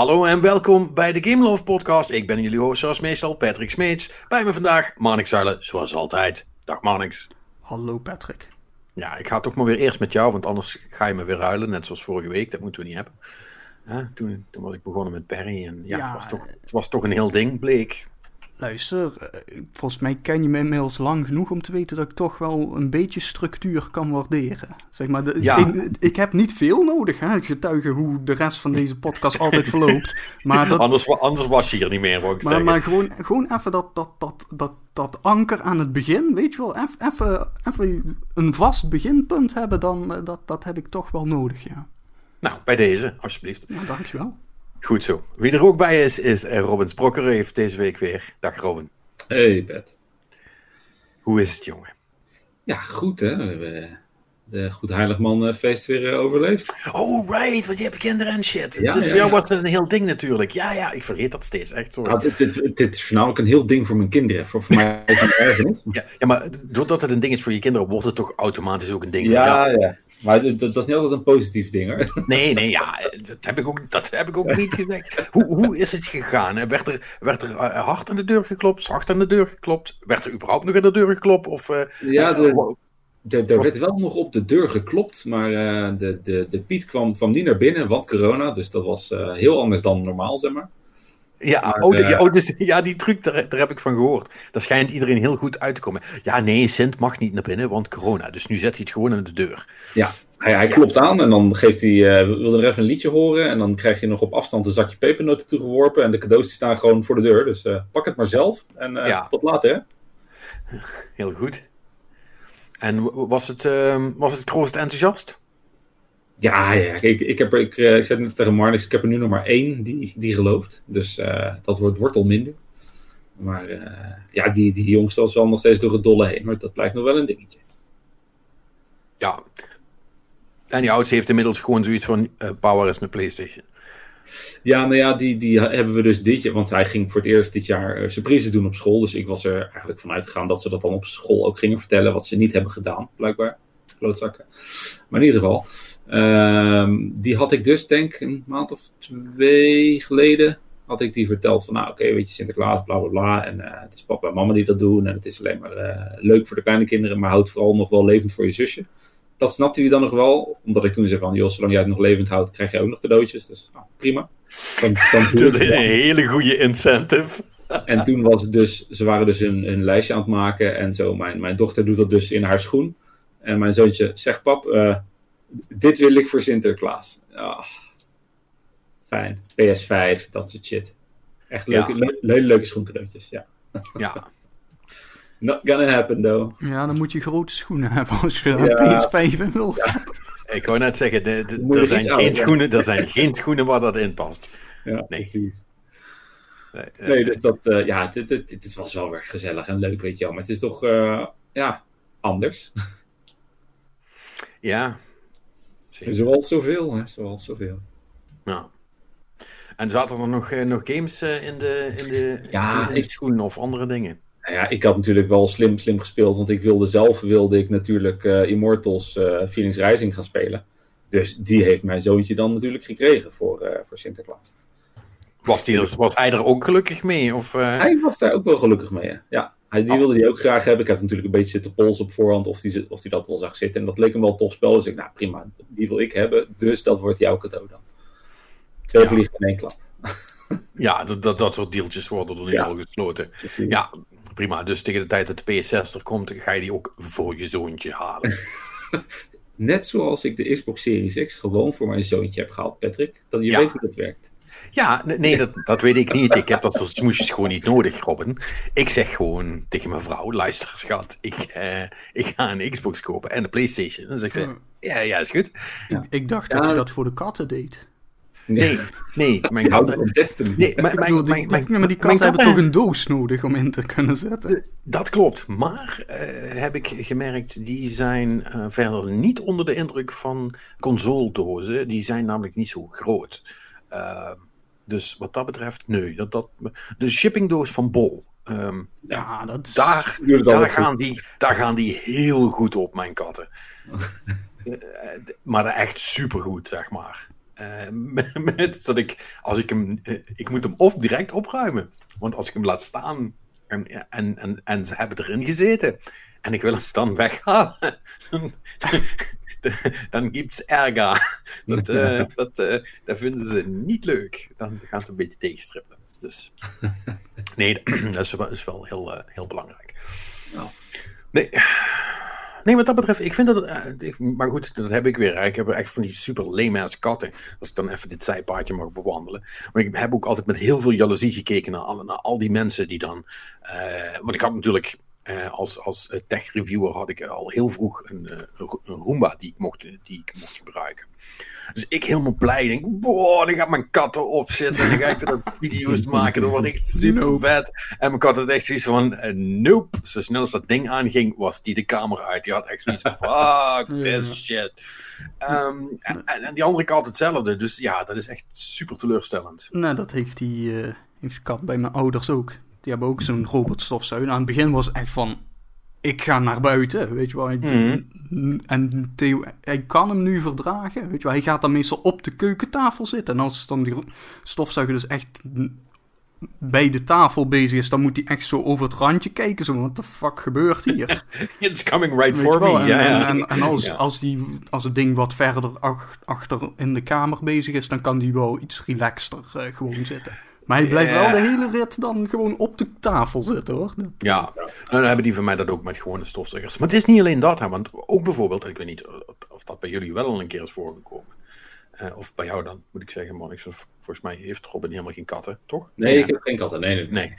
Hallo en welkom bij de Game Love Podcast. Ik ben jullie host zoals meestal, Patrick Smeets. Bij me vandaag Marnix Zuilen, zoals altijd. Dag Marnix. Hallo Patrick. Ja, ik ga toch maar weer eerst met jou, want anders ga je me weer ruilen, net zoals vorige week. Dat moeten we niet hebben. toen, toen was ik begonnen met Perry en ja, het, was toch, het was toch een heel ding, bleek. Luister, eh, volgens mij ken je me inmiddels lang genoeg om te weten dat ik toch wel een beetje structuur kan waarderen. Zeg maar, de, ja. ik, heb niet veel nodig, hè. Ik getuige hoe de rest van deze podcast altijd verloopt. Maar dat, anders, anders was je hier niet meer, hoor ik maar, maar gewoon, gewoon even dat, dat, dat, dat, dat anker aan het begin, weet je wel, even, even een vast beginpunt hebben, dan eh, dat, dat heb ik toch wel nodig, ja. Nou, bij deze, alsjeblieft. Ja, dankjewel. Goed zo. Wie er ook bij is, is Robin Sprokker. Heeft deze week weer. Dag Robin. Hey Pet. Hoe is het, jongen? Ja, goed hè. We hebben de Goed Heiligman feest weer uh, overleefd. Oh, right. Want je hebt kinderen en shit. Ja, dus voor jou was het een heel ding natuurlijk. Ja, ja. Ik vergeet dat steeds. Echt zo. Nou, dit, dit, dit, is voornamelijk een heel ding voor mijn kinderen. Voor, voor mij is het ergernis. Ja, ja, maar doordat het een ding is voor je kinderen, wordt het toch automatisch ook een ding ja, voor jou? Ja, maar dat, is niet altijd een positief ding hoor. Nee, nee, ja, dat heb ik ook, dat heb ik ook niet gezegd. Hoe, hoe is het gegaan? Werd er, werd er eh, hard aan de deur geklopt, zacht aan de deur geklopt? Werd er überhaupt nog aan de deur geklopt? Of, uh, ja, de, de, er werd wel nog op de deur geklopt, maar uh, de, de, de Piet kwam, kwam niet naar binnen, want corona. Dus dat was uh, heel anders dan normaal, zeg maar. Ja, maar, oh, de, oh, dus, ja, die truc, daar, daar heb ik van gehoord. Daar schijnt iedereen heel goed uit te komen. Ja, nee, Sint mag niet naar binnen, want corona. Dus nu zet hij het gewoon aan de deur. Ja, hij, hij klopt aan en dan geeft hij, uh, wil er even een liedje horen. En dan krijg je nog op afstand een zakje pepernoten toegeworpen. En de cadeaus die staan gewoon voor de deur. Dus uh, pak het maar zelf. En uh, ja. tot later, hè. Heel goed. En was het, was het enthousiast? Ja, ja ik, ik, heb, ik, ik zei net tegen Marnix, ik heb er nu nog maar één die, die gelooft. Dus dat wordt, wordt al minder. Maar ja, die, die jongste was wel nog steeds door het dolle heen. Maar dat blijft nog wel een dingetje. Ja, en die oudste heeft inmiddels gewoon zoiets van uh, power is mijn PlayStation. Ja, nou ja, die, die hebben we dus dit jaar, want hij ging voor het eerst dit jaar surprises doen op school. Dus ik was er eigenlijk van uitgegaan dat ze dat dan op school ook gingen vertellen, wat ze niet hebben gedaan, blijkbaar. Klootzakken. Maar in ieder geval, uh, die had ik dus, denk een maand of twee geleden, had ik die verteld van, nou oké, weet je, Sinterklaas, bla bla bla. En uh, het is papa en mama die dat doen. En het is alleen maar leuk voor de kleine kinderen, maar houdt vooral nog wel levend voor je zusje dat snapte hij dan nog wel. Omdat ik toen zei van, joh, zolang jij het nog levend houdt, krijg je ook nog cadeautjes. Dus nou, prima. Dan, dan dat is een hele goede incentive. En toen was het dus, ze waren dus een, een lijstje aan het maken en zo. Mijn, mijn dochter doet dat dus in haar schoen. En mijn zoontje zegt, pap, uh, dit wil ik voor Sinterklaas. Oh, fijn. PS5, dat soort shit. Echt leuke, ja. le le leuke schoencadeautjes, ja. Ja. Not gonna happen, though. Ja, dan moet je grote schoenen hebben als je ja. PS5 in wil Ik wou net zeggen, de, de, er, zijn geen schoenen, er zijn geen schoenen waar dat in past. Ja, nee. precies. Nee, uh, nee, dus dat, uh, ja, dit, dit, dit, was wel weer gezellig en leuk, weet je wel. Maar het is toch, uh, ja, anders. Ja. Zeker. Zoals zoveel, hè, zoals zoveel. Ja. En zaten er nog, nog games in de, in de, ja, in de schoenen of andere dingen? Nou ja, ik had natuurlijk wel slim, slim gespeeld, want ik wilde zelf wilde ik natuurlijk uh, Immortals uh, Phoenix Rising gaan spelen. Dus die heeft mijn zoontje dan natuurlijk gekregen voor, uh, voor Sinterklaas. Was, die, was hij er ook gelukkig mee? Of, Hij was daar ook wel gelukkig mee, ja. Hij, die oh. wilde die ook graag hebben. Ik heb natuurlijk een beetje zitten pols op voorhand of die, of die dat wel zag zitten. En dat leek hem wel een tof spel. Dus ik, nou prima, die wil ik hebben. Dus dat wordt jouw cadeau dan. Twee ja. vliegen in één klap. ja, dat, dat, dat soort deeltjes worden er nu ja. al gesloten. Precies. Ja, prima. Dus tegen de tijd dat de PS6 er komt, ga je die ook voor je zoontje halen. Net zoals ik de Xbox Series X gewoon voor mijn zoontje heb gehaald, Patrick. Dat je weet hoe dat werkt. Ja, nee, dat, dat weet ik niet. Ik heb dat soort smoesjes gewoon niet nodig, Robin. Ik zeg gewoon tegen mijn vrouw, luister schat, ik, uh, ik ga een Xbox kopen en een Playstation. En dan zegt ze, hmm. ja, ja, is goed. Ja. Ik dacht dat je dat voor de katten deed. Nee, nee, mijn katten... Nee, mijn, mijn, mijn, mijn, maar die katten hebben toch een doos nodig om in te kunnen zetten? Eh, dat klopt, maar uh, heb ik gemerkt, die zijn uh, verder niet onder de indruk van consoledozen. Die zijn namelijk niet zo groot. Uh, dus wat dat betreft, nee. Dat, dat, de shippingdoos van Bol. Um, ja, dat daar, daar, gaan die, daar gaan die heel goed op, mijn katten. maar echt supergoed, zeg maar. met, dat ik, als ik hem, ik moet hem of direct opruimen. Want als ik hem laat staan en, en, en, en ze hebben erin gezeten en ik wil hem dan weghalen, dan, dan gibt's erger. Dat, uh, dat, uh, dat vinden ze niet leuk. Dan gaan ze een beetje tegenstrippen. Dus nee, dat is wel, is wel heel, uh, heel belangrijk. Nee. Nee, wat dat betreft, ik vind dat. Uh, maar goed, dat heb ik weer. Ik heb echt van die super lame katten. Als ik dan even dit zijpaadje mag bewandelen. Maar ik heb ook altijd met heel veel jaloezie gekeken naar, naar al die mensen die dan. Uh, want ik had natuurlijk uh, als als tech-reviewer had ik al heel vroeg een, een, Roomba die ik, mocht, die ik mocht gebruiken. Dus ik helemaal blij. Denk, boah, dan gaat mijn kat erop zitten. En dan ga ik er video's maken. Dat wordt echt super vet. En mijn kat had echt zoiets van, uh, nope. Zo snel als dat ding aanging, was die de kamer uit. Die had echt zoiets van, fuck this shit. Um, en, en, die andere kat hetzelfde. Dus ja, dat is echt super teleurstellend. Nou, dat heeft die, uh, heeft kat bij mijn ouders ook. Die hebben ook zo'n robotstofzuiger. Aan het begin was het echt van, ik ga naar buiten, weet je wel. Mm. En Theo, hij kan hem nu verdragen, weet je wel. Hij gaat dan meestal op de keukentafel zitten. En als dan die stofzuiger dus echt bij de tafel bezig is, dan moet hij echt zo over het randje kijken. Zo, wat de fuck gebeurt hier? It's coming right for me. En, en, en, als, als, die, als het ding wat verder achter in de kamer bezig is, dan kan die wel iets relaxter uh, gewoon zitten. Maar hij blijft wel de hele rit dan gewoon op de tafel zitten, hoor. Ja, nou, dan hebben die van mij dat ook met gewone stofzuigers. Maar het is niet alleen dat, hè, want ook bijvoorbeeld, ik weet niet of dat bij jullie wel al een keer is voorgekomen. Uh, of bij jou dan, moet ik zeggen, man. volgens mij heeft Robin helemaal geen katten, toch? Nee, ik heb geen katten, nee, nee. nee.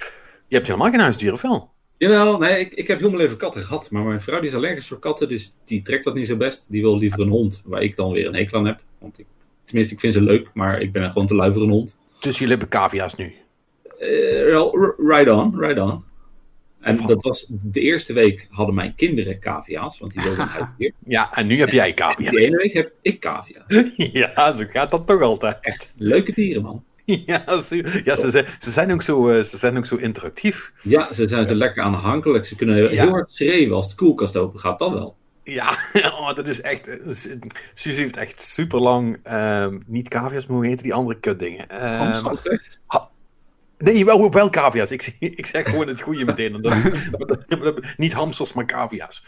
Je hebt helemaal geen huisdieren, of wel? Jawel, nee, ik, ik heb helemaal even katten gehad. Maar mijn vrouw die is allergisch voor katten, dus die trekt dat niet zo best. Die wil liever een hond, waar ik dan weer een hekel aan heb. Want ik, tenminste, ik vind ze leuk, maar ik ben gewoon te lui voor een hond. Dus jullie hebben cavia's nu? Uh, right on, right on. En dat was de eerste week hadden mijn kinderen cavia's, want die wilden een huisdier. Ja, en nu heb jij cavia's. De ene week heb ik cavia's. ja, zo gaat dat toch altijd. Echt leuke dieren, man. Ja, ze, ja ze, ze, zijn ook zo, uh, ze zijn ook zo interactief. Ja, ze zijn zo lekker aanhankelijk. Ze kunnen heel hard schreeuwen als de koelkast open gaat, dat wel. Ja, oh, dat is echt. Suzy heeft echt super lang uh, niet cavia's, maar hoe heet die andere kutdingen? Uh, Nee, wel, wel cavia's. Ik, ik zeg gewoon het goede meteen. niet hamsters, maar cavia's.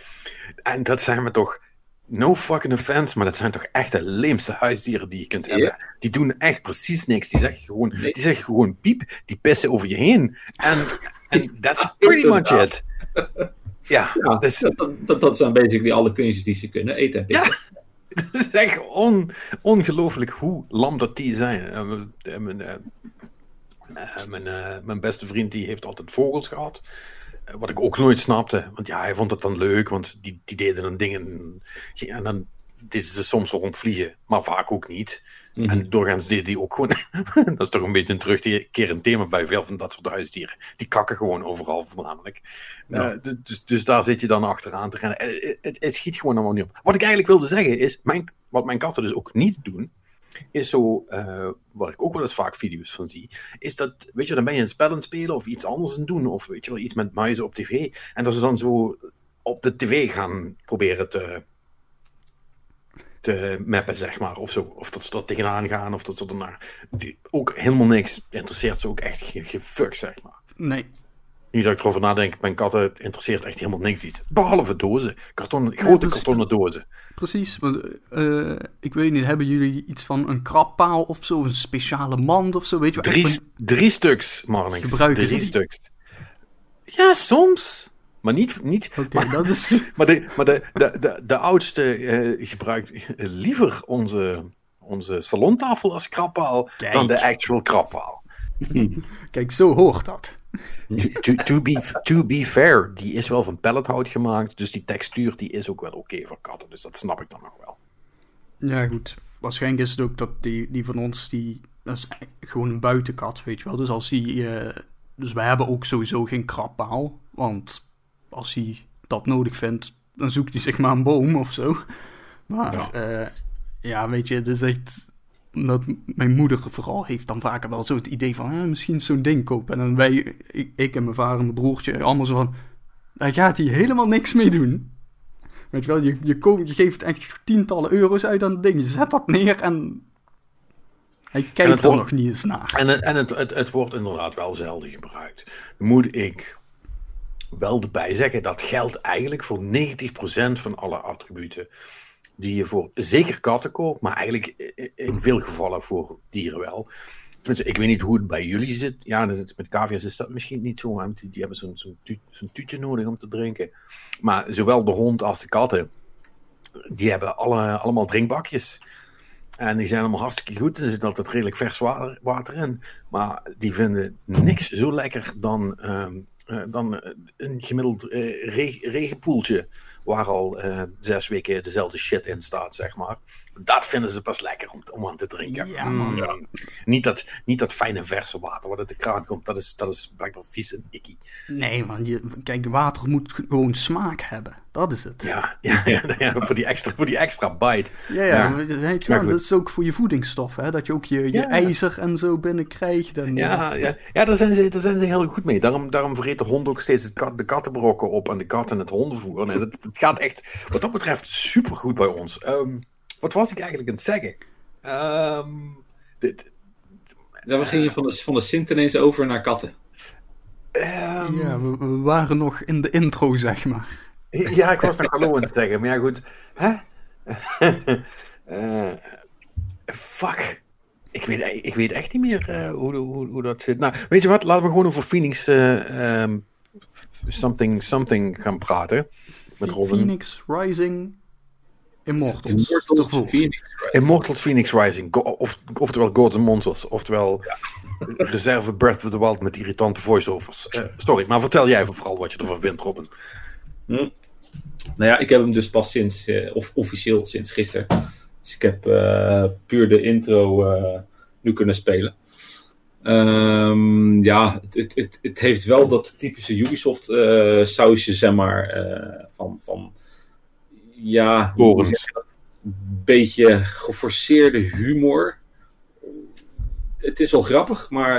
En dat zijn we toch. No fucking offense, maar dat zijn toch echt de leemste huisdieren die je kunt hebben. Die doen echt precies niks. Die zeggen gewoon, die zeggen gewoon piep, die pissen over je heen. En that's pretty much it. Ja, ja dus, dat, dat, dat, zijn basically alle kunstjes die ze kunnen. Eten en. Ja. Dat is echt on, ongelooflijk hoe lam dat die zijn. Uh, mijn, uh, mijn beste vriend die heeft altijd vogels gehad. Uh, wat ik ook nooit snapte. Want ja, hij vond het dan leuk, want die, die deden dan dingen. En dan deden ze soms rondvliegen, maar vaak ook niet. Mm -hmm. En doorgaans deden die ook gewoon. dat is toch een beetje een terugkerend thema bij veel van dat soort huisdieren. Die kakken gewoon overal voornamelijk. Ja. dus, dus daar zit je dan achteraan te rennen. Het, het, het schiet gewoon allemaal niet op. Wat ik eigenlijk wilde zeggen is: mijn, wat mijn katten dus ook niet doen is zo, uh, waar ik ook wel eens vaak video's van zie, is dat, weet je, dan ben je een spel aan het spelen of iets anders aan het doen, of weet je wel, iets met muizen op tv, en dat ze dan zo op de tv gaan proberen te, te mappen, zeg maar, of zo. Of dat ze er tegenaan gaan, of dat ze er naar... Die, ook helemaal niks interesseert ze ook echt geen, geen fuck, zeg maar. Nee. Nu dat ik erover nadenk, mijn katten interesseert echt helemaal niks iets. Behalve dozen. Karton, grote ja, kartonnen dozen. Precies. Uh, ik weet niet, hebben jullie iets van een krabpaal of zo? Een speciale mand of zo? Weet je drie, van... drie stuks, Marnix. Gebruiken drie stuks. Ja, soms. Maar niet. niet Oké, okay, dat is. maar de, maar de, de, de, de oudste uh, gebruikt liever onze, onze salontafel als krabpaal dan de actual krabpaal. Kijk, zo hoort dat. To, to, be, to be fair, die is wel van pellethout gemaakt, dus die textuur die is ook wel oké voor katten, dus dat snap ik dan nog wel. Ja, goed. Waarschijnlijk is het ook dat die, die van ons, die, dat is gewoon een buitenkat, weet je wel. Dus als die, uh, dus wij hebben ook sowieso geen krabpaal, want als hij dat nodig vindt, dan zoekt hij zich maar een boom of zo. Maar ja, uh, ja weet je, het is echt dat mijn moeder vooral heeft dan vaker wel zo het idee van... Eh, misschien zo'n ding kopen. En dan wij, ik, ik, en mijn vader en mijn broertje, allemaal zo van... Daar gaat hij helemaal niks mee doen. Weet je wel, je, je, je geeft echt tientallen euro's uit aan het ding. Je zet dat neer en... Hij kijkt er nog niet eens naar. En, het, en het, het, het wordt inderdaad wel zelden gebruikt. moet ik wel erbij zeggen, dat geldt eigenlijk voor 90% van alle attributen die je voor zeker katten koopt, maar eigenlijk in veel gevallen voor dieren wel. Ik weet niet hoe het bij jullie zit. Ja, met cavia's is dat misschien niet zo. Want die, hebben zo'n zo'n tu tuutje nodig om te drinken. Maar zowel de hond als de katten, die hebben alle, allemaal drinkbakjes. En die zijn allemaal hartstikke goed. Er zit altijd redelijk vers water, in. Maar die vinden niks zo lekker dan, ehm, eh, dan een gemiddeld uh, regenpoeltje waar al zes weken dezelfde shit in staat, zeg maar. Dat vinden ze pas lekker om, om aan te drinken. Ja, man. Ja. Niet, dat, niet dat fijne verse water wat uit de kraan komt, dat is, dat is blijkbaar vies en ikkie. Nee, want je, kijk, water moet gewoon smaak hebben. Dat is het. Ja, ja, ja, ja voor, die extra, voor die extra bite. Ja, ja, weet je wel, dat is ook voor je voedingsstof, hè? Dat je ook je, je ijzer en zo binnenkrijgt. En, ja, ja. ja daar, zijn ze, daar zijn ze heel goed mee. Daarom, daarom vreet de hond ook steeds het kat, de kattenbrokken op en de katten het hondenvoer. Nee, het gaat echt, wat dat betreft, super goed bij ons. Um, wat was ik eigenlijk aan het zeggen? Um, dit, ja, we gingen van de, van de Sint ineens over naar katten. Um, ja, we, waren nog in de intro, zeg maar. Ja, ik was nog hallo aan het zeggen, maar ja, goed. Hè? uh, fuck. Ik weet, ik weet echt niet meer uh, hoe, hoe, hoe dat zit. Nou, weet je wat? Laten we gewoon over Phoenix uh, um, something, something gaan praten. Met Robin. Phoenix Rising Immortals. Immortals Phoenix Rising. Immortals Phoenix Rising. of, oftewel Gods and Monsters. Oftewel ja. reserve Breath of the Wild met irritante voiceovers. Uh, sorry, maar vertel jij vooral wat je ervan vindt, Robin. Hm. Nou ja, ik heb hem dus pas sinds, uh, of officieel sinds gisteren. Dus ik heb uh, puur de intro nu kunnen spelen. Um, ja, het, het, het, heeft wel dat typische Ubisoft sausje, zeg maar, van, van ja, een beetje geforceerde humor. Het is wel grappig, maar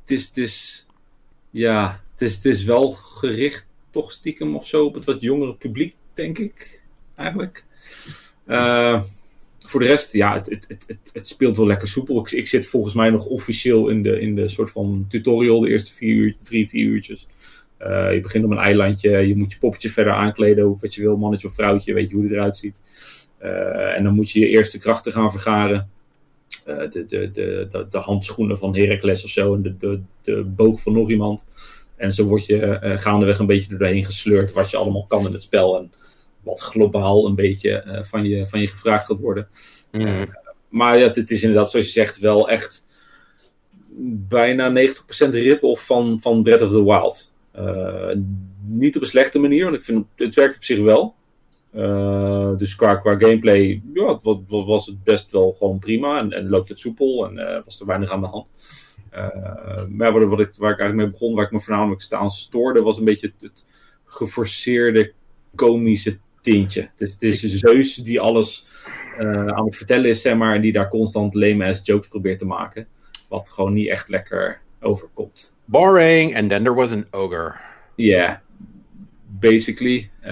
het is, het is, ja, het is, het is wel gericht toch stiekem of zo op het wat jongere publiek, denk ik, eigenlijk. Uh, voor de rest, ja, het, het, het, het, speelt wel lekker soepel. Ik, ik, zit volgens mij nog officieel in de, in de soort van tutorial, de eerste vier uur, drie, vier uurtjes. Uh, je begint op een eilandje, je moet je poppetje verder aankleden, of wat je wil, mannetje of vrouwtje, weet je hoe het eruit ziet. Uh, en dan moet je je eerste krachten gaan vergaren. Uh, de, de, de, de, de, handschoenen van Heracles of zo, en de, de, de boog van nog iemand. En zo word je gaandeweg een beetje doorheen gesleurd wat je allemaal kan in het spel. En wat globaal een beetje van, je, van je gevraagd gaat worden. Mm. maar ja, het is inderdaad, zoals je zegt, wel echt bijna 90% rip-off van, van Breath of the Wild. Uh, niet op een slechte manier, want ik vind het, werkt op zich wel. Uh, dus qua, qua gameplay ja, wat, wat was het best wel gewoon prima en, en loopt het soepel en uh, was er weinig aan de hand. maar wat, ik, waar ik eigenlijk mee begon, waar ik me voornamelijk staan stoorde, was een beetje het, het geforceerde komische tintje. Het is Zeus die alles aan het vertellen is, zeg maar, en die daar constant lame ass jokes probeert te maken. Wat gewoon niet echt lekker overkomt. Boring, and then there was an ogre. Ja, yeah, basically. Uh,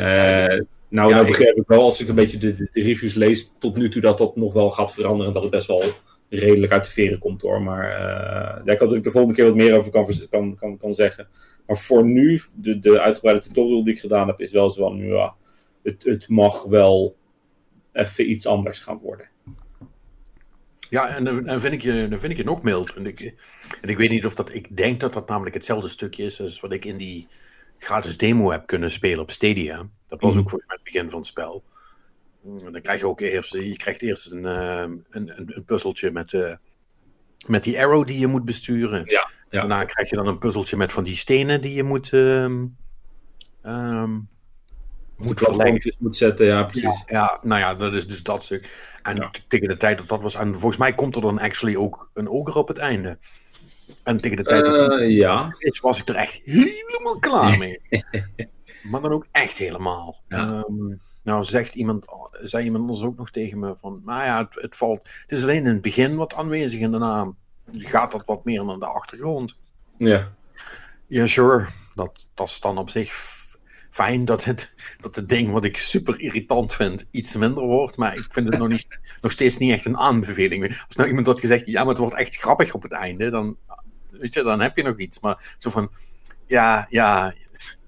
nou, ja, nou begrijp ik wel, als ik een beetje de, de, reviews lees, tot nu toe dat dat nog wel gaat veranderen. Dat het best wel redelijk uit de veren komt hoor. Maar uh, ja, ik hoop dat ik de volgende keer wat meer over kan, kan, kan, kan zeggen. Maar voor nu, de, de uitgebreide tutorial die ik gedaan heb, is wel zo van, ja, het, het mag wel even iets anders gaan worden. Ja, en dan, vind ik je, dan vind ik je nog mild. En ik, en ik weet niet of dat. Ik denk dat dat namelijk hetzelfde stukje is als wat ik in die gratis demo heb kunnen spelen op Stadia. Dat was mhm. ook voor het begin van het spel. En dan krijg je ook eerst. Je krijgt eerst een, uh, een, een, een, puzzeltje met, uh, met die arrow die je moet besturen. Ja, ja. Daarna krijg je dan een puzzeltje met van die stenen die je moet. Um, um, moet verlengen. moet zetten, ja, precies. Ja, nou ja, dat is dus dat stuk. En tegen de tijd dat dat was, en volgens mij komt er dan actually ook een oger op het einde. En tegen de tijd dat dat uh, ja. is, was ik er echt helemaal klaar mee. maar dan ook echt helemaal. Ja. Um, nou, zegt iemand, zei iemand anders ook nog tegen me van, nou ja, het, het, valt, het is alleen in het begin wat aanwezig en daarna gaat dat wat meer naar de achtergrond. Ja. Ja, sure. Dat, dat is dan op zich fijn dat het, dat het ding wat ik super irritant vind iets minder wordt. Maar ik vind het nog, niet, nog steeds niet echt een aanbeveling. Als nou iemand had gezegd, ja, maar het wordt echt grappig op het einde, dan, weet je, dan heb je nog iets. Maar zo van, ja, ja,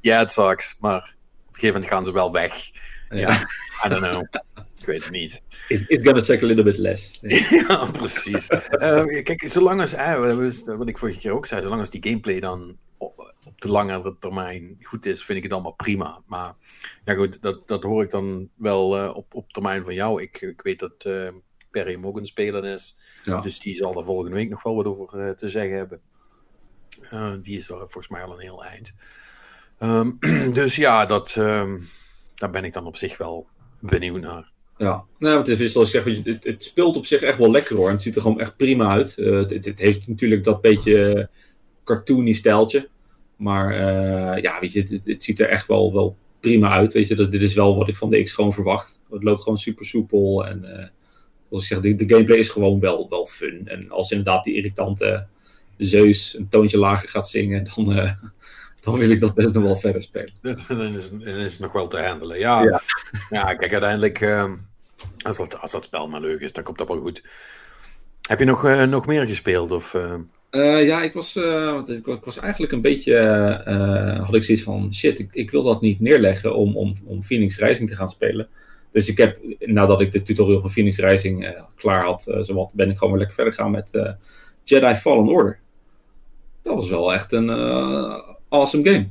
ja, het sucks, maar op een gegeven moment gaan ze wel weg. Ja, I don't know. Ik weet het niet. It's, it's gonna take a little bit less. ja, precies. Uh, kijk, zolang als, uh, wat ik vorige keer ook zei, zolang als die gameplay dan op, op, de langere termijn goed is, vind ik het allemaal prima. Maar ja goed, dat, dat hoor ik dan wel uh, op, op termijn van jou. Ik, ik weet dat uh, Perry hem ook een speler is. Ja. Dus die zal er volgende week nog wel wat over te zeggen hebben. die is er volgens mij al een heel eind. Um, dus ja, dat, um, daar ben ik dan op zich wel benieuwd naar. Ja, nou, het is zoals ik zeg, het, het, speelt op zich echt wel lekker hoor. Het ziet er gewoon echt prima uit. Uh, het, het, heeft natuurlijk dat beetje cartoony stijltje. Maar uh, ja, weet je, het, het, ziet er echt wel, wel prima uit. Weet je, dat, dit is wel wat ik van de X gewoon verwacht. Het loopt gewoon super soepel. En uh, zoals ik zeg, de, de, gameplay is gewoon wel, wel fun. En als inderdaad die irritante Zeus een toontje lager gaat zingen, dan, dan wil ik dat best nog wel verder spelen. dan, is, is het nog wel te handelen. Ja, ja. ja kijk, uiteindelijk, uh, als, dat, als dat spel maar leuk is, dan komt dat wel goed. Heb je nog, uh, nog meer gespeeld? Of, uh... ja, ik was, ik, ik, was eigenlijk een beetje, had ik zoiets van, shit, ik, ik wil dat niet neerleggen om, om, om Phoenix Rising te gaan spelen. Dus ik heb, nadat ik de tutorial van Phoenix Rising klaar had, zowat, ben ik gewoon weer lekker verder gegaan met Jedi Fallen Order. Dat was wel echt een awesome game.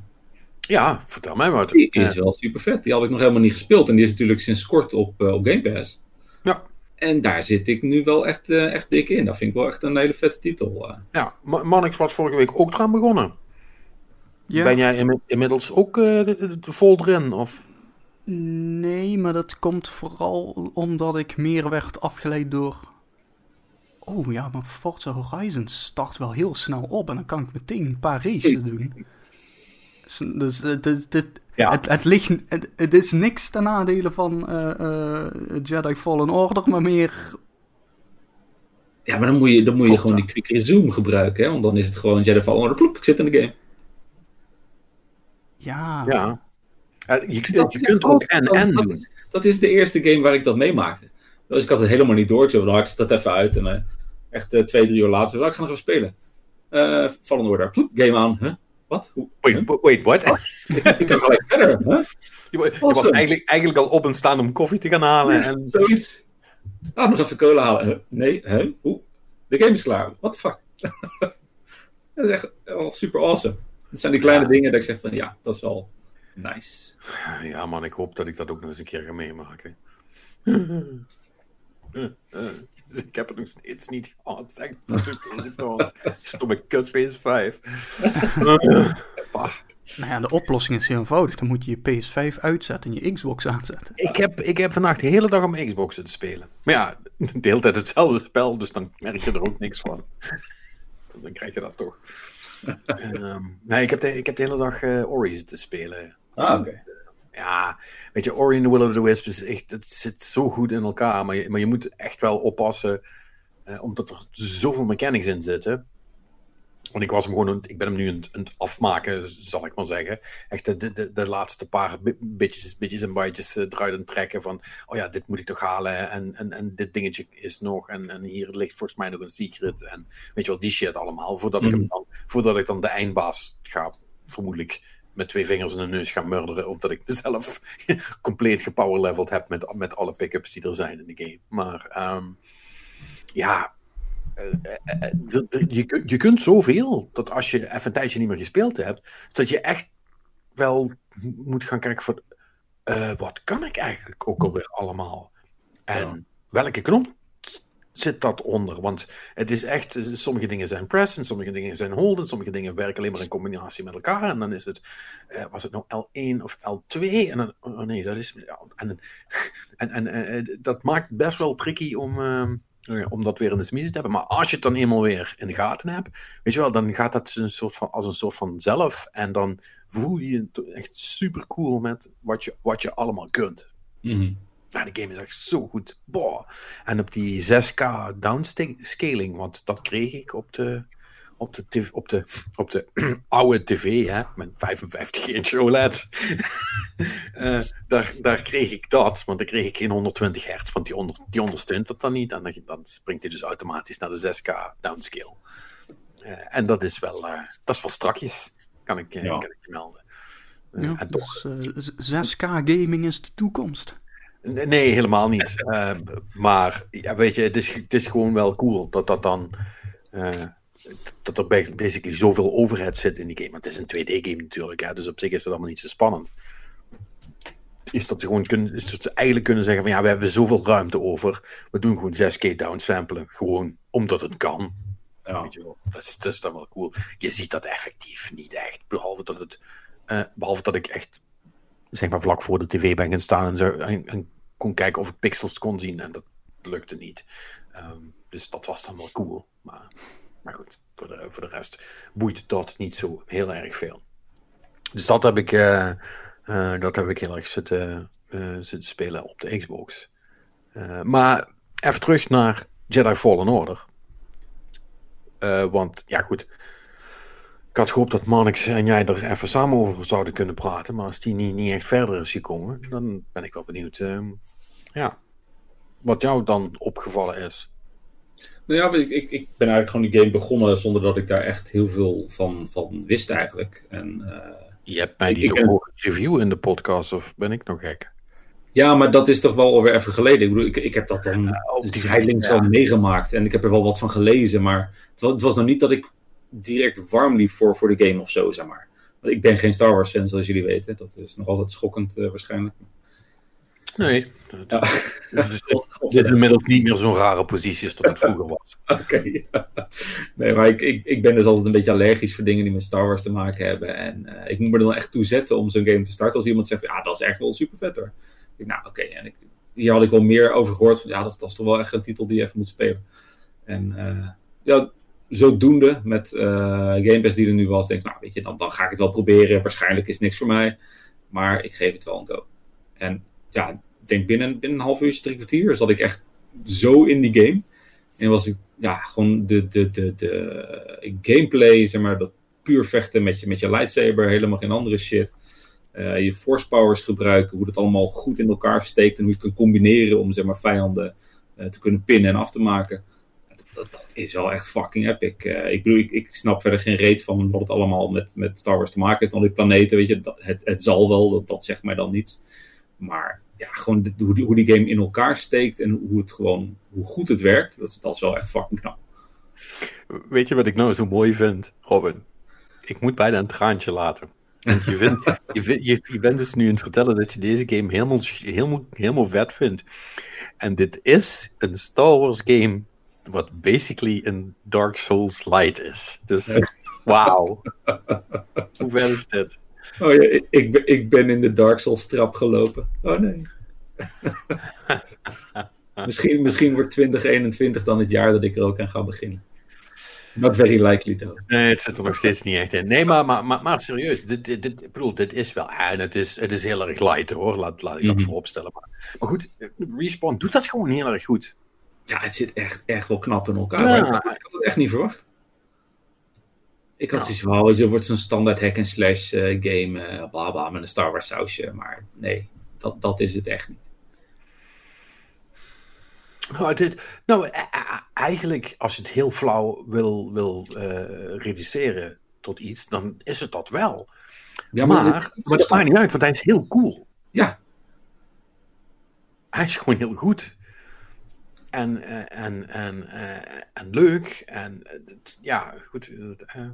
Ja, vertel mij maar. Die is wel super vet. Die had ik nog helemaal niet gespeeld. En die is natuurlijk sinds kort op, op Game Pass. Ja. En daar zit ik nu wel echt, uh, echt dik in. Dat vind ik wel echt een hele vette titel. Uh. Ja, Mannix was vorige week ook eraan begonnen. Ja. Ben jij inmiddels ook vol erin? Of? Nee, maar dat komt vooral omdat ik meer werd afgeleid door oh ja, maar Forza Horizon start wel heel snel op en dan kan ik meteen een paar races doen. Dus, het, het, ja. het, het, ligt, het, het, is niks ten nadele van uh, uh, Jedi Fallen Order, maar meer... Ja, maar dan moet je, dan moet je gewoon die quick resume gebruiken, hè? want dan is het gewoon Jedi Fallen Order, ploep, ik zit in de game. Ja. Ja. Je, je, je kunt ook en-en doen. Dat is de eerste game waar ik dat meemaakte. Dus ik had het helemaal niet door. Dan ik dat even uit. En uh, echt uh, twee, drie uur later. Wel, ik ga nog even spelen. Uh, Fallen Order. Ploep, game aan. Huh? Wat? Wait, what? Oh, ik kan gelijk verder. Huh? Je, je was eigenlijk, eigenlijk al op en staan om koffie te gaan halen. Ja, en... Zoiets. Ah, nog even cola halen. Nee, hè? De game is klaar. What the fuck? dat is echt wel super awesome. Het zijn die kleine ja. dingen dat ik zeg van ja, dat is wel nice. Ja man, ik hoop dat ik dat ook nog eens een keer ga meemaken. ik heb het nog steeds niet gehad. Het is echt super Stomme kut PS5. Nou ja, de oplossing is heel eenvoudig. Dan moet je je PS5 uitzetten en je Xbox aanzetten. Ik heb, ik heb vandaag de hele dag op mijn Xbox te spelen. Maar ja, de hele tijd hetzelfde spel, dus dan merk je er ook niks van. Dan krijg je dat toch. um, nee, ik heb, de, ik heb de hele dag uh, Ori te spelen. Ah, oké. Okay ja, weet je, Ori and the Will of the Wisp is echt, het zit zo goed in elkaar, maar je, maar je moet echt wel oppassen, eh, omdat er zoveel mechanics in zitten. Want ik was hem gewoon, ik ben hem nu aan het afmaken, zal ik maar zeggen. Echt de, de, de laatste paar bitjes, bitjes en bytes uh, eruit aan trekken van, oh ja, dit moet ik toch halen en, en, en dit dingetje is nog en, en hier ligt volgens mij nog een secret en weet je wel, die shit allemaal, voordat, ik, hem mm. dan, voordat ik dan de eindbaas ga, vermoedelijk met twee vingers in de neus gaan murderen, omdat ik mezelf compleet gepowerleveld heb met, met alle pick-ups die er zijn in de game. Maar um, ja, uh, uh, uh, je, je kunt zoveel dat als je even een tijdje niet meer gespeeld hebt, dat je echt wel moet gaan kijken van wat kan ik eigenlijk ook alweer allemaal? En ja. welke knop zit dat onder. Want het is echt, sommige dingen zijn press en sommige dingen zijn hold en sommige dingen werken alleen maar in combinatie met elkaar. En dan is het, uh, was het nou L1 of L2? En dan, oh nee, dat is, en, en, en uh, dat maakt best wel tricky om, uh, om dat weer in de smies te hebben. Maar als je het dan eenmaal weer in de gaten hebt, weet je wel, dan gaat dat een soort van, als een soort van zelf. En dan voel je je echt super cool met wat je, wat je allemaal kunt. -hmm. Nou, de game is echt zo goed. Boah. En op die 6K downscaling, want dat kreeg ik op de, op de, op de, op de oude tv, hè, met 55 inch OLED, uh, daar, daar kreeg ik dat, want dan kreeg ik geen 120 hertz, want die, onder, die ondersteunt dat dan niet. En dan, dan springt hij dus automatisch naar de 6K downscale. Uh, en dat is wel, uh, dat is wel strakjes, kan ik, ja. kan ik je melden. Ja, en toch, dus, 6K gaming is de toekomst. Nee, helemaal niet. maar ja, weet je, het is, het is gewoon wel cool dat dat dan dat er basically zoveel overhead zit in die game. Want het is een 2D-game natuurlijk, hè, dus op zich is het allemaal niet zo spannend. Is dat ze gewoon kunnen, is dat ze eigenlijk kunnen zeggen van ja, we hebben zoveel ruimte over. We doen gewoon 6K downsamplen. Gewoon omdat het kan. Ja. Weet je wel. Dat, is, dat is dan wel cool. Je ziet dat effectief niet echt. Behalve dat, het, uh, behalve dat ik echt zeg maar vlak voor de tv ben gaan staan en, zo, en, en kon kijken of ik pixels kon zien. En dat lukte niet. Um, dus dat was dan wel cool. Maar maar goed, voor de, voor de rest boeit dat niet zo heel erg veel. Dus dat heb ik, uh, uh, dat heb ik heel erg zitten, uh, zitten spelen op de Xbox. maar even terug naar Jedi Fallen Order. want ja, goed. Ik had gehoopt dat Marnix en jij er even samen over zouden kunnen praten. Maar als die niet, niet echt verder is gekomen, dan ben ik wel benieuwd. Ja, wat jou dan opgevallen is. Nou ja, ik, ik, ik, ben eigenlijk gewoon die game begonnen zonder dat ik daar echt heel veel van, van wist eigenlijk. En, uh, je hebt mij die toch review in de podcast, of ben ik nog gek? Ja, maar dat is toch wel alweer even geleden. Ik bedoel, ik, ik heb dat dan uh, die ja. meegemaakt en ik heb er wel wat van gelezen, maar het was, het was nog niet dat ik direct warm liep voor, voor de game of zo, zeg maar. Want ik ben geen Star Wars fan, zoals jullie weten. Dat is nog altijd schokkend uh, waarschijnlijk. Nee, ja. dus, dit is inmiddels niet meer zo'n rare positie als dat het vroeger was. Oké, Nee, maar ik, ik, ik ben dus altijd een beetje allergisch voor dingen die met Star Wars te maken hebben. En uh, ik moet me er dan echt toe zetten om zo'n game te starten. Als iemand zegt, ja, dat is echt wel super vet hoor. Ik, nou, oké. En ik, hier had ik wel meer over gehoord. Van, ja, dat, dat, is toch wel echt een titel die je even moet spelen. En uh, ja, zodoende met uh, Game Pass die er nu was, denk ik, nou, weet je, dan, dan ga ik het wel proberen. Waarschijnlijk is niks voor mij. Maar ik geef het wel een go. En ja, ik denk binnen, binnen een half uurtje, drie kwartier, zat ik echt zo in die game. En was ik, ja, gewoon de, de, de, de gameplay, zeg maar, dat puur vechten met je, met je lightsaber, helemaal geen andere shit. Uh, je force powers gebruiken, hoe dat allemaal goed in elkaar steekt en hoe je het kunt combineren om zeg maar, vijanden uh, te kunnen pinnen en af te maken. Dat, is wel echt fucking epic. Uh, ik bedoel, ik, ik, snap verder geen reet van wat het allemaal met, met Star Wars te maken heeft, al die planeten, weet je. Het, het zal wel, dat, dat zegt mij dan niets. Maar ja, gewoon de, hoe, die, hoe die game in elkaar steekt en hoe, het gewoon, hoe goed het werkt, dat, dat is wel echt fucking knap. Weet je wat ik nou zo mooi vind, Robin? Ik moet bijna een traantje laten. Want je, vindt, je, je, je, bent dus nu aan het vertellen dat je deze game helemaal, helemaal, helemaal vet vindt. En dit is een Star Wars game wat basically een Dark Souls light is. Dus wauw. Hoe vet is dit? Oh ja, ik, ben, ik ben in de Dark Souls trap gelopen. Oh nee. misschien, misschien wordt 2021 dan het jaar dat ik er ook aan ga beginnen. Not very likely though. Nee, het zit er nog steeds niet echt in. Nee, maar, maar, maar, maar serieus, dit, dit, dit, bedoel, dit is wel... En het is, het is heel erg light hoor, laat, laat ik dat mm vooropstellen. Maar, maar goed, Respawn doet dat gewoon heel erg goed. Ja, het zit echt, echt wel knap in elkaar. Ja. ik had het echt niet verwacht. Ik had zoiets van, het wordt zo'n standaard hack-and-slash uh, game, uh, bla bla, met een Star Wars sausje. Maar nee, dat, dat is het echt niet. Nou, dit, nou, eigenlijk, als je het heel flauw wil, wil uh, reduceren tot iets, dan is het dat wel. Ja, maar, maar, het, maar dat maakt niet uit, want hij is heel cool. Ja. Hij is gewoon heel goed en, eh, en, en, eh, en leuk. En ja, goed. Eh,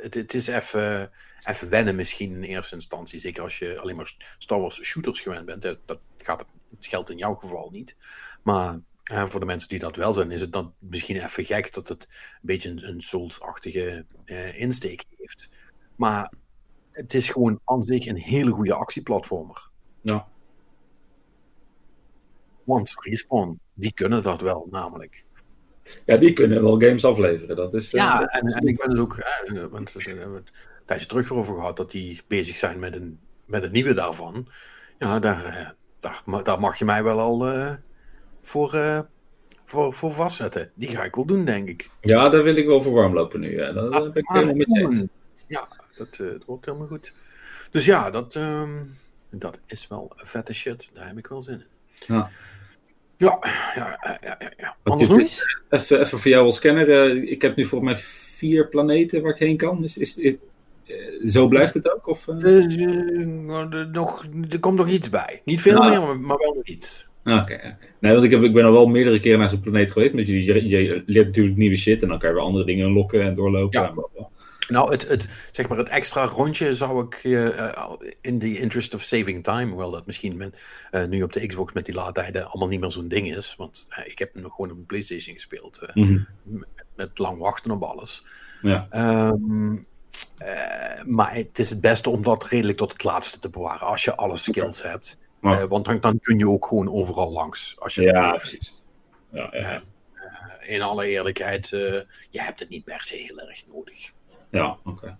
het, is even, even wennen misschien in eerste instantie. Zeker als je alleen maar Star Wars shooters gewend bent. Dat, gaat het, het geldt in jouw geval niet. Maar voor de mensen die dat wel zijn, is het dan misschien even gek dat het een beetje een, een Souls-achtige insteek heeft. Maar het is gewoon aan zich een hele goede actieplatformer. Ja. Want Respawn, die kunnen dat wel, namelijk. Ja, die kunnen wel games afleveren. Dat is, ja, eh, en, en, ik ben dus ook, uh, want we hebben het een tijdje terug over gehad, dat die bezig zijn met een, met het nieuwe daarvan. Ja, daar, daar, daar mag je mij wel al voor, voor, voor vastzetten. Die ga ik wel doen, denk ik. Ja, daar wil ik wel voor warm lopen nu. Ja. Dat, ben ik helemaal met eens. Ja, dat, uh, wordt helemaal goed. Dus ja, dat, um, dat is wel vette shit. Daar heb ik wel zin in. Ja. Ja, ja, ja, ja. Anders iets? Even, even voor jou als kenner. Uh, ik heb nu volgens mij vier planeten waar ik heen kan. Is, is, is uh, zo blijft het ook? Of, uh... nog, er komt nog iets bij. Niet veel nou. meer, maar, maar wel nog iets. Oké, okay. Nee, want ik, heb, ik ben al wel meerdere keren naar zo'n planeet geweest. Met je, je, je, leert natuurlijk nieuwe shit en dan kan je weer andere dingen unlocken en doorlopen. Ja. En. Nou, het, het, zeg maar het extra rondje zou ik uh, in the interest of saving time, hoewel dat misschien met, uh, nu op de Xbox met die laadtijden allemaal niet meer zo'n ding is. Want uh, ik heb nog gewoon op een PlayStation gespeeld. Mm -hmm. met, met, lang wachten op alles. Ja. Um, maar het is het beste om dat redelijk tot het laatste te bewaren. Als je alle skills okay. hebt. Maar... want dan, dan, kun je ook gewoon overal langs. Als je ja, precies. Ja, ja. in alle eerlijkheid, je hebt het niet per se heel erg nodig. Ja, oké. Okay.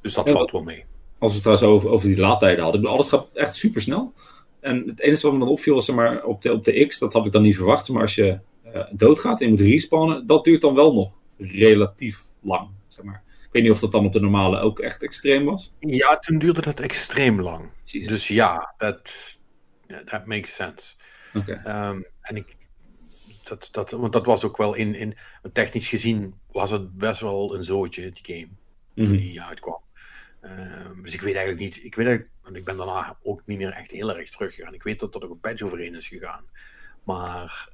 Dus dat valt wel mee. Als we het trouwens over, over die laadtijden hadden. Alles gaat echt super snel. En het enige wat me dan opviel was zeg maar, op, de, op de X, dat had ik dan niet verwacht. Maar als je uh, doodgaat en je moet respawnen, dat duurt dan wel nog relatief lang. Zeg maar. Ik weet niet of dat dan op de normale ook echt extreem was. Ja, toen duurde dat extreem lang. Jezus. Dus ja, dat that makes sense. Okay. Um, en ik, dat, dat, want dat was ook wel in, in technisch gezien was het best wel een zootje, die game, toen die uitkwam. Um, dus ik weet eigenlijk niet, ik weet want ik ben daarna ook niet meer echt heel erg teruggegaan. Ik weet dat er ook een patch overheen is gegaan. Maar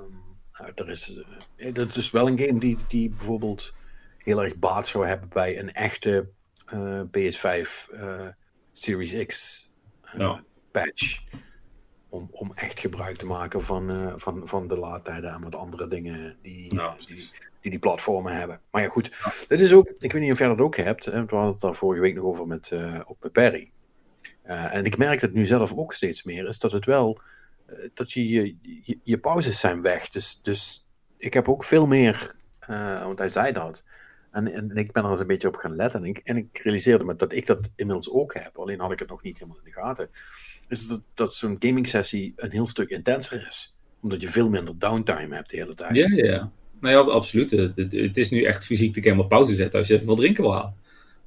um, er is, uh, dat is wel een game die, die bijvoorbeeld heel erg baat zou hebben bij een echte uh, PS5 uh, Series X ja. patch om, om echt gebruik te maken van, van, van de laadtijden en wat andere dingen die, ja, die, die, die platformen hebben. Maar ja, goed, dit is ook, ik weet niet of jij dat ook hebt, we hadden het daar vorige week nog over met, uh, op met Perry. Uh, en ik merk het nu zelf ook steeds meer, is dat het wel, dat je, je, je, je, pauzes zijn weg. Dus, dus ik heb ook veel meer, want hij zei dat. En, en, ik ben er eens een beetje op gaan letten. En ik, en ik realiseerde me dat ik dat inmiddels ook heb. Alleen had ik het nog niet helemaal in de gaten is dat, dat zo'n gaming sessie een heel stuk intenser is. Omdat je veel minder downtime hebt de hele tijd. Ja, ja, ja. Ja, absoluut. Het, is nu echt fysiek te helemaal pauze zetten als je even wat drinken wil halen.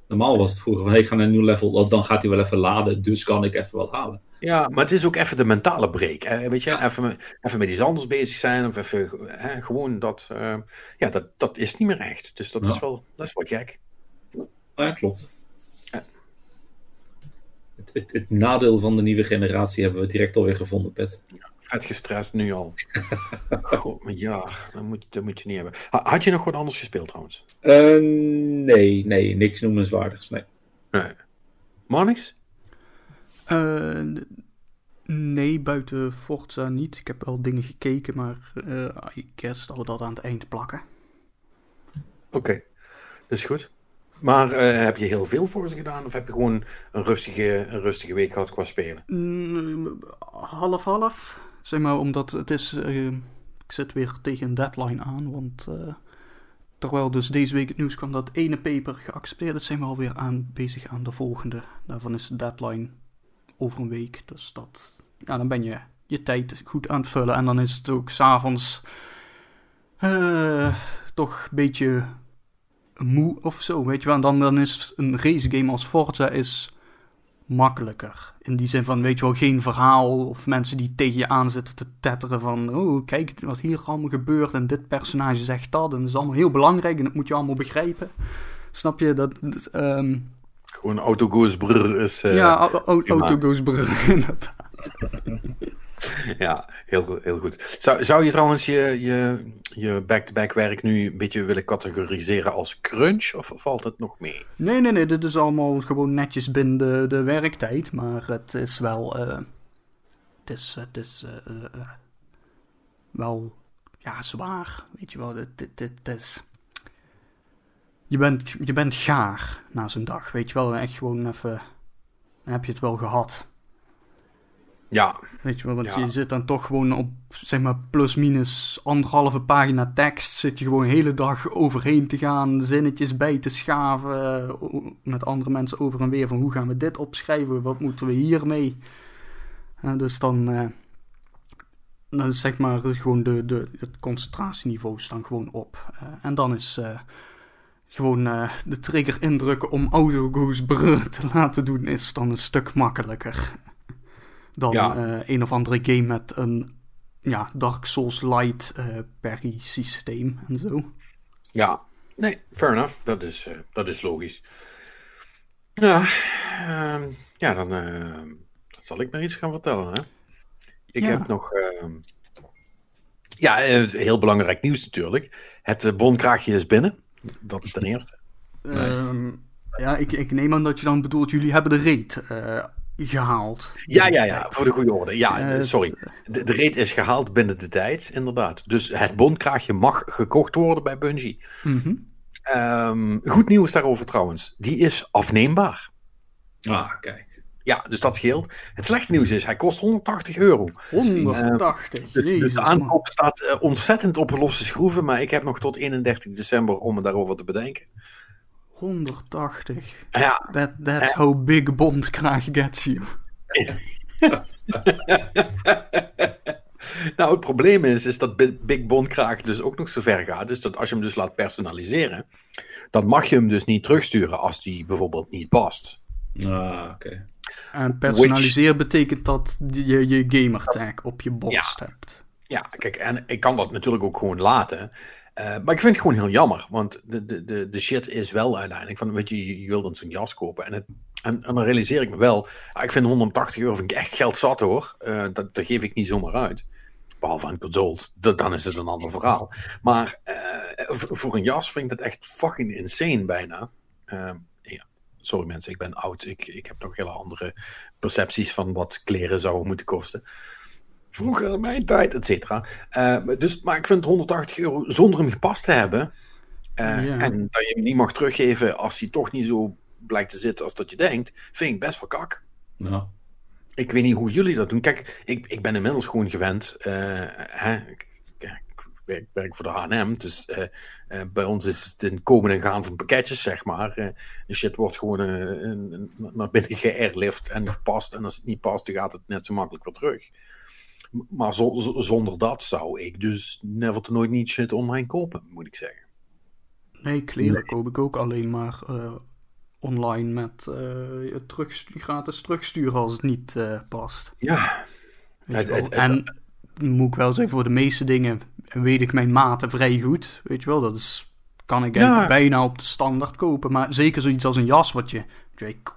Normaal was het vroeger van, hey, ik ga naar een nieuw level, dan gaat hij wel even laden, dus kan ik even wat halen. Ja, maar het is ook even de mentale break. Hè? Weet je, even, even met iets anders bezig zijn, of even hè, gewoon dat, uh, ja, dat, dat is niet meer echt. Dus dat, ja. is, wel, dat is wel gek. Ja, klopt. Het, het, het, nadeel van de nieuwe generatie hebben we direct alweer gevonden, Pet. Ja, vet gestrest nu al. God, maar ja, dat moet, dat moet je niet hebben. Had je nog wat anders gespeeld trouwens? Uh, nee, nee, niks noemenswaardigs. Nee. nee. Maar niks? Uh, nee, buiten Forza niet. Ik heb wel dingen gekeken, maar uh, ik guess dat we dat aan het eind plakken. Oké, okay. dat is goed. Maar uh, heb je heel veel voor ze gedaan? Of heb je gewoon een rustige, een rustige week gehad qua spelen? Mm, half half. Zeg maar, omdat het is... Uh, ik zit weer tegen een deadline aan. Want uh, terwijl dus deze week het nieuws kwam dat ene paper geaccepteerd is... zijn we alweer aan, bezig aan de volgende. Daarvan is de deadline over een week. Dus dat... Ja, dan ben je je tijd goed aan het vullen. En dan is het ook s'avonds... toch een beetje moe of zo, weet je wel. Dan, dan is een racegame als Forza is makkelijker. In die zin van, weet je wel, geen verhaal of mensen die tegen je aan zitten te tetteren van... Oh, kijk wat hier allemaal gebeurt en dit personage zegt dat en dat is allemaal heel belangrijk en dat moet je allemaal begrijpen. Snap je? Dat... Um... Gewoon auto goes brr is... Uh, ja, auto goes brr, inderdaad. ja, heel, heel goed. Zou, zou je trouwens je, je, je back-to-back werk nu een beetje willen categoriseren als crunch? Of valt het nog mee? Nee, nee, nee. Dit is allemaal gewoon netjes binnen de, de werktijd. Maar het is wel... Uh, het is, het is uh, uh, wel ja, zwaar. Weet je wel, het, het, het is... Je bent, je bent gaar na zo'n dag. Weet je wel, echt gewoon even... Heb je het wel gehad. Ja. Weet je wel, want ja. je zit dan toch gewoon op, zeg maar, plus minus anderhalve pagina tekst. Zit je gewoon de hele dag overheen te gaan, zinnetjes bij te schaven. Met andere mensen over en weer van hoe gaan we dit opschrijven, wat moeten we hiermee. Uh, dus dan, uh, dan zeg maar gewoon de, de, het concentratieniveau staan gewoon op. Uh, en dan is uh, gewoon de trigger indrukken om autogoes brrr te laten doen is dan een stuk makkelijker. Dan ja. een of andere game met een ja, Dark Souls light parry systeem en zo. Ja, nee, fair enough. Dat is, dat is logisch. Ja, ehm, ja dan zal ik maar iets gaan vertellen. Hè? Ik heb nog. Uh, ja, heel belangrijk nieuws natuurlijk. Het uh, bonkraagje is binnen. Dat ten eerste. Ehm, ja, ik, ik neem aan dat je dan bedoelt, jullie hebben de reet uh, gehaald. Ja, ja, ja, voor de goede orde. Ja, uh, sorry. De, de reet is gehaald binnen de tijd, inderdaad. Dus het bonkraagje mag gekocht worden bij Bungie. Mm um, goed nieuws daarover trouwens. Die is afneembaar. Ah, kijk. Ja, dus dat scheelt. Het slechte nieuws is, hij kost 180 euro. 180? Uh, dus, dus, de aankoop staat uh, ontzettend op losse schroeven, maar ik heb nog tot 31 december om me daarover te bedenken. 180? Ja. That, that's how big Bond krijg gets you. nou, het probleem is, is dat Big Bond kraag dus ook nog zo ver gaat. Dus dat als je hem dus laat personaliseren, dan mag je hem dus niet terugsturen als die bijvoorbeeld niet past. Ah, oké. En personaliseer betekent dat je je gamertag op je borst hebt. Ja, kijk, en ik kan dat natuurlijk ook gewoon laten. Uh, maar ik vind het gewoon heel jammer, want de, de, de, de shit is wel uiteindelijk van, je, je wil dan zo'n jas kopen. En, en, en, dan realiseer ik me wel, ik vind 180 euro vind ik echt geld zat hoor. Uh, dat, dat geef ik niet zomaar uit. Behalve aan consoles, dan is het een ander verhaal. Maar uh, voor een jas vind ik dat echt fucking insane bijna. Sorry mensen, ik ben oud. Ik, ik heb nog hele andere percepties van wat kleren zouden moeten kosten. Vroeger in mijn tijd, et cetera. Uh, dus, maar ik vind 180 euro zonder hem gepast te hebben. Uh, En dat je hem niet mag teruggeven als hij toch niet zo blijkt te zitten als dat je denkt. Vind ik best wel kak. Ja. Ik weet niet hoe jullie dat doen. Kijk, ik, ik ben inmiddels gewoon gewend. Uh, hè, werk, werk voor de H&M, dus bij ons is het een komen en gaan van pakketjes, zeg maar. De shit wordt gewoon naar binnen geairlift en gepast. En als het niet past, dan gaat het net zo makkelijk weer terug. Maar zo, zonder dat zou ik dus never to nooit niet shit online kopen, moet ik zeggen. Nee, kleren nee. koop ik ook alleen maar online met terug, gratis terugsturen als het niet past. Ja. Het, het, en moet ik wel zeggen, voor de meeste dingen weet ik mijn maten vrij goed. Weet je wel, dat is, kan ik ja. bijna op de standaard kopen. Maar zeker zoiets als een jas, wat je. Ik,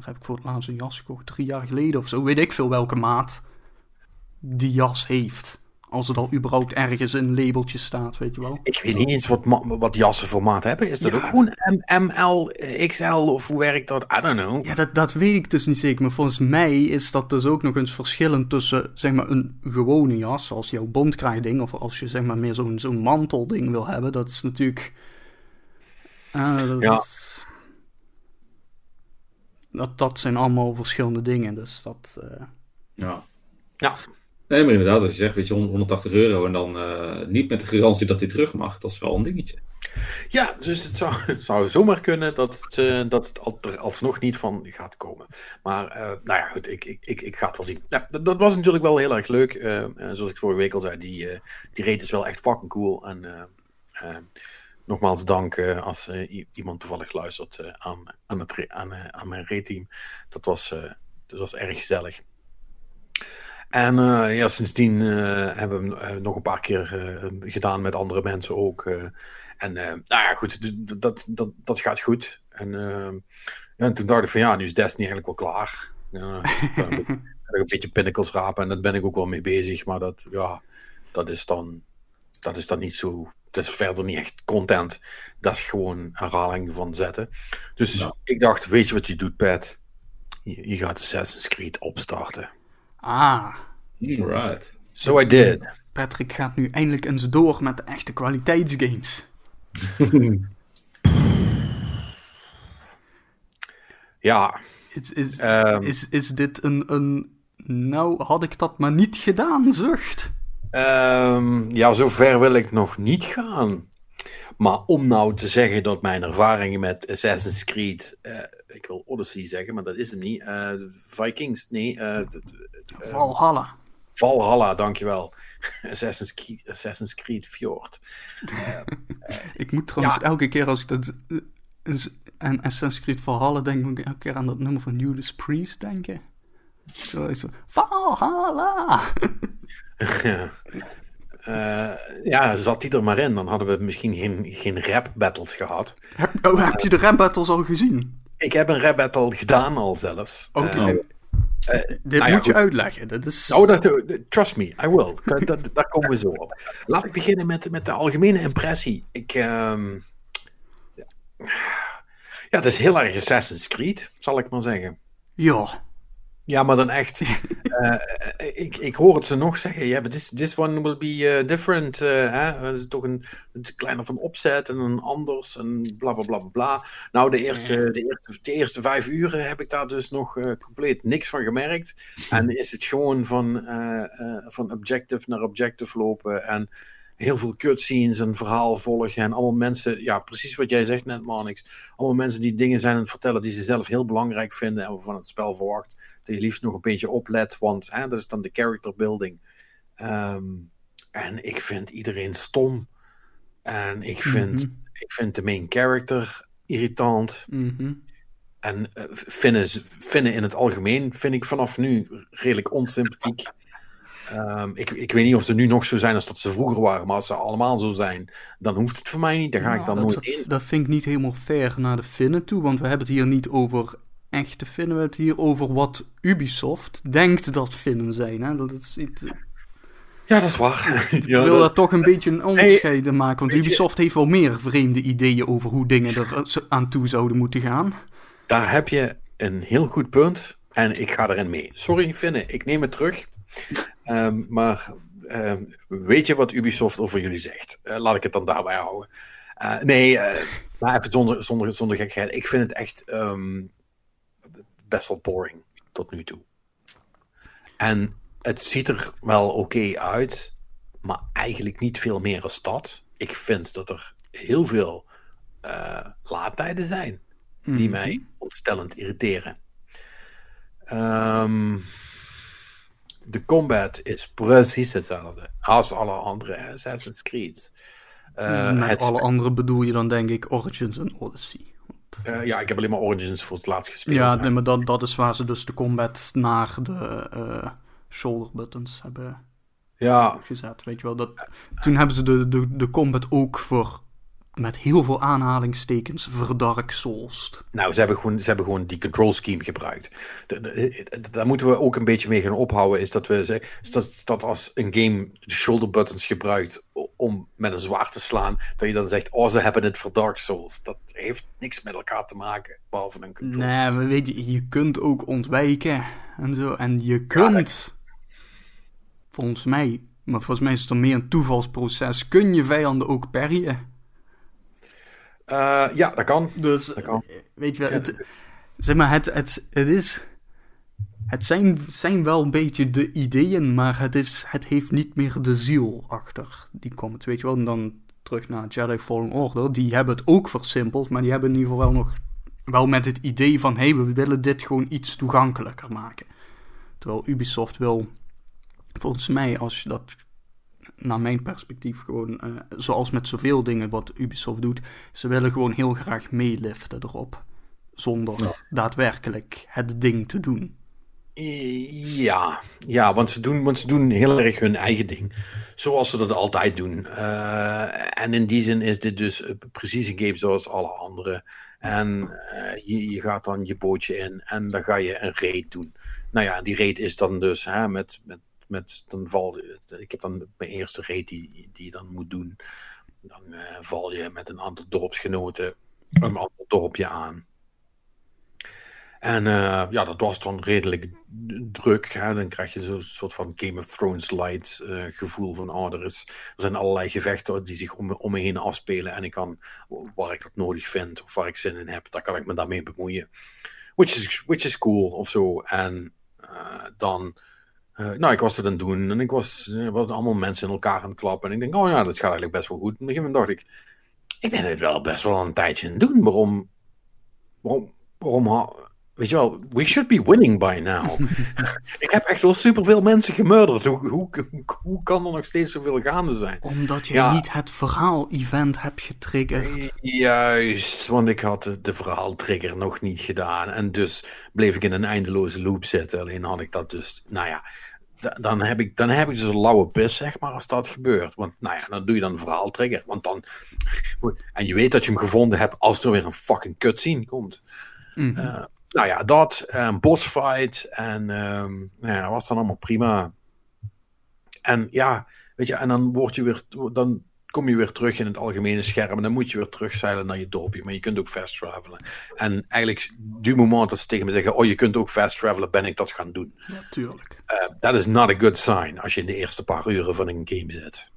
heb ik voor het laatst een jas gekocht, drie jaar geleden of zo. Weet ik veel welke maat die jas heeft. Als het al überhaupt ergens in een labeltje staat, weet je wel. Ik weet niet eens wat, wat jassen hebben. Is dat ja. ook gewoon ML, XL of hoe werkt dat? I don't know. Ja, dat, dat weet ik dus niet zeker. Maar volgens mij is dat dus ook nog eens verschillend tussen zeg maar een gewone jas, zoals jouw bondkraaiding, of als je zeg maar meer zo'n zo'n mantelding wil hebben. Dat is natuurlijk... Uh, dat, ja. dat, dat zijn allemaal verschillende dingen, dus dat... Uh... Ja. Ja. Nee, maar inderdaad, als je zegt, weet je, 180 euro en dan uh, niet met de garantie dat dit terug mag, dat is wel een dingetje. Ja, dus het zou, zou zomaar kunnen dat het, uh, dat het er alsnog niet van gaat komen. Maar, uh, nou ja, goed, ik, ik, ik, ik ga het wel zien. Ja, dat, was natuurlijk wel heel erg leuk. zoals ik vorige week al zei, die, die rate is wel echt fucking cool. En nogmaals dank als iemand toevallig luistert aan, aan, het, aan, aan mijn rate-team. Dat, was, dat was erg gezellig. En uh, ja, sindsdien uh, hebben we hem uh, nog een paar keer gedaan met andere mensen ook. en nou ja, goed, dat, dat, dat gaat goed. En, ja, en toen dacht ik van ja, nu is Destiny eigenlijk wel klaar. Ja, een beetje pinnacles rapen en daar ben ik ook wel mee bezig. Maar dat, ja, dat is dan, dat is dan niet zo. Het is verder niet echt content. Dat is gewoon herhaling van zetten. Dus ik dacht, weet je wat je doet, Pat? Je, je gaat Assassin's Creed opstarten. Ah. Right. So I did. Patrick gaat nu eindelijk eens door met de echte kwaliteitsgames. ja. Is, is, um, is, is dit een, een. Nou, had ik dat maar niet gedaan, zucht? Um, ja, zover wil ik nog niet gaan. Maar om nou te zeggen dat mijn ervaringen met Assassin's Creed. Uh, ik wil Odyssey zeggen, maar dat is het niet. Uh, Vikings, nee. Uh, Valhalla. Valhalla, dankjewel. Assassin's Creed, Assassin's Creed Fjord. ik moet trouwens elke keer als ik dat en Assassin's Creed Valhalla denk, moet ik elke keer aan dat nummer van Judas Priest denken. Zo, zo Valhalla! ja. Uh, ja, zat die er maar in, dan hadden we misschien geen, geen rap battles gehad. Heb, oh, heb je de rap battles al gezien? Ik heb een rap battle gedaan al zelfs. Oké. Okay. Uh, uh, Dit nou moet je uitleggen. Dat is... Oh, dat, trust me, I will. dat, daar komen we zo op. Laat ik beginnen met, met de algemene impressie. Ik, um, ja, het is heel erg Assassin's Creed, zal ik maar zeggen. Ja. Ja, maar dan echt. uh, ik, ik hoor het ze nog zeggen. Yeah, but this, this one will be uh, different. Uh, hè? Is toch een, een kleiner van opzet en een anders en bla bla bla bla. Nou, de eerste, de, eerste, de eerste vijf uren heb ik daar dus nog compleet niks van gemerkt. En is het gewoon van, van objective naar objective lopen en heel veel cutscenes en verhaal volgen. En allemaal mensen, ja, precies wat jij zegt net, Marnix. Allemaal mensen die dingen zijn aan het vertellen die ze zelf heel belangrijk vinden en waarvan het spel verwacht je liefst nog een beetje oplet, want hè, dat is dan de character building. Ehm, en ik vind iedereen stom. En ik vind, mhm. ik vind de main character irritant. Mhm. En uh, Finnen, in het algemeen vind ik vanaf nu redelijk onsympathiek. Um, ik, ik weet niet of ze nu nog zo zijn als dat ze vroeger waren, maar als ze allemaal zo zijn, dan hoeft het voor mij niet. Daar ga ik dan nou, nooit in. Dat vind ik niet helemaal fair naar de Finnen toe, want we hebben het hier niet over echte Finnen. We hebben het hier over wat Ubisoft denkt dat Finnen zijn. Hè? Dat is iets... Ja, dat is waar. Ik wil dat... daar toch een beetje een onderscheid maken. Want Ubisoft heeft wel meer vreemde ideeën over hoe dingen er aan toe zouden moeten gaan. Daar heb je een heel goed punt. En ik ga erin mee. Sorry, Finnen, ik neem het terug. Ehm, maar ehm, weet je wat Ubisoft over jullie zegt? Uh, laat ik het dan daarbij houden. Uh, nee, uh, maar even zonder, zonder, zonder gekheid. Ik vind het echt um, best wel boring tot nu toe. En het ziet er wel oké uit, maar eigenlijk niet veel meer als dat. Ik vind dat er heel veel uh, laadtijden zijn die mhm. mij ontstellend irriteren. Um, de combat is precies hetzelfde als alle andere Assassin's Creed. Uh, Met alle andere bedoel je dan denk ik Origins en Odyssey. Uh, ja, ik heb alleen maar Origins voor het laatst gespeeld. Ja, nee, maar dat, dat is waar ze dus de combat naar de uh, shoulder buttons hebben ja. gezet. Weet je wel, dat, toen hebben ze de, de, de combat ook voor met heel veel aanhalingstekens verdark Souls. Nou, ze hebben, gewoon, ze hebben gewoon die control scheme gebruikt. daar moeten we ook een beetje mee gaan ophouden. Is dat we dat, dat als een game de shoulder buttons gebruikt om met een zwaard te slaan, dat je dan zegt: Oh, ze hebben het voor Dark Souls. Dat heeft niks met elkaar te maken, behalve een control. Nee, maar weet je, je kunt ook ontwijken en zo. En je kunt, volgens mij, maar volgens mij is het dan meer een toevalsproces, kun je vijanden ook parryen. Uh, ja, dat kan. Dus, dat kan. weet je wel, het, zeg maar, het, het, het is... Het zijn, zijn wel een beetje de ideeën, maar het, is, het heeft niet meer de ziel achter die komt. Weet je wel, en dan terug naar Jedi Fallen Order. Die hebben het ook versimpeld, maar die hebben in ieder geval wel nog... Wel met het idee van, hé, hey, we willen dit gewoon iets toegankelijker maken. Terwijl Ubisoft wil, volgens mij, als je dat naar mijn perspectief gewoon, uh, zoals met zoveel dingen wat Ubisoft doet, ze willen gewoon heel graag meeliften erop. Zonder daadwerkelijk het ding te doen. Ja, ja want, ze doen, want ze doen heel erg hun eigen ding. Zoals ze dat altijd doen. Uh, en in die zin is dit dus precies een game zoals alle andere. En uh, je, je, gaat dan je bootje in en dan ga je een raid doen. Nou ja, die raid is dan dus hè, met, met met, dan val, ik heb dan mijn eerste raid die, die je dan moet doen. Dan uh, val je met een aantal dorpsgenoten een ander dorpje aan. En uh, ja, dat was dan redelijk druk. Hè? Dan krijg je zo'n soort van Game of Thrones light uh, gevoel van, oh, er, zijn allerlei gevechten die zich om, om me heen afspelen. En ik kan, waar ik dat nodig vind of waar ik zin in heb, daar kan ik me daarmee bemoeien. Which is, which is cool of zo. En dan uh, nou, ik was het aan het doen en ik was uh, wat allemaal mensen in elkaar aan het klappen. En ik denk, oh ja, dat gaat eigenlijk best wel goed. En op een gegeven moment dacht ik, ik ben het wel best wel een tijdje aan het doen. Waarom, waarom, waarom weet je wel, we should be winning by now. ik heb echt wel superveel mensen gemurderd. Hoe, hoe, hoe, kan er nog steeds zoveel gaande zijn? Omdat je niet het verhaal-event hebt getriggerd. Juist, want ik had de, de verhaal-trigger nog niet gedaan. En dus bleef ik in een eindeloze loop zitten. Alleen had ik dat dus, nou ja, dan heb, ik, dan heb ik dus een lauwe pis, zeg maar, als dat gebeurt. Want, nou ja, dan doe je dan een verhaal-trigger. Want dan... En je weet dat je hem gevonden hebt als er weer een fucking cutscene komt. Mm nou ja, dat, een bossfight en um, nou ja, was dan allemaal prima. En ja, weet je, en dan word je weer, dan kom je weer terug in het algemene scherm en dan moet je weer terugzeilen naar je dorpje. Maar je kunt ook fast travelen. En eigenlijk, du moment dat ze tegen me zeggen, oh je kunt ook fast travelen, ben ik dat gaan doen. Natuurlijk. Uh, dat is not a good sign als je in de eerste paar uren van een game zit.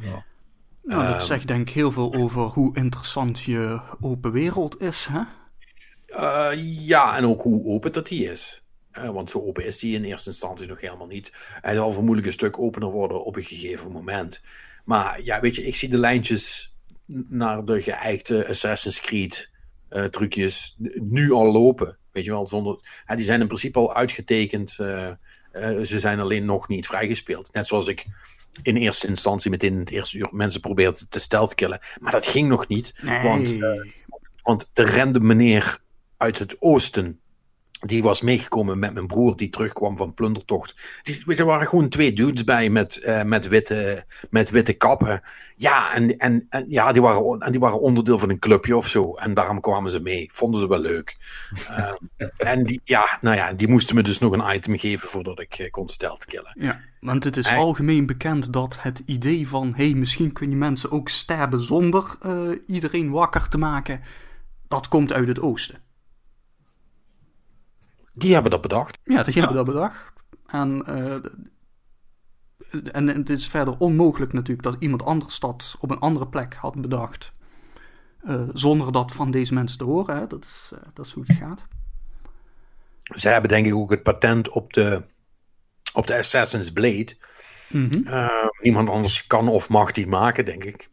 Ja. Nou, dat um, zegt denk ik heel veel over hoe interessant je open wereld is, hè? Uh, ja, en ook hoe open dat die is. Uh, want zo open is die in eerste instantie nog helemaal niet. Hij zal vermoedelijk een stuk opener worden op een gegeven moment. Maar ja, weet je, ik zie de lijntjes naar de geëikte Assassin's Creed uh, trucjes nu al lopen. Weet je wel, zonder. die zijn in principe al uitgetekend. ze zijn alleen nog niet vrijgespeeld. Net zoals ik in eerste instantie meteen in het eerste uur mensen probeerde te stealth killen. Maar dat ging nog niet. Nee. Want, want de rende meneer uit het oosten. Die was meegekomen met mijn broer die terugkwam van plundertocht. Die, er waren gewoon twee dudes bij met, uh, met, witte, met witte kappen. Ja, en, en, en, ja die, waren, en die waren onderdeel van een clubje of zo. En daarom kwamen ze mee. Vonden ze wel leuk. uh, en die, ja, nou ja, die moesten me dus nog een item geven voordat ik uh, kon stelt killen. Ja, want het is algemeen bekend dat het idee van... hey, misschien kun je mensen ook sterben zonder iedereen wakker te maken... dat komt uit het oosten. Die hebben dat bedacht. Ja, die hebben dat bedacht. En, uh, en, het is verder onmogelijk natuurlijk dat iemand anders dat op een andere plek had bedacht. Uh, zonder dat van deze mensen te horen. Hè? Dat, is, uh, dat is hoe het gaat. Zij hebben denk ik ook het patent op de, op de Assassin's Blade. Mm -hmm. niemand anders kan of mag die maken, denk ik.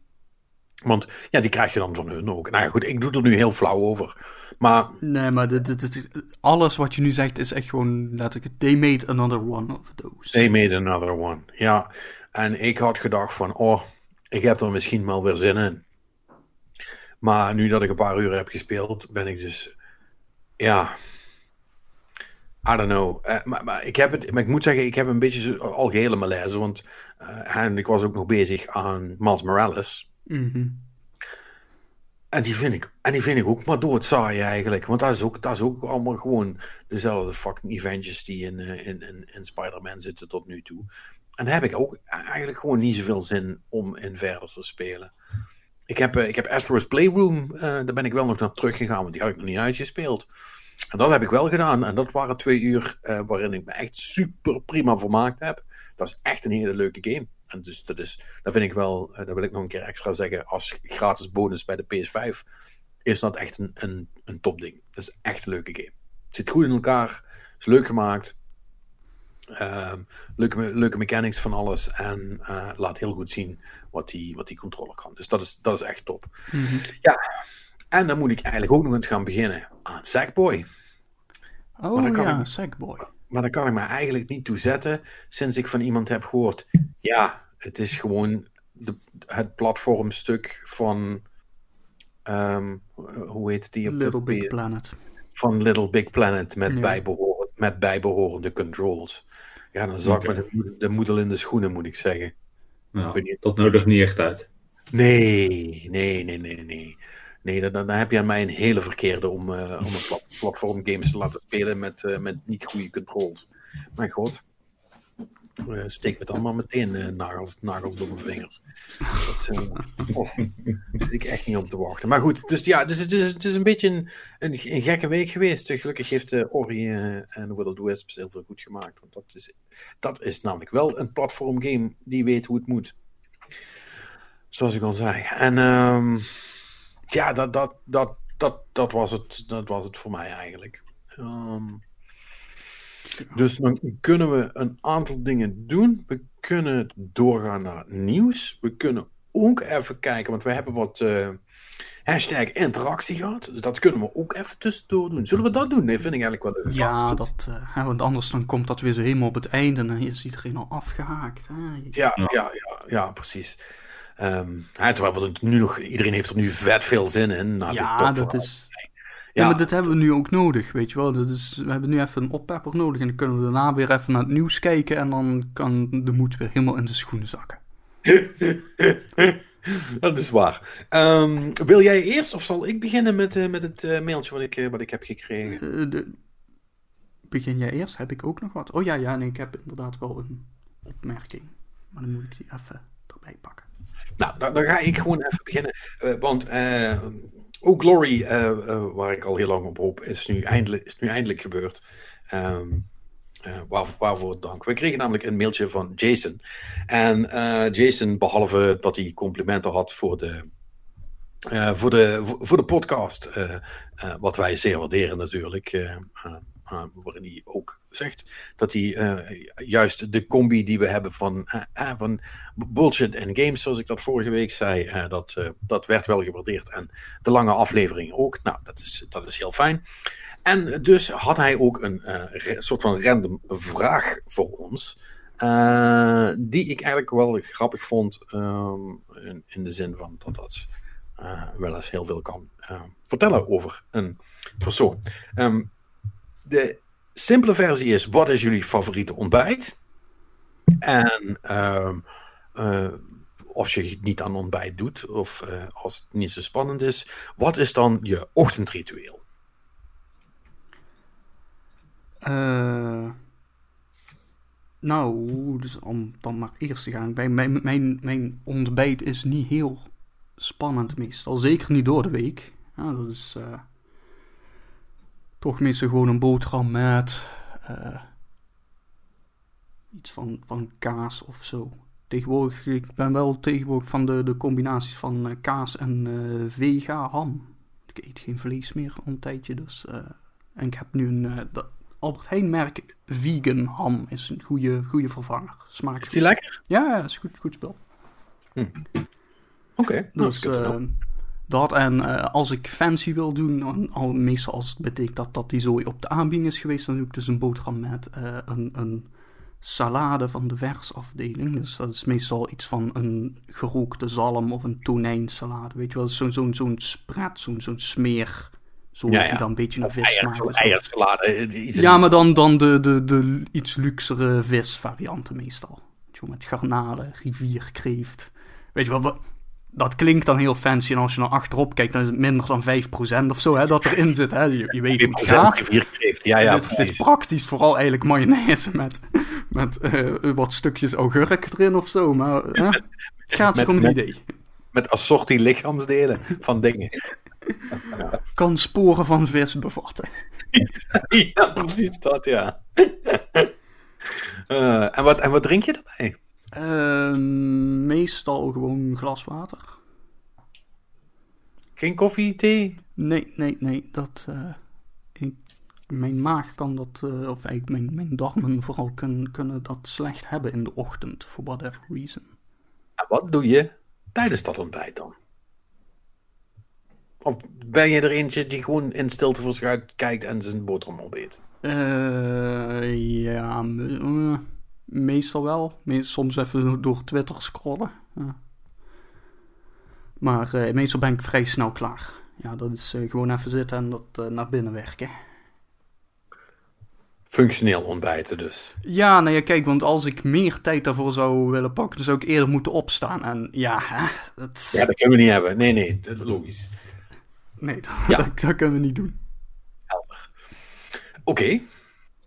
Want ja, die krijg je dan van hun ook. Nou ja, goed, ik doe er nu heel flauw over. Maar... Nee, maar dit, dit, dit, alles wat je nu zegt is echt gewoon, het, they made another one of those. They made another one, ja. En ik had gedacht van, oh, ik heb er misschien wel weer zin in. Maar nu dat ik een paar uur heb gespeeld, ben ik dus, ja, I don't know. Uh, maar, maar, ik heb het, maar ik moet zeggen, ik heb een beetje algehele malaise, want uh, en ik was ook nog bezig aan Miles Morales. Mm en die vind ik, en die vind ik ook maar doodsaai eigenlijk. Want dat is ook, dat is ook allemaal gewoon dezelfde fucking eventjes die in, uh, in, in, Spider-Man zitten tot nu toe. En daar heb ik ook eigenlijk gewoon niet zoveel zin om in verder te spelen. Ik heb, uh, ik heb Astro's Playroom, uh, daar ben ik wel nog naar teruggegaan, want die had ik nog niet uitgespeeld. En dat heb ik wel gedaan. En dat waren twee uur waarin ik me echt super prima vermaakt heb. Dat is echt een hele leuke game. En dus dat is, dat vind ik wel, uh, dat wil ik nog een keer extra zeggen, als gratis bonus bij de PS5, is dat echt een, een, een topding. Dat is echt een leuke game. Het zit goed in elkaar, is leuk gemaakt, uh, leuke, leuke mechanics van alles en uh, laat heel goed zien wat die, wat die controller kan. Dus dat is, dat is echt top. Mm -hmm. Ja, en dan moet ik eigenlijk ook nog eens gaan beginnen aan Sackboy. Oh ja, ik... Sackboy. Maar daar kan ik me eigenlijk niet toe zetten sinds ik van iemand heb gehoord. Ja, het is gewoon de, het platformstuk van. Um, hoe heet die? Op Little Big Planet. Van Little Big Planet met, ja. bijbehorend, met bijbehorende controls. Ja, dan zak okay. me de, de moedel in de schoenen, moet ik zeggen. Nou, dat nodigt niet echt uit. Nee, nee, nee, nee, nee. Nee, dan, dan heb je aan mij een hele verkeerde om, uh, om een plat platform games te laten spelen met, uh, met niet goede controls. Mijn god. Uh, steek me dan maar meteen nagels, nagels door mijn vingers. Dat oh, zit ik echt niet op te wachten. Maar goed, dus ja, dus het, is, het is een beetje een, een, een gekke week geweest. Gelukkig heeft Ori en Will of Wisps heel veel goed gemaakt. Want dat is, dat is namelijk wel een platform game die weet hoe het moet. Zoals ik al zei. En um, ja, dat, dat, dat, dat, dat, was het, dat was het voor mij eigenlijk. Um, dus dan kunnen we een aantal dingen doen. We kunnen doorgaan naar nieuws. We kunnen ook even kijken, want we hebben wat uh, hashtag interactie gehad. Dus dat kunnen we ook even tussendoor doen. Zullen we dat doen? Nee, vind ik eigenlijk wel leuk. Ja, dat, uh, want anders dan komt dat weer zo helemaal op het einde en dan is iedereen al afgehaakt. Hè? Ja, ja, ja, ja, precies. Um, terwijl we nu nog, iedereen heeft er nu vet veel zin in. Nou, ja, dat is. Ja, maar dat hebben we nu ook nodig, weet je wel. Dat is, we hebben nu even een oppepper nodig en dan kunnen we daarna weer even naar het nieuws kijken en dan kan de moed weer helemaal in de schoenen zakken. dat is waar. Um, wil jij eerst of zal ik beginnen met, uh, met het uh, mailtje wat ik, uh, wat ik heb gekregen? De... Begin jij eerst? Heb ik ook nog wat? Oh ja, ja, nee, ik heb inderdaad wel een opmerking. Maar dan moet ik die even erbij pakken. Nou, dan, ga ik gewoon even beginnen. want ook Glory, waar ik al heel lang op hoop, is nu eindelijk, is nu eindelijk gebeurd. Waar, waarvoor dank. We kregen namelijk een mailtje van Jason. En Jason, behalve dat hij complimenten had voor de, voor de, voor de podcast, wat wij zeer waarderen natuurlijk, waarin hij ook zegt dat hij juist de combi die we hebben van, van bullshit en games, zoals ik dat vorige week zei, dat, dat werd wel gewaardeerd. En de lange aflevering ook. Nou, dat is, dat is heel fijn. En dus had hij ook een soort van random vraag voor ons. Die ik eigenlijk wel grappig vond. Um, in, in, de zin van dat dat wel eens heel veel kan vertellen over een persoon. Um, de simpele versie is: wat is jullie favoriete ontbijt? En um, als je het niet aan ontbijt doet, of als het niet zo spannend is, wat is dan je ochtendritueel? Uh, nou, dus om dan maar eerst te gaan. Mijn, mijn, mijn, mijn ontbijt is niet heel spannend meestal. Zeker niet door de week. Dat is uh, toch meestal gewoon een boterham met uh, iets van, van kaas of zo. Tegenwoordig, ik ben wel tegenwoordig van de, de combinaties van kaas en vega ham. Ik eet geen vlees meer al een tijdje, dus... en ik heb nu een... Albert Heijn merk vegan ham is een goede, goede vervanger. Smaakt is die lekker? Ja, is goed, goed spel. Hm. Oké, nou, dus uh, dat en uh, als ik fancy wil doen, al, meestal als het betekent dat, dat die zooi op de aanbieding is geweest, dan doe ik dus een boterham met uh, een, een salade van de versafdeling. Dus dat is meestal iets van een gerookte zalm of een tonijnsalade. Weet je wel, zo'n zo'n zo'n spread, zo'n zo'n smeer zo ja, ja. dan een beetje een vis smaakt. Eiersalade. Eh, ja, maar dan, dan de, de, de iets luxere visvarianten meestal. Met garnalen, rivierkreeft. Weet je wel, dat klinkt dan heel fancy. En als je naar achterop kijkt, dan is het minder dan 5% of zo hè, dat erin zit. Hè. Je, je weet hoe het gaat. Ja, ja, het, is, het is praktisch vooral eigenlijk mayonaise met, met uh, wat stukjes augurk erin of zo. Maar uh, het gaat met, om het idee. Met assortie lichaamsdelen van dingen. Kan sporen van vis bevatten. ja, precies dat, ja. Uh, en, wat, en wat drink je erbij? Uh, meestal gewoon glas water. Geen koffie, thee? Nee, nee, nee. Dat, uh, ik, mijn maag kan dat, uh, of eigenlijk mijn, mijn darmen vooral kunnen, kunnen dat slecht hebben in de ochtend, for whatever reason. En wat doe je tijdens dat ontbijt dan? Of ben je er eentje die gewoon in stilte voor zich kijkt en zijn boterham opbeet? Uh, ja, uh, meestal wel. Soms even door Twitter scrollen. Maar uh, meestal ben ik vrij snel klaar. Ja, dat is gewoon even zitten en dat naar binnen werken. Functioneel ontbijten dus. Ja, nou ja, kijk, want als ik meer tijd daarvoor zou willen pakken, zou ik eerder moeten opstaan. En ja, hè, dat... Ja, dat kunnen we niet hebben. Nee, nee, dat is logisch. Nee, dat, ja. dat, kunnen we niet doen. Helder. Oké.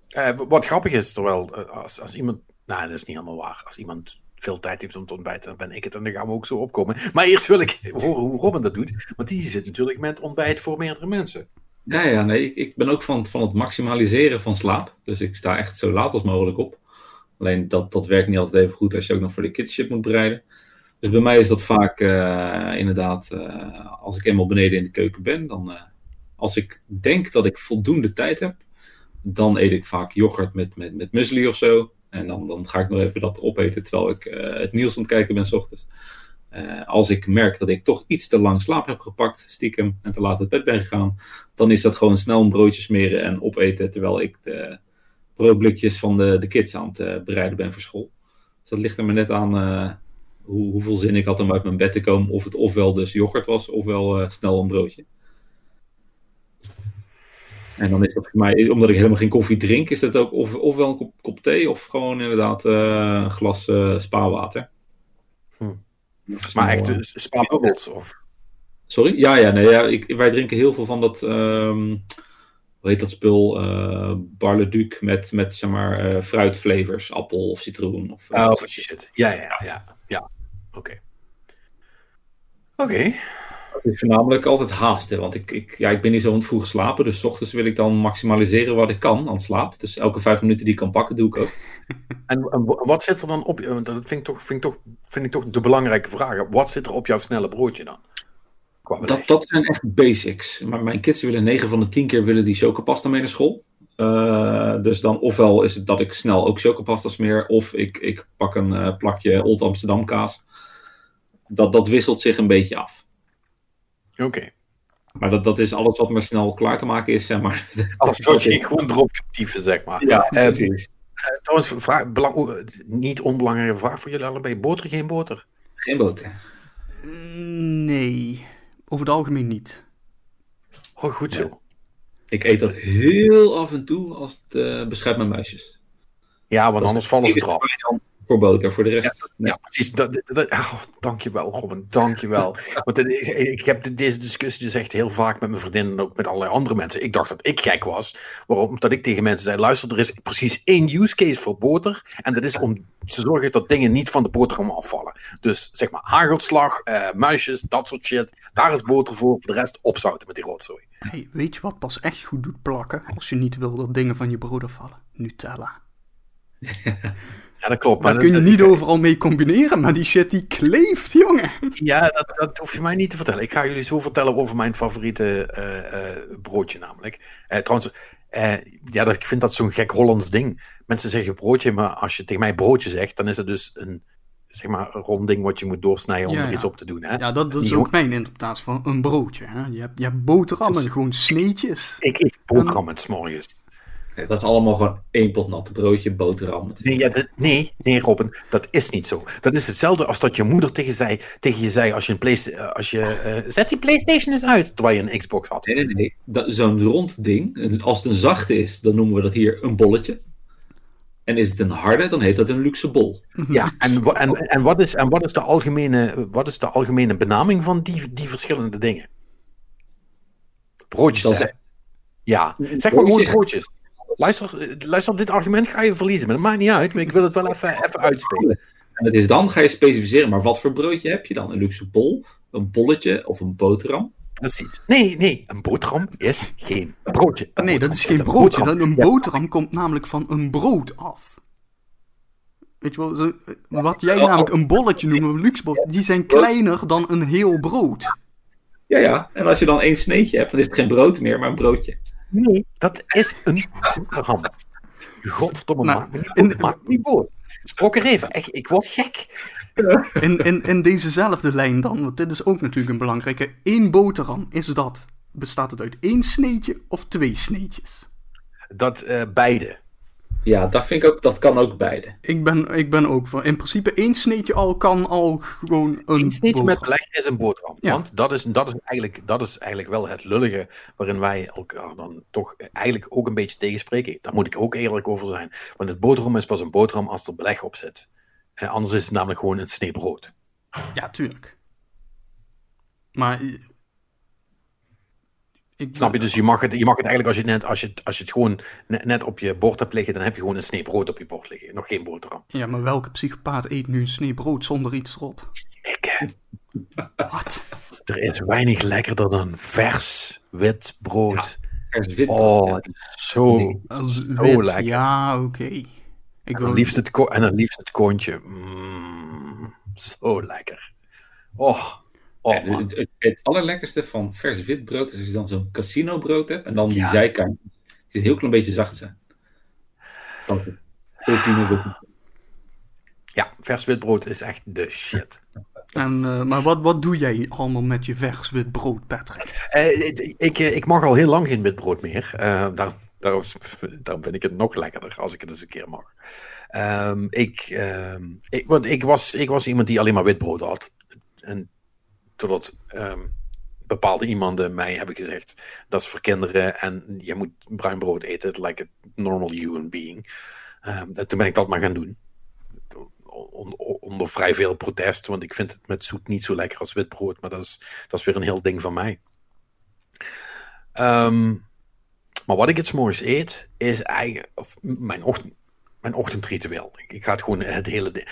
Okay. Wat grappig is, terwijl als, als iemand... Nou, dat is niet helemaal waar. Als iemand veel tijd heeft om te ontbijten, dan ben ik het en dan gaan we ook zo opkomen. Maar eerst wil ik horen hoe Robin dat doet, want die zit natuurlijk met ontbijt voor meerdere mensen. Ja, ja, nee, ik, ik ben ook van, van het maximaliseren van slaap. Dus ik sta echt zo laat als mogelijk op. Alleen dat, dat werkt niet altijd even goed als je ook nog voor de kids shit moet bereiden. Dus bij mij is dat vaak uh, inderdaad, uh, als ik eenmaal beneden in de keuken ben, dan uh, als ik denk dat ik voldoende tijd heb, dan eet ik vaak yoghurt met, met, met muesli of zo. En dan, dan ga ik nog even dat opeten terwijl ik het nieuws aan het kijken ben s ochtends. Uh, als ik merk dat ik toch iets te lang slaap heb gepakt, stiekem, en te laat het bed ben gegaan, dan is dat gewoon snel een broodje smeren en opeten terwijl ik de broodblikjes van de, de kids aan het uh, bereiden ben voor school. Dus dat ligt er maar net aan hoe, hoeveel zin ik had om uit mijn bed te komen. Of het ofwel dus yoghurt was, ofwel snel een broodje. En dan is dat voor mij, omdat ik helemaal geen koffie drink, is dat ook of, ofwel een kop, kop thee of gewoon inderdaad een glas spaarwater. Hm. Maar echt uh, spaarbubbels? Of... Sorry? Ja, ja, nee, ja ik, wij drinken heel veel van dat, um, hoe heet dat spul? Uh, Barleduc met, met zeg maar, uh, fruitflavors, appel of citroen. Of, oh, wat shit. Ja, ja, ja. ja. Oké. Okay. Oké. Okay. Het is voornamelijk altijd haasten, want ik, ik, ja, ik ben niet zo aan vroeg slapen, dus ochtends wil ik dan maximaliseren wat ik kan aan slaap. Dus elke vijf minuten die ik kan pakken, doe ik ook. En, en wat zit er dan op, want dat vind ik, toch, vind, ik toch, vind ik toch de belangrijke vraag. Wat zit er op jouw snelle broodje dan? Dat, dat zijn echt basics. Maar mijn kids willen 9 van de 10 keer willen die chocopasta mee naar school. Uh, dus dan ofwel is het dat ik snel ook chocopasta smeer, of ik, ik pak een uh, plakje Old Amsterdam kaas. Dat, dat wisselt zich een beetje af. Oké. Maar dat, dat is alles wat maar snel klaar te maken is, zeg maar. Alles wat je gewoon erop kunt zeg maar. Ja, uh, precies. Uh, trouwens, vraag, belang, niet onbelangrijke vraag voor jullie allebei. Boter, geen boter? Geen boter. Nee, over het algemeen niet. Oh, goed zo. Ik eet dat heel af en toe als het uh, beschermt mijn muisjes. Ja, want anders vallen ze eraf voor boter. Voor de rest. Ja, ja precies. Dat, dat, oh, dankjewel, Robin. Dankjewel. Want ik, ik heb deze discussie dus echt heel vaak met mijn vriendinnen en ook met allerlei andere mensen. Ik dacht dat ik gek was. Waarom? Dat ik tegen mensen zei: luister, er is precies één use case voor boter. En dat is om te zorgen dat dingen niet van de boterham afvallen. Dus zeg maar hagelslag, uh, muisjes, dat soort shit. Daar is boter voor. Voor de rest opzouten met die rotzooi. Hey, weet je wat pas echt goed doet plakken? Als je niet wil dat dingen van je brood afvallen? Nutella. Ja, dat klopt. Maar Daar kun je niet overal mee combineren, maar die shit die kleeft, jongen. Ja, dat, dat hoef je mij niet te vertellen. Ik ga jullie zo vertellen over mijn favoriete uh, uh, broodje namelijk. Uh, trouwens, ja, ik vind dat zo'n gek Hollands ding. Mensen zeggen broodje, maar als je tegen mij broodje zegt, dan is het dus een, zeg maar, rond ding wat je moet doorsnijden om er iets op te doen. Hè? Ja, dat, dat is ook mijn interpretatie van een broodje. Hè? Je, hebt, je hebt boterhammen, dus, gewoon sneetjes. Ik eet boterham met s'morgens. Nee, dat is allemaal gewoon één pot natte broodje, boterham. Nee, ja, dat, nee, nee, Robin, dat is niet zo. Dat is hetzelfde als dat je moeder tegen, zei, tegen je zei als je een. Eh, als je, uh, zet die PlayStation eens uit terwijl je een Xbox had. Nee, nee, nee. Zo'n rond ding, als het een zachte is, dan noemen we dat hier een bolletje. En is het een harde, dan heet dat een luxe bol. Ja, en, en, en, wat, is, en wat, is de algemene, wat is de algemene benaming van die, die verschillende dingen? Broodjes. Zijn... Ja, zeg maar gewoon broodjes. Luister, luister op dit argument ga je verliezen, maar dat maakt niet uit. Maar ik wil het wel even, even uitspelen. En het is dan, ga je specificeren, maar wat voor broodje heb je dan? Een luxe bol, een bolletje of een boterham? Precies. Nee, nee, een boterham is geen broodje. nee, dat is geen broodje. Een, een boterham komt namelijk van een brood af. Weet je wel, zo, wat jij namelijk een bolletje noemt, een luxe bol, die zijn kleiner dan een heel brood. Ja, ja. En als je dan één sneetje hebt, dan is het geen brood meer, maar een broodje. Nee, dat is een boterham. Godverdomme, nou, maak me niet, maak me niet boos. Sprokken even, echt, ik word gek. In, in, in dezezelfde lijn dan, want dit is ook natuurlijk een belangrijke. Eén boterham, is dat, bestaat het uit één sneetje of twee sneetjes? Dat uh, beide. Ja, dat vind ik ook, dat kan ook beide. Ik ben, ik ben ook van, in principe één sneetje al kan al gewoon een Eén sneetje met beleg is een boterham. Want dat is, dat, is eigenlijk, dat is eigenlijk wel het lullige waarin wij elkaar dan toch eigenlijk ook een beetje tegenspreken. Daar moet ik ook eerlijk over zijn. Want het boterham is pas een boterham als er beleg op zit. En anders is het namelijk gewoon een snee brood. Ja, tuurlijk. Maar Snap je? Dus je mag, het, je mag het eigenlijk als je, net, als je, als je het gewoon net, net, op je bord hebt liggen, dan heb je gewoon een snee brood op je bord liggen. Nog geen boterham. Ja, maar welke psychopaat eet nu een snee brood zonder iets erop? Ik, Wat? Er is weinig lekkerder dan vers wit brood. Ja, vers wit brood. Oh, zo, zo lekker. Ja, oké. Okay. En, dan liefst het en dan liefst het koontje. Mm, zo lekker. Oh, Oh, het, het, allerlekkerste van vers witbrood is als je dan zo'n casino brood hebt en dan die ja. zijkant. Het is een heel klein beetje zacht zijn. Ja, vers witbrood is echt de shit. En, uh, maar wat, wat doe jij allemaal met je vers wit brood, Patrick? Uh, ik, ik mag al heel lang geen wit brood meer. Uh, daar, daarom, daarom vind ik het nog lekkerder als ik het eens een keer mag. Um, ik, um, ik, want ik, was, ik was iemand die alleen maar wit brood had. En totdat um, bepaalde iemanden mij hebben gezegd: dat is voor kinderen en je moet bruin brood eten, like a normal human being. en toen ben ik dat maar gaan doen onder vrij veel protest, want ik vind het met zoet niet zo lekker als wit brood, maar dat is, dat is weer een heel ding van mij. Um, maar wat ik het s'morgens eet, is eigenlijk of mijn, ochtend, mijn ochtendritueel. Ik, ga het gewoon het hele.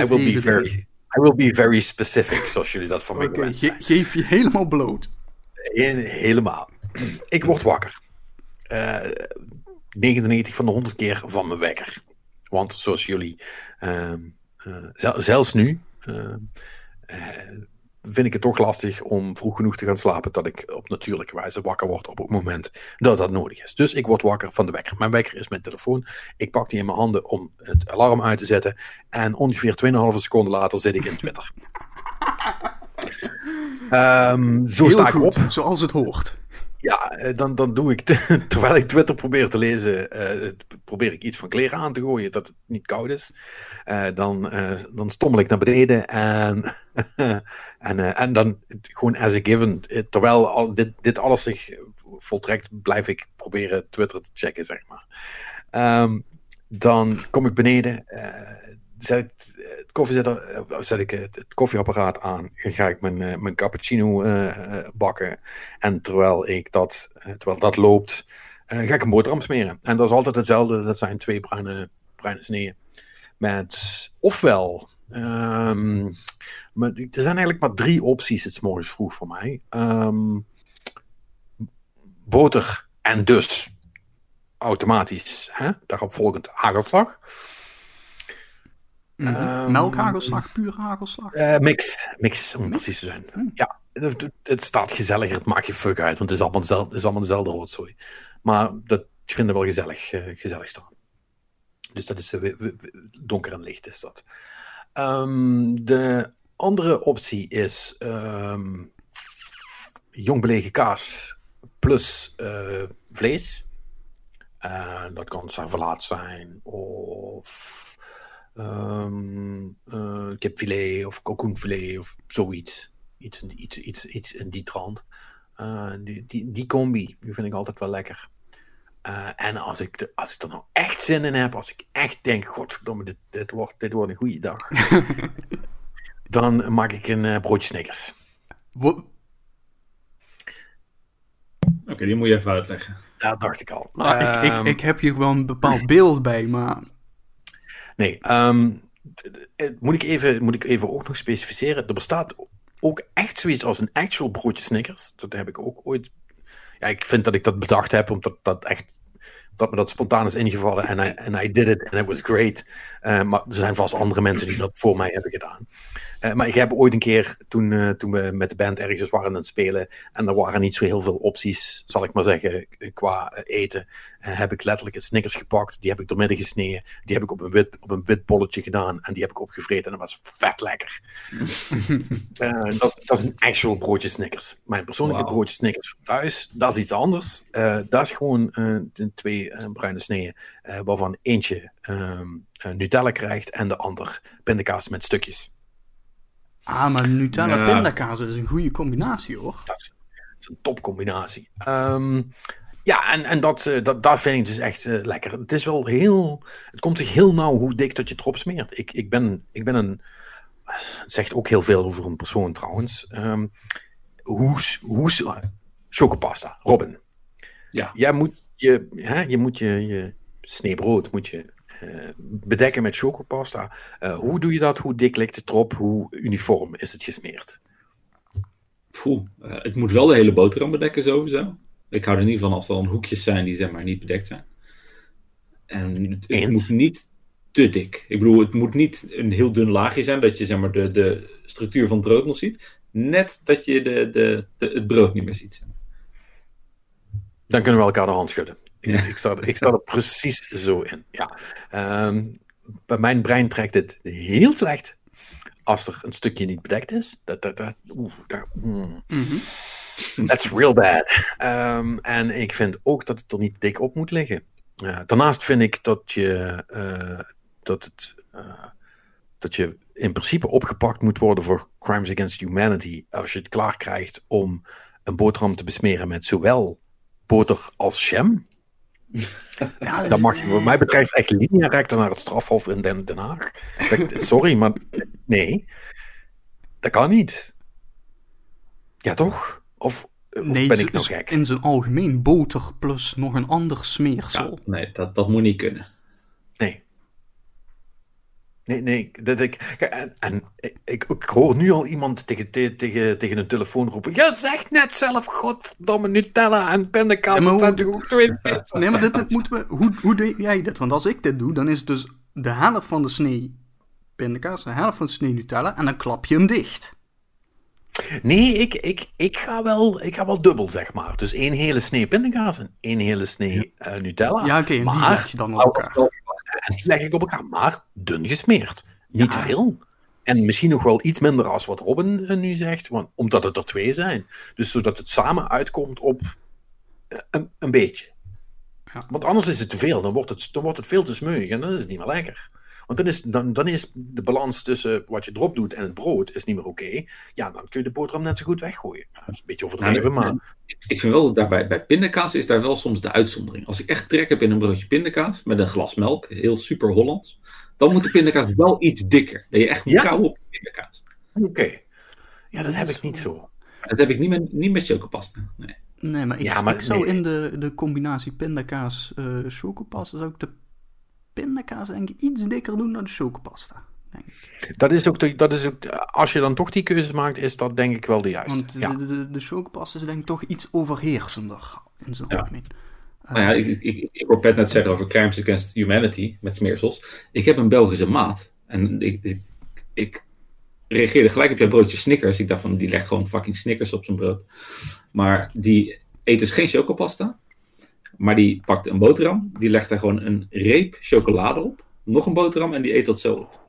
I will be very, I will be very specific, zoals jullie dat van mij okay, gewend zijn. geef je helemaal bloot. helemaal. ik word wakker. Uh, 99 van de 100 keer van mijn wekker. Want zoals jullie, uh, uh, zelfs nu, uh, vind ik het toch lastig om vroeg genoeg te gaan slapen dat ik op natuurlijke wijze wakker word op het moment dat dat nodig is. Dus ik word wakker van de wekker. Mijn wekker is mijn telefoon. Ik pak die in mijn handen om het alarm uit te zetten. En ongeveer 2,5 seconden later zit ik in Twitter. um, zo Heel sta ik goed, op. Zoals het hoort. Ja, eh, dan, dan doe ik, terwijl ik Twitter probeer te lezen, uh, probeer ik iets van kleren aan te gooien, dat het niet koud is. Uh, dan, dan stommel ik naar beneden en, en, en dan gewoon as a given, terwijl dit, dit alles zich voltrekt, blijf ik proberen Twitter te checken, zeg maar. Um, dan kom ik beneden, zet ik het, zet ik het, koffieapparaat aan, ga ik mijn, uh, mijn cappuccino bakken. En terwijl, ik dat, terwijl dat loopt, ga ik een boterham smeren. En dat is altijd hetzelfde, dat zijn twee bruine, bruine sneeën. Met ofwel, um, maar, er zijn eigenlijk maar drie opties het morgens vroeg voor mij. Um, boter en dus automatisch, hè, daarop volgend hagelslag. Mm -hmm. um, Melkhagelslag, puur hagelslag? Uh, mix, mix, om precies te zijn. Mm. Ja, het, het, staat gezelliger, het maakt je fuck uit, want het is allemaal dezelfde, het is allemaal dezelfde roodzooi. Maar dat, ik vind het wel gezellig, uh, gezellig staan. Dus dat is uh, donker en licht is dat. Um, de andere optie is um, jong belegen kaas plus vlees. dat kan servalaat zijn of um, uh, kipfilet of kalkoenfilet of zoiets. Iets, iets, iets, iets in die trant. Uh, die, die, die combi, die vind ik altijd wel lekker. Uh, en als ik, de, als ik er nou echt zin in heb, als ik echt denk, godverdomme, dit, dit, wordt, dit wordt een goede dag. dan maak ik een uh, broodje Snickers. Oké, okay, die moet je even uitleggen. Dat dacht ik al. Nou, ik, ik, ik heb hier gewoon een bepaald beeld bij, maar Nee, um, moet, ik even, moet ik even ook nog specificeren. Er bestaat ook echt zoiets als een actual broodje Snickers. Dat heb ik ook ooit. Ja, ik vind dat ik dat bedacht heb, omdat dat echt. Dat me dat spontaan is ingevallen en I, and I did it and it was great. Uh, maar er zijn vast andere mensen die dat voor mij hebben gedaan. Uh, maar ik heb ooit een keer, toen, uh, toen we met de band ergens waren aan het spelen, en er waren niet zo heel veel opties, zal ik maar zeggen, qua eten, uh, heb ik letterlijk het Snickers gepakt, die heb ik doormidden gesneden, die heb ik op een wit, op een wit bolletje gedaan, en die heb ik opgevreten, en dat was vet lekker. dat, dat, is een actual broodje Snickers. Mijn persoonlijke wow. broodje Snickers thuis, dat is iets anders. dat is gewoon twee bruine sneden, waarvan eentje um, Nutella krijgt, en de ander pindakaas met stukjes. Ah, maar Nutella ja. pindakaas is een goede combinatie hoor. Dat is, dat is een topcombinatie. Um, ja, en, en dat, uh, dat, dat vind ik dus echt uh, lekker. Het is wel heel. Het komt zich heel nauw hoe dik dat je het erop smeert. Ik, ik, ben, ik ben een. Het zegt ook heel veel over een persoon trouwens. Um, hoe, hoe, chocopasta, Robin. Ja. Jij moet je, hè, je, moet je, je sneebrood moet je uh, bedekken met chocopasta. Uh, hoe doe je dat? Hoe dik ligt het erop? Hoe uniform is het gesmeerd? Poeh, het moet wel de hele boterham bedekken sowieso. Ik hou er niet van als er dan hoekjes zijn die zeg maar niet bedekt zijn. En het, het moet niet te dik. Ik bedoel, het moet niet een heel dun laagje zijn dat je zeg maar de, de structuur van het brood nog ziet. Net dat je de, de, de het brood niet meer ziet. Dan kunnen we elkaar de hand schudden. Ja, ik, sta, ik sta er precies zo in. Ja. Um, bij mijn brein trekt het heel slecht als er een stukje niet bedekt is. Dat, dat, dat, oeh, dat, mm. Mhm. That's real bad. Ehm, en ik vind ook dat het er niet dik op moet liggen. Uh, daarnaast vind ik dat je, uh, dat, het, uh, dat je in principe opgepakt moet worden voor crimes against humanity als je het klaar krijgt om een boterham te besmeren met zowel boter als jam. Ja, dus, dan mag je, voor mij betreft, echt linea recta naar het strafhof in Den, Den Haag. Sorry, maar nee, dat kan niet. Ja, toch? Of, of nee, ben ik nog gek? In zijn algemeen boter plus nog een ander smeersel. Ja, nee, dat, dat moet niet kunnen. Nee. Nee, nee. Dat ik, en, en ik, hoor nu al iemand tegen, tegen, tegen een telefoon roepen. Je zegt net zelf, godverdomme, Nutella en pindakaas. Dat zijn toch ook twee Nee, maar dit, dit moeten we... Hoe, hoe deed jij dit? Want als ik dit doe, dan is het dus de helft van de snee pindakaas, de helft van de snee Nutella, en dan klap je hem dicht. Nee, ik, ik, ik, ga wel, ik ga wel dubbel, zeg maar. Dus één hele snee pindakaas en één hele snee uh, Nutella. Ja, oké, okay, die leg je dan op elkaar. En die leg ik op elkaar, maar dun gesmeerd. Niet ja. veel. En misschien nog wel iets minder als wat Robin uh, nu zegt, want, omdat het er twee zijn. Dus zodat het samen uitkomt op uh, een, een beetje. Ja. Want anders is het te veel, dan wordt het, dan wordt het veel te smeuig en dan is het niet meer lekker. Want dan is, dan, dan is de balans tussen wat je erop doet en het brood is niet meer oké. Okay. Ja, dan kun je de boterham net zo goed weggooien. Dat is een beetje overdreven, maar... Ik vind wel, daarbij, bij pindakaas is daar wel soms de uitzondering. Als ik echt trek heb in een broodje pindakaas met een glas melk, heel super Hollands, dan moet de pindakaas wel iets dikker. Dat je echt moet ja? kauwen op de pindakaas. Oké. Okay. Ja, dat heb ik niet zo. Dat heb ik niet met, niet met chocopasta. Nee. Nee, maar ik, ja, maar, ik zou nee. in de, de combinatie pindakaas uh, chocopasta zou ik de pindakaas denk ik iets dikker doen dan de chocopasta. Denk ik. Dat is ook, de, dat is ook, als je dan toch die keuze maakt, is dat denk ik wel de juiste. Want ja. de, de, de chocopasta is denk ik toch iets overheersender in zijn ja. algemeen. Nou ja, ik, ik, ik hoor Pat net zeggen over Crimes Against Humanity met smeersels. Ik heb een Belgische maat en ik, ik, ik reageerde gelijk op jouw broodje Snickers. Ik dacht van, die legt gewoon fucking Snickers op zijn brood. Maar die eet dus geen chocopasta. Maar die pakt een boterham, die legt daar gewoon een reep chocolade op, nog een boterham en die eet dat zo op.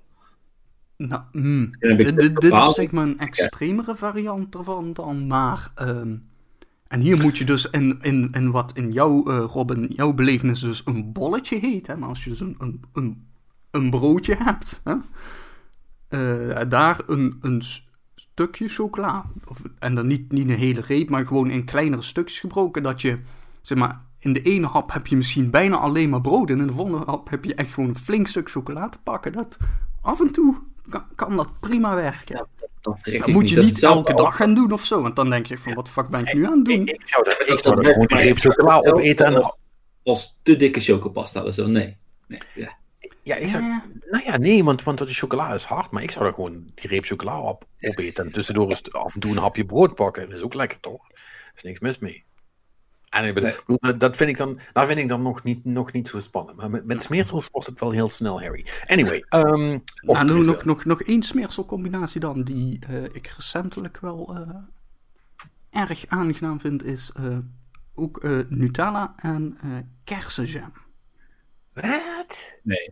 Nou, mm, dit, is zeg maar een extremere variant ervan dan, maar... Um, en hier moet je dus in, in, in wat in jouw, uh, Robin, jouw belevenis dus een bolletje heet, hè? maar als je dus een, een, een, een broodje hebt, hè? Uh, daar een, een stukje chocola, of, en dan niet, niet een hele reep, maar gewoon in kleinere stukjes gebroken, dat je, zeg maar, in de ene hap heb je misschien bijna alleen maar brood. En in de volgende hap heb je echt gewoon een flink stuk chocola te pakken. Dat, af en toe kan, kan dat prima werken. Ja, dat, dat moet je niet, niet elke dag gaan doen of zo. Want dan denk je van, wat fuck ben ik nu aan het doen? Ik, ik zou dat, ik zou dat gewoon een reep chocola opeten. En... Als te dikke chocopasta. Dat is wel, nee. nee ja. Ja, ik zou, ja, ja. nou ja, nee, want, want de chocola is hard, maar ik zou er gewoon die reep chocola op, opeten en tussendoor eens af en toe een hapje brood pakken. Dat is ook lekker, toch? Er is niks mis mee. En bedoel, dat vind ik dan, dat vind ik dan nog, niet, nog niet zo spannend. Maar met, met smeersels wordt het wel heel snel, Harry. Anyway. Um, nou, nog, nog, nog, nog één smeerselcombinatie dan, die uh, ik recentelijk wel uh, erg aangenaam vind, is uh, ook Nutella en kersenjam. Wat? Nee.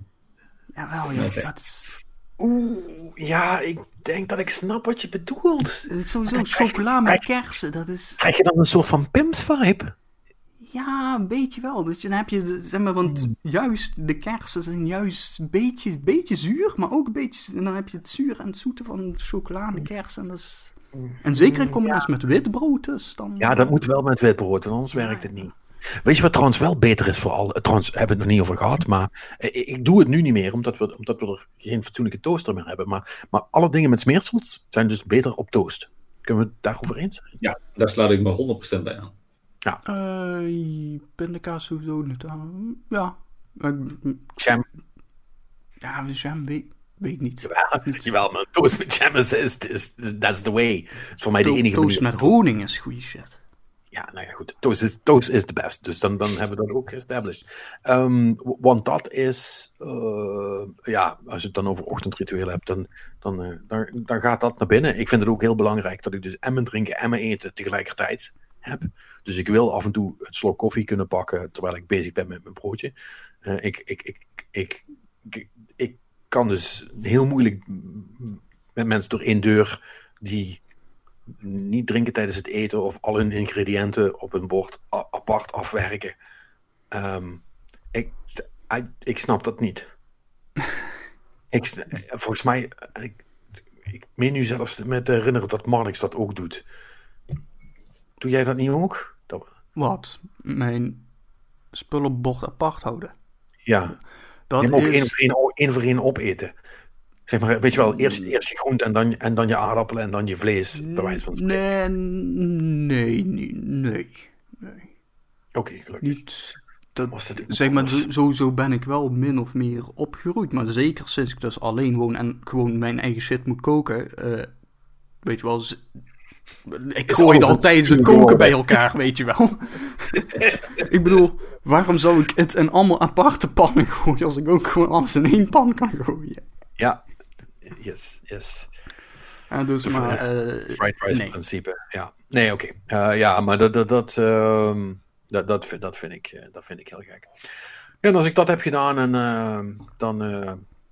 Jawel, ja, okay. dat is... Oeh, ja, ik denk dat ik snap wat je bedoelt. Sowieso chocola met kersen, dat is... Krijg je dan een soort van Pims-vibe? Ja, een beetje wel. Dus dan heb je, zeg maar, want juist de kersen zijn juist een beetje, beetje zuur, maar ook een beetje, en dan heb je het zuur en het zoete van chocolade kersen. En, dat is, en zeker in combinatie ja. met witbrood dus. Dan... Ja, dat moet wel met witbrood, anders werkt het niet. Weet je wat trouwens wel beter is voor al? Trouwens, hebben we het nog niet over gehad, maar ik, ik doe het nu niet meer, omdat we, omdat we er geen fatsoenlijke toaster meer hebben. Maar, maar alle dingen met smeersels zijn dus beter op toast. Kunnen we het daarover eens zijn? Ja, daar sluit ik me 100% bij aan. Ja. Uh, pindakaas sowieso niet aan. Ja. Jam. Ja, jam weet, weet ik niet. Jawel, jawel maar toast met jam is, is, is, that's the way. is voor mij de enige Toast met honing is goede shit. Ja, nou ja, goed. Toast is, toast is the best. Dus dan, dan hebben we dat ook established. Um, want dat is, uh, ja, als je het dan over ochtendritueel hebt, dan, dan, uh, dan, dan gaat dat naar binnen. Ik vind het ook heel belangrijk dat ik dus emmen drinken, emmen eten tegelijkertijd heb. Dus ik wil af en toe een slok koffie kunnen pakken terwijl ik bezig ben met mijn broodje. Uh, ik, ik, ik, ik, ik, kan dus heel moeilijk met mensen door één deur die niet drinken tijdens het eten of al hun ingrediënten op hun bord apart afwerken. Um, ik, ik snap dat niet. ik, volgens mij, ik, ik meen nu zelfs met herinneren dat Marnix dat ook doet. Doe jij dat niet ook? Dat... Wat? Mijn spullenbord apart houden? Ja. Dat is... ook één voor één, voor één opeten. Zeg maar, weet je wel, eerst, mm. eerst je groente en dan, en dan je aardappelen en dan je vlees, bij wijze van Nee, nee, nee, nee. Oké, okay, gelukkig. Niet, dat, zeg maar, sowieso ben ik wel min of meer opgegroeid. Maar zeker sinds ik dus alleen woon en gewoon mijn eigen shit moet koken. Uh, weet je wel, ik gooi al tijdens het koken bij elkaar, weet je wel. ik bedoel, waarom zou ik het in allemaal aparte pannen gooien als ik ook gewoon alles in één pan kan gooien? Ja, yes, yes. Ja, dus maar... Uh, fried rice nee. principe, ja. Nee, oké. Okay. Uh, ja, maar dat... dat, dat uh, dat, dat, dat, vind ik, eh, dat vind ik heel gek. en als ik dat heb gedaan, en, uh, dan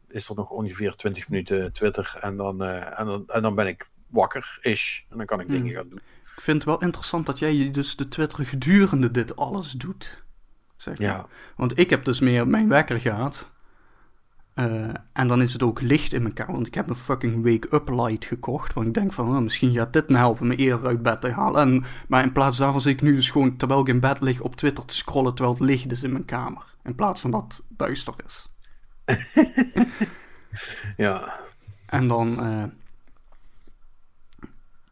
is er nog ongeveer 20 minuten Twitter. En dan, en dan, en dan ben ik wakker, is. En dan kan ik hmm. dingen gaan doen. Ik vind het wel interessant dat jij dus de Twitter gedurende dit alles doet. Zeg maar. Ja. Want ik heb dus meer mijn wekker gehad. Uh, en dan is het ook licht in mijn kamer. Want ik heb een fucking wake-up light gekocht. Want ik denk van, oh, misschien gaat dit me helpen me eerder uit bed te halen. En, maar in plaats daarvan zit ik nu dus gewoon, terwijl ik in bed lig, op Twitter te scrollen. Terwijl het licht is in mijn kamer. In plaats van dat het duister is. ja. En dan uh,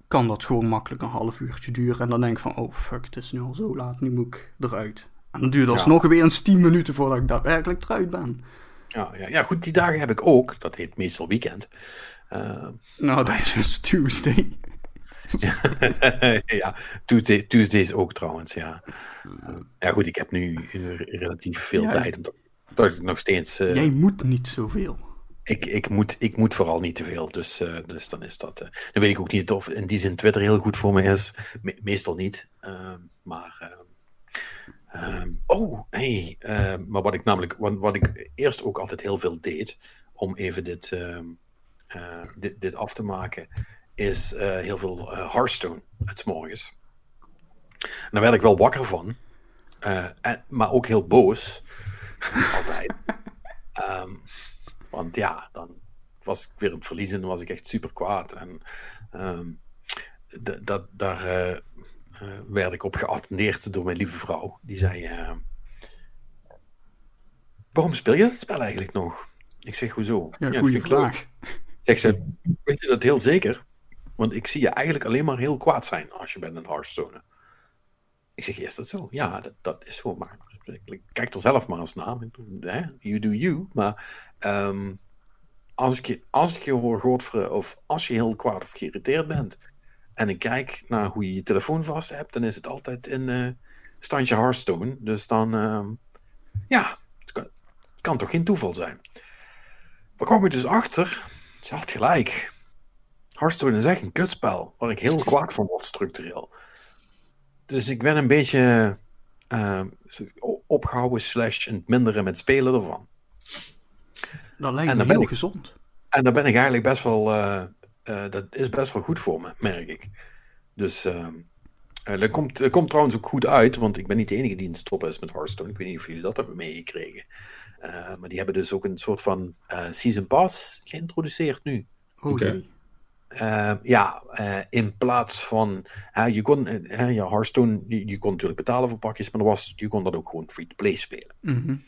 kan dat gewoon makkelijk een half uurtje duren. En dan denk ik van, oh fuck, het is nu al zo laat. Nu moet ik eruit. En dan duurt alsnog weer eens 10 minuten voordat ik daadwerkelijk eruit ben. Ja, ja, ja, goed, die dagen heb ik ook. Dat heet meestal weekend. Uh, nou, dat is dus Tuesday. ja, Tuesday, Tuesday is ook trouwens, ja. Uh, ja, goed, ik heb nu relatief veel tijd. Omdat, dat ik nog steeds... Uh, Jij moet niet zoveel. Ik, ik, moet, ik moet vooral niet te veel. Dus, uh, dus dan is dat. dan weet ik ook niet of in die zin Twitter heel goed voor me is. Me meestal niet. maar Ehm, oh, hey. Ehm, maar wat ik namelijk, wat, wat, ik eerst ook altijd heel veel deed, om even dit, ehm, eh, dit, dit, af te maken, is heel veel Hearthstone het morgens. En daar werd ik wel wakker van, en, maar ook heel boos. altijd. Want ja, dan was ik weer aan het verliezen en was ik echt super kwaad. En dat, daar uh, werd ik op geattendeerd door mijn lieve vrouw. Die zei: uh, Waarom speel je dat spel eigenlijk nog? Ik zeg: Hoezo? Ja, ja goede vraag. Zeg ze: Weet je dat heel zeker? Want ik zie je eigenlijk alleen maar heel kwaad zijn als je bent een Hearthstone. Ik zeg: Is dat zo? Ja, dat, dat is zo. Maar kijk er zelf maar eens naar. You do you. Maar um, als, ik je, als ik je hoor of als je heel kwaad of geïrriteerd bent en ik kijk naar hoe je je telefoon vast hebt, dan is het altijd in uh, standje Hearthstone. Dus dan, uh, ja, het kan, toch geen toeval zijn. Daar kwam ik dus achter, ze had gelijk. Hearthstone is echt een kutspel, waar ik heel kwaad van word structureel. Dus ik ben een beetje uh, opgehouden slash het minderen met spelen ervan. Dat lijkt me heel gezond. En daar ben ik eigenlijk best wel uh, uh, dat is best wel goed voor me, merk ik. Dus uh, dat, komt, dat komt trouwens ook goed uit, want ik ben niet de enige die in het stoppen is met Hearthstone. Ik weet niet of jullie dat hebben meegekregen. Uh, maar die hebben dus ook een soort van Season Pass geïntroduceerd nu. Oké. ja, in plaats van. je kon, ja, Hearthstone, je, je, kon natuurlijk betalen voor pakjes, maar was, je kon dat ook gewoon free-to-play spelen. Mm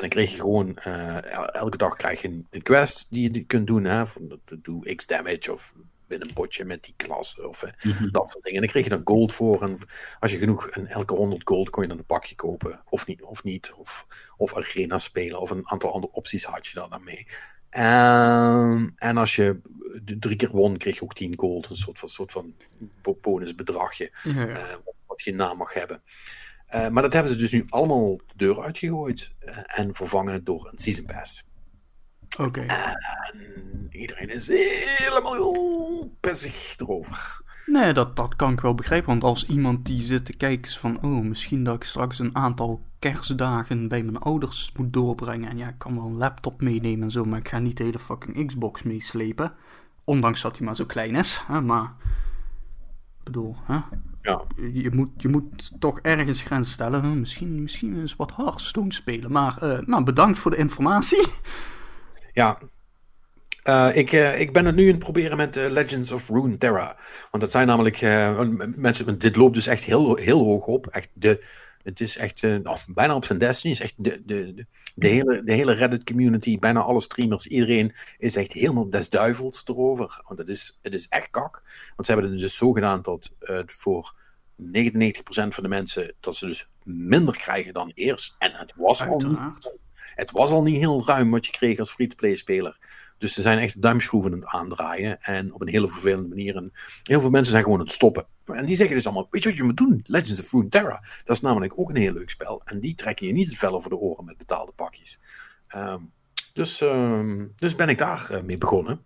en dan kreeg je gewoon, uh, elke dag krijg je een, quest die je kunt doen. Hè, van, doe x damage of win een potje met die klas of uh, dat soort dingen. En dan kreeg je dan gold voor. En als je genoeg, en elke 100 gold kon je dan een pakje kopen. Of niet, of niet. Of, of arena spelen. Of een aantal andere opties had je daar dan mee. En, en als je drie keer won, kreeg je ook 10 gold. Een soort van, soort van bonusbedragje. Ja, ja. Uh, wat je naam mag hebben. Uh, maar dat hebben ze dus nu allemaal de deur uitgegooid uh, en vervangen door een Season Pass. Oké. En iedereen is helemaal pissig erover. Nee, dat, dat kan ik wel begrijpen. Want als iemand die zit te kijken is van... Oh, misschien dat ik straks een aantal kerstdagen bij mijn ouders moet doorbrengen. En ja, ik kan wel een laptop meenemen en zo. Maar ik ga niet de hele fucking Xbox meeslepen. Ondanks dat hij maar zo klein is. Hè? Maar, ik bedoel, hè? Ja. Je, moet, je moet toch ergens grens stellen. Misschien, misschien eens wat Hearthstone spelen. Maar uh, nou, bedankt voor de informatie. Ja, uh, ik, uh, ik ben het nu aan het proberen met Legends of Runeterra. Want dat zijn namelijk mensen. Dit loopt dus echt heel, heel hoog op. Echt de, het is echt oh, bijna op zijn Destiny. Is echt de, de, de, de, hele, de hele Reddit community, bijna alle streamers, iedereen is echt helemaal des duivels erover. Want het is, het is echt kak. Want ze hebben het dus zo gedaan dat voor 99% van de mensen dat ze dus minder krijgen dan eerst. En het was, al niet, het was al niet heel ruim wat je kreeg als free-to-play speler. Dus ze zijn echt duimschroeven aan het aandraaien. En op een hele vervelende manier. En heel veel mensen zijn gewoon aan het stoppen. En die zeggen dus allemaal: Weet je wat je moet doen? Legends of Runeterra. Dat is namelijk ook een heel leuk spel. En die trekken je niet het vel over de oren met betaalde pakjes. Um, dus, um, dus ben ik daar uh, mee begonnen.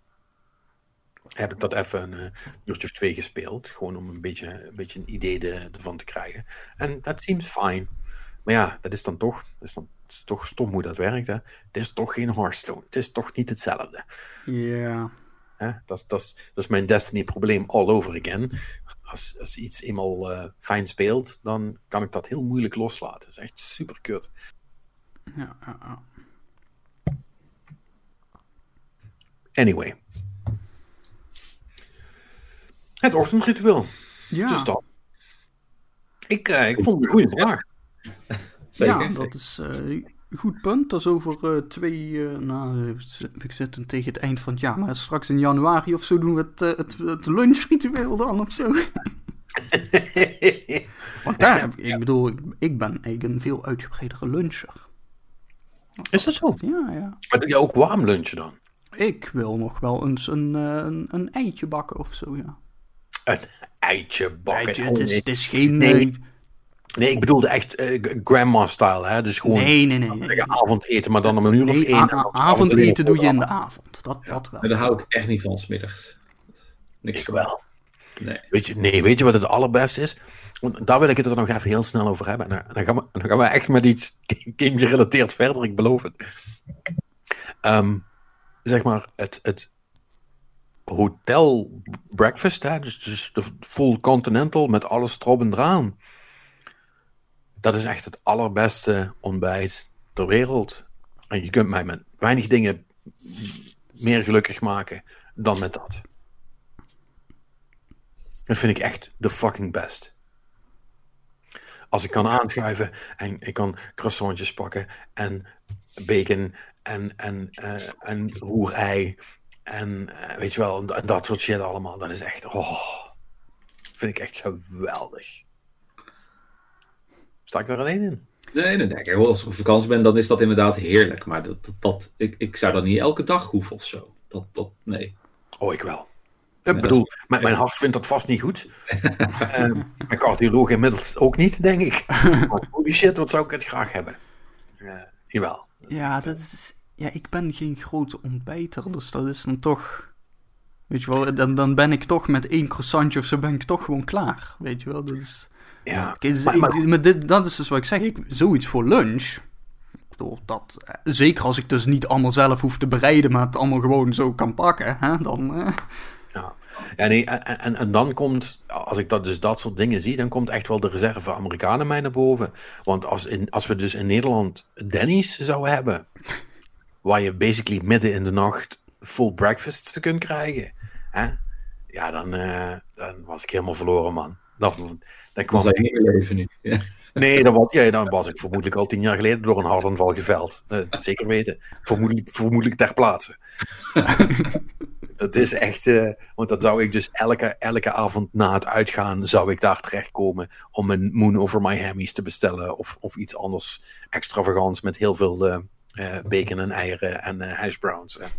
Heb ik dat even een uh, of twee gespeeld. Gewoon om een beetje een, beetje een idee de, ervan te krijgen. En dat seems fine. Maar ja, dat is dan toch, dat is dan het is toch stom hoe dat werkt. Hè? Het is toch geen Hearthstone. Het is toch niet hetzelfde. Ja. Yeah. Dat, dat, dat is mijn Destiny-probleem all over again. Als, als iets eenmaal uh, fijn speelt, dan kan ik dat heel moeilijk loslaten. Dat is echt super kut. Ja, ja, ja. Anyway. Het ochtendritueel. Ja. Dus dat. Ik, uh, ik vond het een goede vraag. Zeker, ja, dat is een goed punt. Dat is over uh, twee, uh, nou, ik zit tegen het eind van het jaar, maar straks in januari of zo doen we het, het, het lunchritueel dan of zo. Want daar heb ik, ik bedoel, ik, ik ben eigenlijk een veel uitgebreidere luncher. Is dat zo? Ja, ja. Maar doe je ook warm lunchen dan? Ik wil nog wel eens een, een, een eitje bakken of zo, ja. Een eitje bakken? Eitje, het, is, het is geen... Nee. Nee, ik bedoelde echt uh, grandma-style, hè? Dus gewoon nee, nee, nee, nee. avondeten, maar dan om een uur nee, of één. avondeten doe je in de avond, dat, dat wel. Maar daar hou ik echt niet van, smiddags. Niks ik wel. Nee. Weet je, nee, weet je wat het allerbeste is? Want daar wil ik het er nog even heel snel over hebben. En dan gaan we, dan gaan we echt met iets game-gerelateerd verder, ik beloof het. Um, zeg maar, het, het hotel breakfast, hè? Dus, dus de full continental met alles erop en eraan dat is echt het allerbeste ontbijt ter wereld. En je kunt mij met weinig dingen meer gelukkig maken dan met dat. Dat vind ik echt de fucking best. Als ik kan aanschuiven en ik kan croissantjes pakken en bacon en, en, uh, en roerei en uh, weet je wel, dat soort shit allemaal. Dat is echt, oh, vind ik echt geweldig. Sta ik daar alleen in? Nee, nee, nee. Als ik op vakantie ben, dan is dat inderdaad heerlijk. Maar dat, dat, dat ik, ik zou dat niet elke dag hoeven of zo. Dat, dat, nee. Oh, ik wel. Ik nee, bedoel, is... mijn, mijn hart vindt dat vast niet goed. uh, mijn cardioloog inmiddels ook niet, denk ik. Maar holy shit, wat zou ik het graag hebben. Uh, jawel. Ja, dat is, ja, ik ben geen grote ontbijter, dus dat is dan toch... Weet je wel, dan, dan ben ik toch met één croissantje of zo ben ik toch gewoon klaar. Weet je wel, dat is... Ja, dus maar, maar, ik, maar dit, dat is dus wat ik zeg. Ik, zoiets voor lunch. Dat, zeker als ik dus niet allemaal zelf hoef te bereiden, maar het allemaal gewoon zo kan pakken, hè, dan. Eh. Ja. ja, nee, en, en, en dan komt, als ik dat, dus dat soort dingen zie, dan komt echt wel de reserve Amerikanen mij naar boven. Want als, in, als we dus in Nederland Denny's zouden hebben, waar je basically midden in de nacht full breakfast kunt krijgen, hè, ja, dan, uh, dan was ik helemaal verloren, man. Dat, dat kwam... niet meer leven nu. Ja. Nee, dan was, ja, dan was ik vermoedelijk al tien jaar geleden door een hartaanval geveld. Dat zeker weten. Vermoedelijk, vermoedelijk ter plaatse. dat is echt... Uh, want dat zou ik dus elke, elke avond na het uitgaan... zou ik daar terechtkomen om een Moon Over My Hammies te bestellen. Of, of iets anders extravagants met heel veel... Uh, uh, bacon en eieren en uh, hash browns en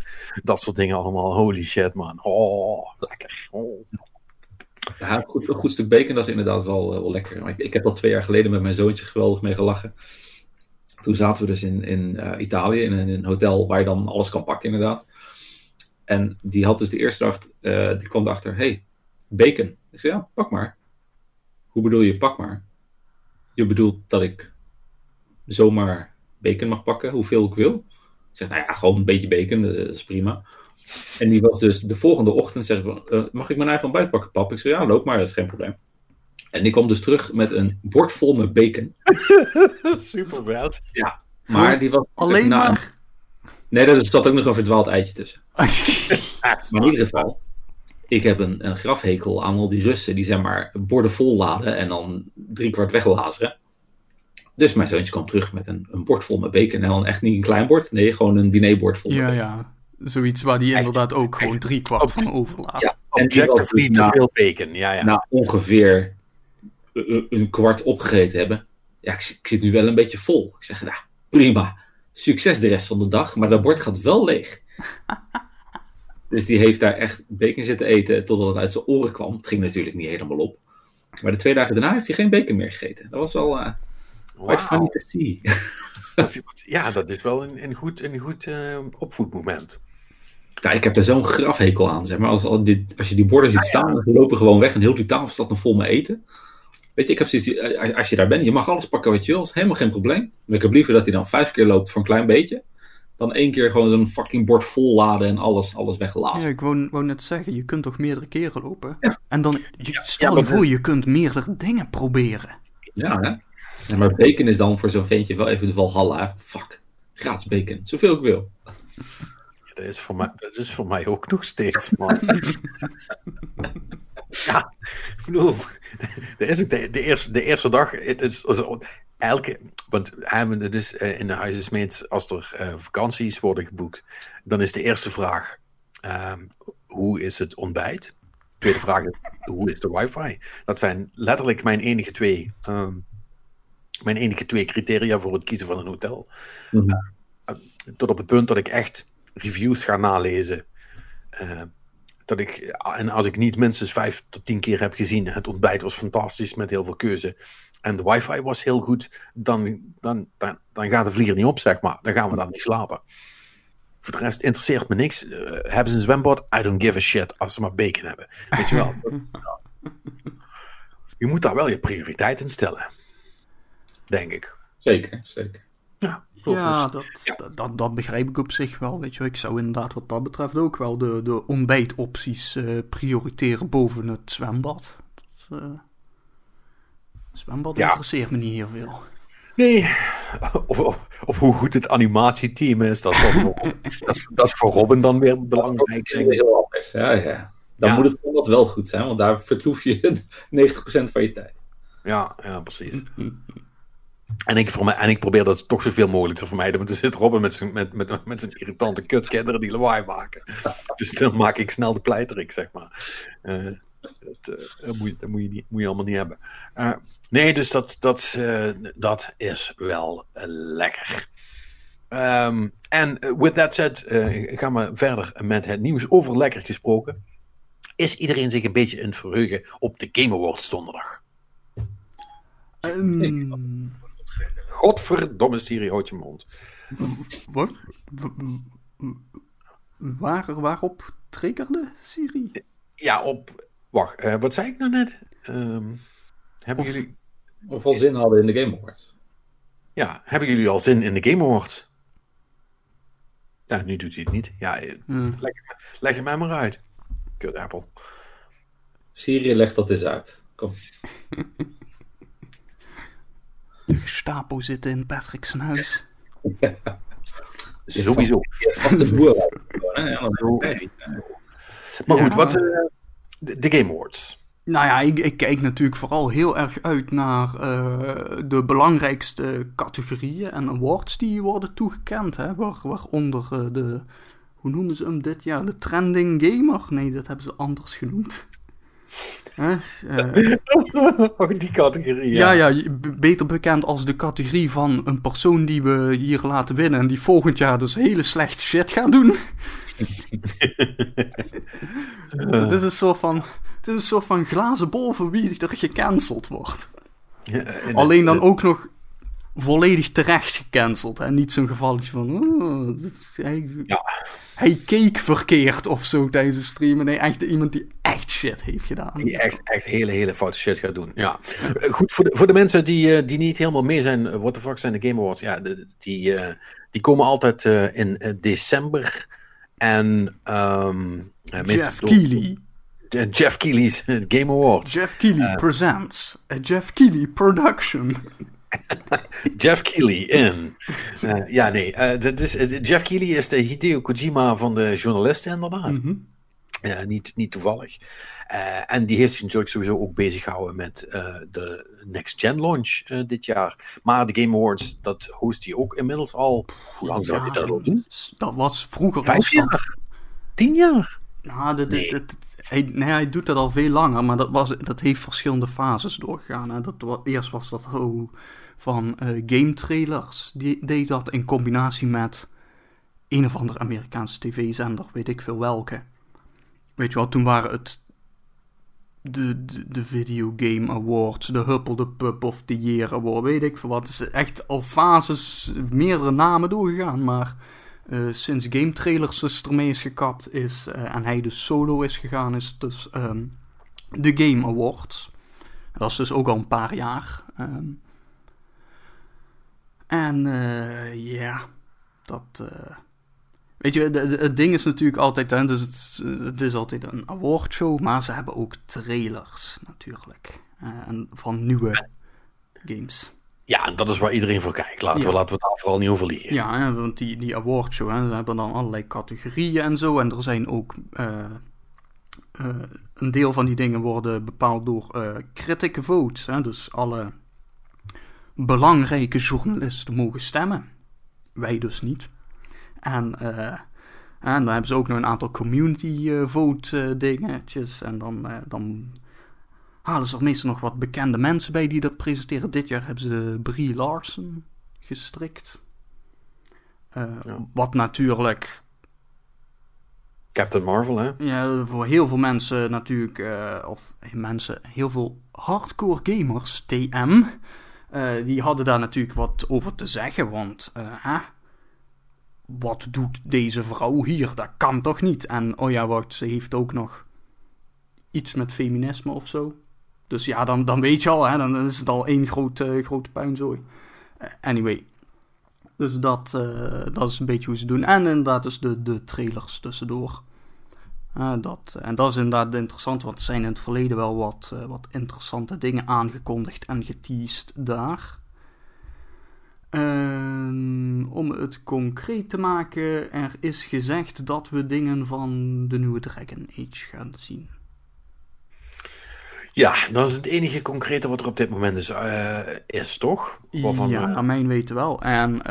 dat soort dingen allemaal. Holy shit, man. Oh, lekker. Oh. Ja, goed, een goed stuk bacon, dat is inderdaad wel, wel lekker. Maar ik, ik, heb al twee jaar geleden met mijn zoontje geweldig mee gelachen. Toen zaten we dus in, in uh, Italië, in, een hotel waar je dan alles kan pakken, inderdaad. En die had dus de eerste dag, uh, die kwam erachter, hey, bacon. Ik zei, ja, pak maar. Hoe bedoel je, pak maar? Je bedoelt dat ik zomaar bacon mag pakken, hoeveel ik wil? Ik zeg, nou ja, gewoon een beetje bacon, dat is prima. En die was dus de volgende ochtend, zeg ik, uh, mag ik mijn eigen ontbijt pakken, pap? Ik zei, ja, loop maar, dat is geen probleem. En die kwam dus terug met een bord vol met bacon. Super wild. Ja, maar die was... Alleen nou, maar... Nee, er zat ook nog een verdwaald eitje tussen. maar in ieder geval, ik heb een, een grafhekel aan al die Russen die zeg maar borden vol laden en dan driekwart weglazeren. Dus mijn zoontje kwam terug met een, een bord vol met bacon. En dan echt niet een klein bord, nee, gewoon een dinerbord vol. Ja, ja. Zoiets waar die inderdaad ook gewoon driekwart van overlaat. Ja, dus Objectively te na, veel bacon. Ja, ja. na ongeveer een kwart opgegeten hebben. Ja, ik, ik zit nu wel een beetje vol. Ik zeg, nou, prima. Succes de rest van de dag, maar dat bord gaat wel leeg. dus die heeft daar echt bacon zitten eten totdat het uit zijn oren kwam. Het ging natuurlijk niet helemaal op. Maar de twee dagen daarna heeft hij geen bacon meer gegeten. Dat was wel eh quite Wauw. funny to see. Ja, dat is wel een, een goed, een goed eh, opvoedmoment. Ja, ik heb er zo'n grafhekel aan, zeg maar. Als, als, dit, als je die borden ziet staan, dan lopen gewoon weg en heel die tafel staat nog vol met eten. Weet je, ik heb zoiets, eh, als je daar bent, je mag alles pakken wat je wil, is helemaal geen probleem. Maar ik heb liever dat hij dan vijf keer loopt voor een klein beetje, dan één keer gewoon zo'n fucking bord vol laden en alles, alles weggelazen. Ja, ik wou, wou net zeggen, je kunt toch meerdere keren lopen? Ja. En dan, je, stel je voor, je kunt meerdere dingen proberen. Ja, hè? Ja, maar bacon is dan voor zo'n ventje wel even de Valhalla. Fuck, gratis bacon, zoveel ik wil. Dat is voor mij, dat is voor mij ook nog steeds, man. ja, ik bedoel, dat is ook de, de, eerste, de eerste dag. Het is, elke, want het is eh, in de als er eh, vakanties worden geboekt, dan is de eerste vraag: ehm, hoe is het ontbijt? Tweede vraag is: hoe is de wifi? Dat zijn letterlijk mijn enige twee. ehm, mijn enige twee criteria voor het kiezen van een hotel. Mhm. Tot op het punt dat ik echt reviews ga nalezen. Eh, dat ik, en als ik niet minstens vijf tot tien keer heb gezien, het ontbijt was fantastisch met heel veel keuze. En de wifi was heel goed, dan, dan, dan, dan gaat de vlieger niet op, zeg maar. Dan gaan we dan niet slapen. Voor de rest interesseert me niks. Eh, hebben ze een zwembad? I don't give a shit als ze maar bacon hebben. Weet je wel. Je moet daar wel je prioriteit in stellen. Denk ik. Zeker, zeker. Ja, klopt. Ja, Dus- dat, ja. Dat, dat, dat begrijp ik op zich wel. Weet je, wel. ik zou inderdaad wat dat betreft ook wel de, de ontbijtopties eh, prioriteren boven het zwembad. Dat, eh, zwembad Ja. interesseert me niet heel veel. Nee, of, of, of hoe goed het animatieteam is, dat is, dat is, dat is voor Robin dan weer belangrijk. Dat is heel anders. Ja, ja. Dan Ja. moet het wel wel goed zijn, want daar vertoef je 90% van je tijd. Ja, ja, precies. En ik, voor mij, en ik probeer dat toch zoveel mogelijk te vermijden, want er zit Robin met zijn, met, met, met zijn irritante kutkinderen die lawaai maken. Dus dan maak ik snel de pleiterik, zeg maar. Eh, dat, eh, dat, moet, je- dat moet, je niet, moet je allemaal niet hebben. Eh, nee, dus dat, dat, eh, dat is wel lekker. Ehm, En with that said, gaan we verder met het nieuws over lekker gesproken. Is iedereen zich een beetje in het verheugen op de Game Awards donderdag? Ehm, Godverdomme, Siri, houd je mond. wat? Waar, waarop triggerde Siri? Ja, op... Wacht, eh, wat zei ik nou net? Ehm, hebben, Of- jullie, Of wel zin hadden in de Game Awards. ja, hebben jullie al zin in de Game Awards? Ja, nu doet hij het niet. Ja, eh, leg, leg het mij maar uit. Kut Apple. Syrië legt dat eens uit. Kom. De Gestapo zitten in Patrick's huis. Sowieso. Ja. Maar goed, Ja. wat... eh, de, de Game Awards. Nou ja, ik, ik kijk natuurlijk vooral heel erg uit naar eh, de belangrijkste categorieën en awards die worden toegekend. Hè, waar, waaronder eh, de, hoe noemen ze hem dit jaar? De trending gamer? Nee, dat hebben ze anders genoemd. Hè, eh, Oh, die categorie, ja, ja, beter bekend als de categorie van een persoon die we hier laten winnen en die volgend jaar dus hele slechte shit gaat doen. Het is een soort van, het is een soort van glazen bol voor wie er gecanceld wordt. Ja, Alleen dan ook nog volledig terecht gecanceld. En niet zo'n gevalletje van. Oh, hij, Ja. hij keek verkeerd of zo tijdens de stream. Nee, echt iemand die echt shit heeft gedaan. Die echt, echt hele, hele foute shit gaat doen. Ja. Eh, Goed, voor de, voor de mensen die, eh, die niet helemaal mee zijn, eh, what the fuck zijn de Game Awards? Ja, de- die, eh, die komen altijd eh, in december. En um, Jeff Keighley. Jeff Keighley's Game Awards. Jeff Keighley presents a Jeff Keighley production. Jeff Keighley in. Uh, ja, nee. Uh, dat is, Jeff Keighley is de Hideo Kojima van de journalisten, inderdaad. Mm -hmm. uh, niet, niet toevallig. en die heeft zich natuurlijk sowieso ook bezig gehouden met de Next Gen launch dit jaar. Maar de Game Awards, dat host hij ook inmiddels al. Hoe lang zou hij dat al doen? Dat was vroeger. Vijf jaar? Tien jaar? Nou, dat, nee. dat, hij, nee, hij doet dat al veel langer, maar dat, was, dat heeft verschillende fases doorgegaan. Hè. Dat, eerst was dat oh, van uh, game trailers. Die deed dat in combinatie met een of andere Amerikaanse tv-zender, weet ik veel welke. Weet je wel, toen waren het de, de, de Video Game Awards, de Huppel de Pub of the Year Award, weet ik veel wat. Het is echt al fases, meerdere namen doorgegaan, maar uh, sinds game trailers ermee is gekapt is uh, en hij dus solo is gegaan, is dus um, de Game Awards. Dat is dus ook al een paar jaar. Um, en uh, ja, dat. weet je, de, de, het ding is natuurlijk altijd, hè, dus het, het, is altijd een awardshow, maar ze hebben ook trailers natuurlijk. en van nieuwe games. Ja, en dat is waar iedereen voor kijkt. Laten, we, laten we daar vooral niet over liegen. Ja, want die, die awardshow, hè, ze hebben dan allerlei categorieën en zo. En er zijn ook... Uh, uh, een deel van die dingen worden bepaald door uh, critic votes. Hè, dus alle belangrijke journalisten mogen stemmen. Wij dus niet. En, en dan hebben ze ook nog een aantal community vote dingetjes. En dan... dan halen ze er meestal nog wat bekende mensen bij die dat presenteren. Dit jaar hebben ze Brie Larson gestrikt. Wat natuurlijk. Captain Marvel, hè? Ja, voor heel veel mensen natuurlijk. Uh, of mensen, heel veel hardcore gamers, TM. Uh, die hadden daar natuurlijk wat over te zeggen. Want, hè? Wat doet deze vrouw hier? Dat kan toch niet? En oh ja, ze heeft ook nog iets met feminisme of zo. Dus ja, dan, dan weet je al, hè, dan is het al één groot, grote puinzooi. Uh, anyway. Dus dat, dat is een beetje hoe ze doen. En inderdaad dus de, de trailers tussendoor. Dat, en dat is inderdaad interessant, want er zijn in het verleden wel wat, wat interessante dingen aangekondigd en geteased daar. om het concreet te maken, er is gezegd dat we dingen van de nieuwe Dragon Age gaan zien. Ja, dat is het enige concrete wat er op dit moment is, uh, is toch? Waarvan ja, naar mijn weten wel. En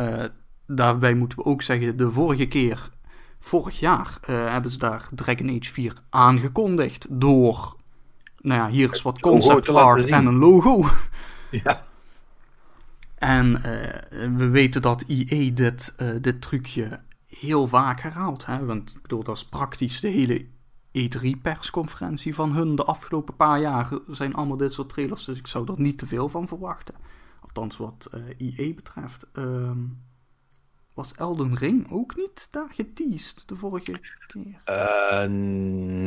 daarbij moeten we ook zeggen, de vorige keer, vorig jaar, uh, hebben ze daar Dragon Age 4 aangekondigd door, nou ja, hier is wat concept art en een logo. Ja. En we weten dat EA dit, dit trucje heel vaak herhaalt. Hè? Want ik bedoel, dat is praktisch de hele E3-persconferentie van hun de afgelopen paar jaar zijn allemaal dit soort trailers. Dus ik zou er niet te veel van verwachten. Althans, wat uh, eh, EA betreft. Um, was Elden Ring ook niet daar geteased de vorige keer? Uh,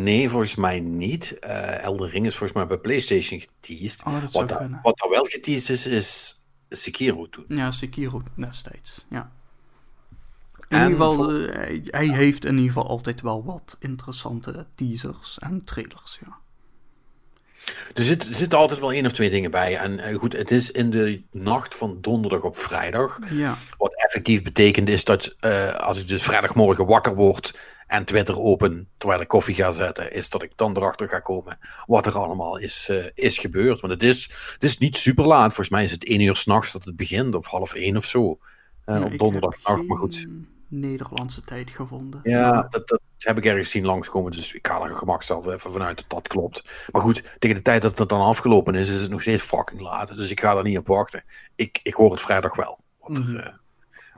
nee, volgens mij niet. Uh, Elden Ring is volgens mij bij PlayStation geteased. Oh, wat, da wat er wel geteased is, is Sekiro toen. Ja, Sekiro destijds. Ja. In ieder geval, uh, hij, heeft in ieder geval altijd wel wat interessante teasers en trailers, ja. Er zitten zit altijd wel één of twee dingen bij. En uh, goed, het is in de nacht van donderdag op vrijdag. Ja. Wat effectief betekent is dat uh, als ik dus vrijdagmorgen wakker word en Twitter open terwijl ik koffie ga zetten, is dat ik dan erachter ga komen wat er allemaal is, uh, is gebeurd. Want het is, het is niet super laat. Volgens mij is het één uur s'nachts dat het begint, of half één of zo. Ja, op donderdag. Maar goed. Nederlandse tijd gevonden. Ja, dat, dat heb ik ergens zien langskomen. Dus ik ga er gemakshalve even vanuit dat dat klopt. Maar goed, tegen de tijd dat het dan afgelopen is, is het nog steeds fucking laat. Dus ik ga er niet op wachten. Ik, ik hoor het vrijdag wel. Wat er, mm -hmm. uh,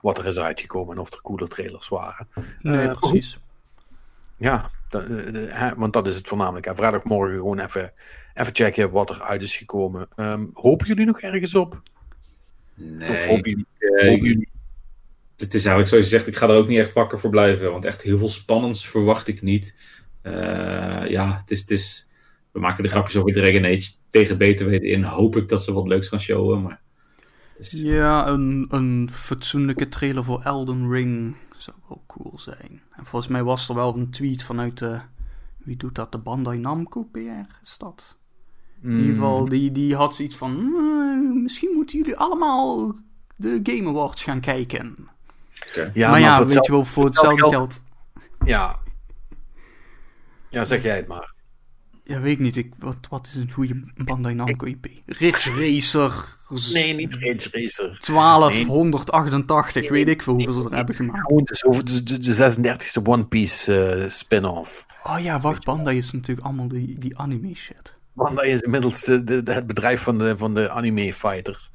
wat er is uitgekomen en of er coole trailers waren. Nee, uh, precies. Ja, dat, uh, want dat is het voornamelijk. Hè. Vrijdagmorgen gewoon even, even checken wat er uit is gekomen. Um, hopen jullie nog ergens op? Nee. Of hopen jullie, hopen jullie het is eigenlijk zoals je zegt, ik ga er ook niet echt wakker voor blijven. Want echt heel veel spannends verwacht ik niet. Uh, ja, het is, het is, we maken de grapjes over Dragon Age tegen beter weten in. Hoop ik dat ze wat leuks gaan showen. Maar is... Ja, een, een fatsoenlijke trailer voor Elden Ring zou wel cool zijn. En volgens mij was er wel een tweet vanuit de... Wie doet dat? De Bandai Namco PR is dat? In ieder geval, die, die had zoiets van... "Hmm, misschien moeten jullie allemaal de Game Awards gaan kijken. Ja, maar ja, voor weet je wel, voor hetzelfde geld- geld... Ja. Ja, zeg jij het maar. Ja, weet ik niet. Ik, wat, wat is een goede Bandai Namco IP? Ridge Racer... Nee, niet Ridge Racer. 1288, weet ik veel hoeveel ze er hebben gemaakt. Gewoon de, de, de, de 36e One Piece eh, spin-off. Oh ja, wacht, Bandai is natuurlijk allemaal die, die anime shit. Want dat is inmiddels de, de, de- het bedrijf van de, van de anime fighters.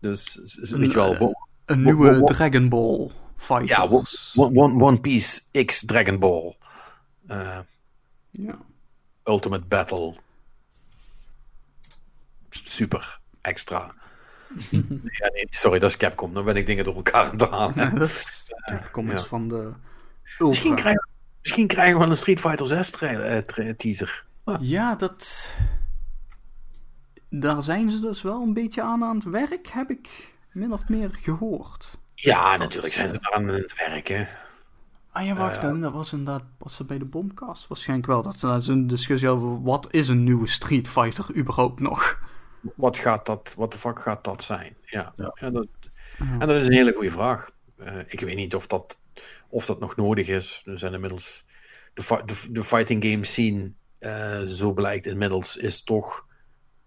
Dus, weet je wel, Eh, Een Wo- nieuwe Dragon Ball ja. One, One, One Piece X Dragon Ball. Eh, Ja. Ultimate Battle. Super. Extra. ja, nee, sorry, dat is Capcom. Dan ben ik dingen door elkaar aan het halen. Ja, is Capcom is ja. van de Misschien, krijgen, misschien krijgen we wel een Street Fighter 6 tra- eh, teaser. Ja, dat... Daar zijn ze dus wel een beetje aan aan het werk, heb ik min of meer gehoord. Ja, natuurlijk zijn ze daar aan het werken. Ah ja, wacht, Eh, dan, dat was inderdaad was dat bij de Bombcast waarschijnlijk wel. Dat is een discussie over wat is een nieuwe Street Fighter überhaupt nog. Wat gaat dat, wat de fuck gaat dat zijn? Ja, Ja. ja, dat, en dat is een hele goede vraag. Eh, ik weet niet of dat, of dat nog nodig is. Er zijn inmiddels de, de, de fighting game scene, eh, zo blijkt inmiddels, is toch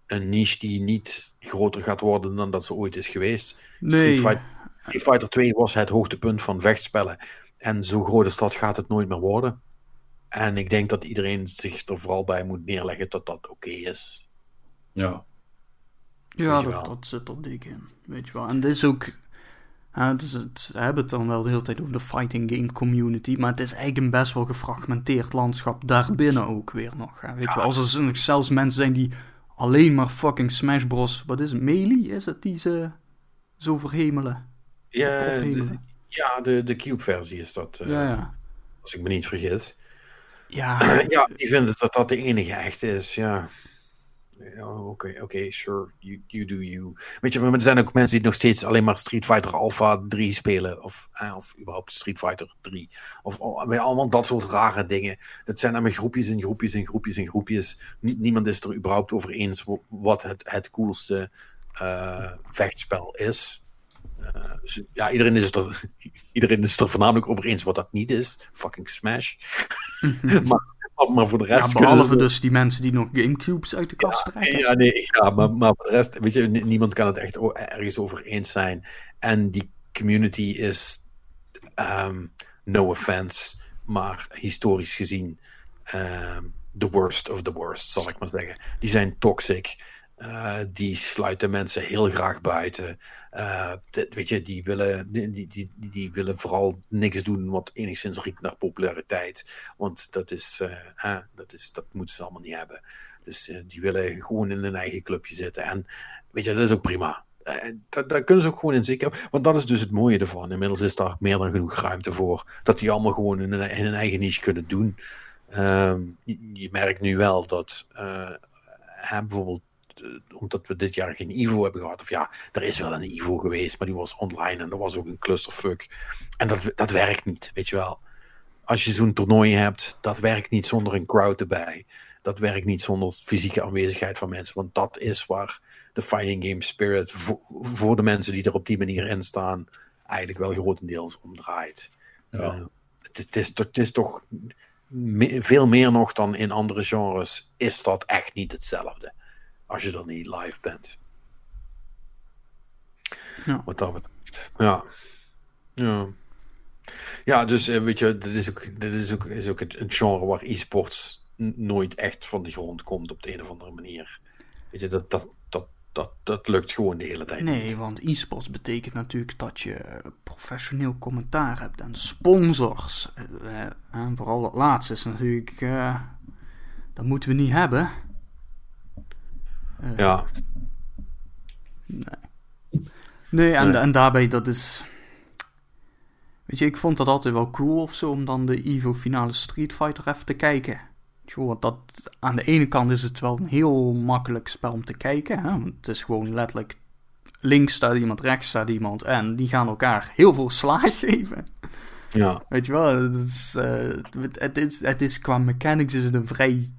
een niche die niet groter gaat worden dan dat ze ooit is geweest. Nee, Street, Fight- Street Fighter 2 was het hoogtepunt van vechtspellen. En zo groot als dat gaat het nooit meer worden. En ik denk dat iedereen zich er vooral bij moet neerleggen dat dat oké is. Ja. ja, dat, dat zit er dik in, weet je wel. En dit is ook... Ja, het is het, ze hebben het dan wel de hele tijd over de fighting game community, maar het is eigenlijk een best wel gefragmenteerd landschap daarbinnen ook weer nog. Hè. Weet je wel, als er zelfs mensen zijn die alleen maar fucking Smash Bros. Wat is het? Melee is het die ze zo verhemelen? Ja, de, ja, de, de Cube-versie is dat, eh, ja, ja. als ik me niet vergis. Ja, ja, die vinden dat dat de enige echte is, ja. Ja, Oké, oké, sure, you, you do you. Weet je, maar er zijn ook mensen die nog steeds alleen maar Street Fighter Alpha 3 spelen, of, eh, of überhaupt Street Fighter 3. Of je, allemaal dat soort rare dingen. Dat zijn allemaal groepjes en groepjes en groepjes en groepjes. Nie- niemand is er überhaupt over eens wa- wat het, het coolste eh, vechtspel is. Eh, ja, iedereen is, het er, iedereen is het er voornamelijk over eens wat dat niet is. Fucking Smash. maar, maar voor de rest. ja, behalve ze- dus die mensen die nog Gamecubes uit de kast trekken. ja, nee, ja maar, maar voor de rest, weet je, niemand kan het echt ergens over eens zijn. En die community is, ehm, no offense, maar historisch gezien, ehm, the worst of the worst, zal ik maar zeggen. Die zijn toxic. Eh, die sluiten mensen heel graag buiten. Dit- weet je, die willen, die, die, die, willen vooral niks doen wat enigszins riekt naar populariteit. Want dat is, eh, dat is, dat moeten ze allemaal niet hebben. Dus eh, die willen gewoon in hun eigen clubje zitten. En weet je, dat is ook prima. Daar kunnen ze ook gewoon in zeker. Want dat is dus het mooie ervan. Inmiddels is daar meer dan genoeg ruimte voor. Dat die allemaal gewoon in hun, in eigen niche kunnen doen. Ehm, je, je merkt nu wel dat bijvoorbeeld omdat we dit jaar geen Ivo hebben gehad. Of ja, er is wel een Ivo geweest, maar die was online en dat was ook een clusterfuck. En dat, dat werkt niet, weet je wel. Als je zo'n toernooi hebt, dat werkt niet zonder een crowd erbij. Dat werkt niet zonder fysieke aanwezigheid van mensen. Want dat is waar de fighting game spirit voor, voor de mensen die er op die manier in staan, eigenlijk wel grotendeels om draait. Ja. Eh, het, het is, het is toch me- veel meer nog dan in andere genres, is dat echt niet hetzelfde. Als je er niet live bent. Ja. Wat dat betreft. Ja. Ja. Ja, dus eh, weet je, dit is ook, dit is ook, is ook het, een genre waar e-sports nooit echt van de grond komt op de een of andere manier. Weet je, dat, dat, dat, dat, dat lukt gewoon de hele tijd niet. Nee, want e-sports betekent natuurlijk dat je professioneel commentaar hebt en sponsors. Eh, eh, En vooral dat laatste is natuurlijk, dat moeten we niet hebben. Eh, Ja, Nee, en, Nee. en daarbij dat is. Weet je, ik vond dat altijd wel cool of zo om dan de Evo finale Street Fighter even te kijken. Want dat, aan de ene kant is het wel een heel makkelijk spel om te kijken. Hè? Want het is gewoon letterlijk links staat iemand, rechts staat iemand. En die gaan elkaar heel veel slaag geven. Ja. Weet je wel, het is, uh, het, is, het is qua mechanics is het een vrij,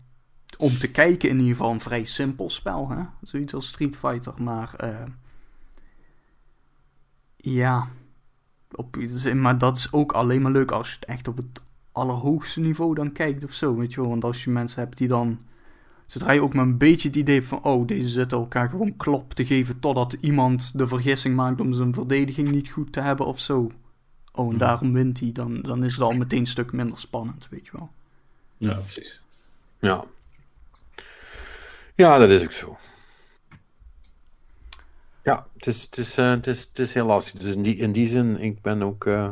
om te kijken in ieder geval, een vrij simpel spel. Hè? Zoiets als Street Fighter, maar uh, ja, op, maar dat is ook alleen maar leuk als je het echt op het allerhoogste niveau dan kijkt of zo, weet je wel. Want als je mensen hebt die dan, zodra je ook maar een beetje het idee hebt van, oh, deze zitten elkaar gewoon klop te geven totdat iemand de vergissing maakt om zijn verdediging niet goed te hebben of zo. Oh, en mhm. daarom wint hij, dan, dan is het al meteen een stuk minder spannend, weet je wel. Ja, precies. Ja. Ja, dat is ook zo. Ja, het is, het is, uh, het is, het is heel lastig. Dus in die, in die zin, ik ben ook. Uh,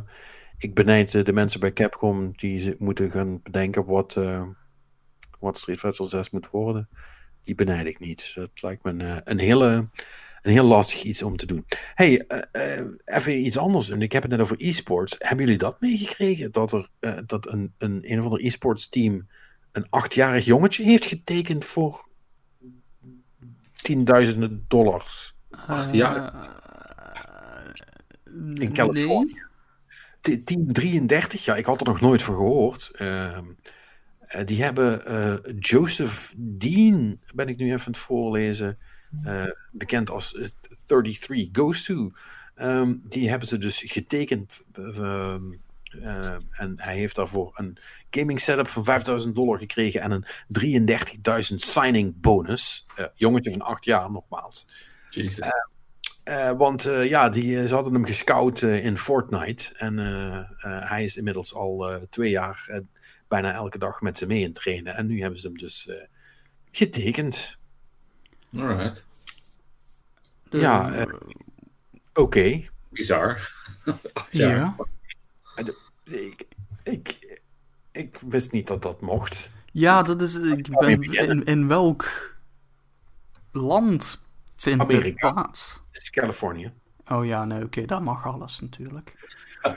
ik benijd de mensen bij Capcom die moeten gaan bedenken wat, uh, wat Street Fighter 6 moet worden. Die benijd ik niet. Het lijkt me een, een, hele, een heel lastig iets om te doen. hey, even iets anders. En ik heb het net over e-sports. Hebben jullie dat meegekregen? Dat er dat een, een, een of ander e-sports team een achtjarig jongetje heeft getekend voor tienduizenden dollars? Acht jaar? Uh, in Californië. Nee. 1033, ja, ik had er nog nooit van gehoord. Uh, die hebben uh, Joseph Dean, ben ik nu even aan het voorlezen, uh, bekend als 33 Goes To. Um, die hebben ze dus getekend. Uh, en hij heeft daarvoor een gaming setup van 5000 dollar gekregen en een 33.000 signing bonus. jongetje van 8 jaar nogmaals. Uh, uh, want uh, ja, die, ze hadden hem gescout in Fortnite. En hij is inmiddels al twee jaar bijna elke dag met ze mee in trainen. En nu hebben ze hem dus getekend. Alright. Ja, oké. Okay. Bizar. ja. Ik, ik, ik wist niet dat dat mocht. Ja, dat is. Ik ben, in, in welk land vindt Amerika. plaats? Het is Californië. Oh ja, nee, oké, dat mag alles natuurlijk.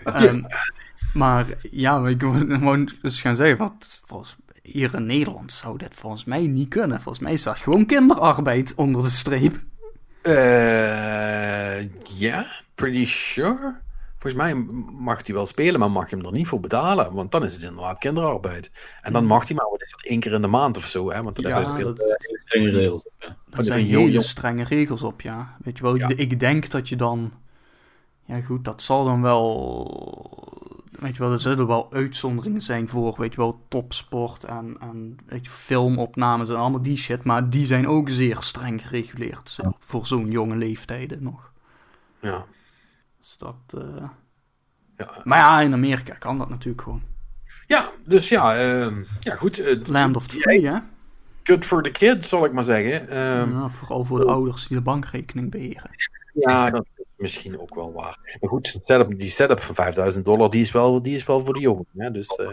um, maar ja, ik moet dus gaan zeggen, wat volgens, hier in Nederland zou dit volgens mij niet kunnen. Volgens mij is dat gewoon kinderarbeid onder de streep. Eh, ja, pretty sure. Volgens mij mag hij wel spelen, maar mag je hem er niet voor betalen. Want dan is het inderdaad kinderarbeid. En dan mag hij maar, wat is dat, één keer in de maand of zo. Hè? Want dat ja, veel dat, strenge regels op. Ja. Er zijn hele strenge regels op, ja. Weet je wel, ik denk dat je dan... Ja goed, dat zal dan wel... Weet je wel, er zullen wel uitzonderingen zijn voor, weet je wel, topsport en, en weet je, filmopnames en allemaal die shit. Maar die zijn ook zeer streng gereguleerd. Voor zo'n jonge leeftijden nog. Ja. Dus dat. Uh... Ja. Maar ja, in Amerika kan dat natuurlijk gewoon. Ja, dus ja, uh, ja goed. Uh, Land of the free, hè? Good for the kids, zal ik maar zeggen. Um, ja, vooral voor de ouders die de bankrekening beheren. Ja, dat is misschien ook wel waar. Maar goed, setup, die setup van 5000 dollar, die is wel, die is wel voor de jongen. Hè? Dus uh,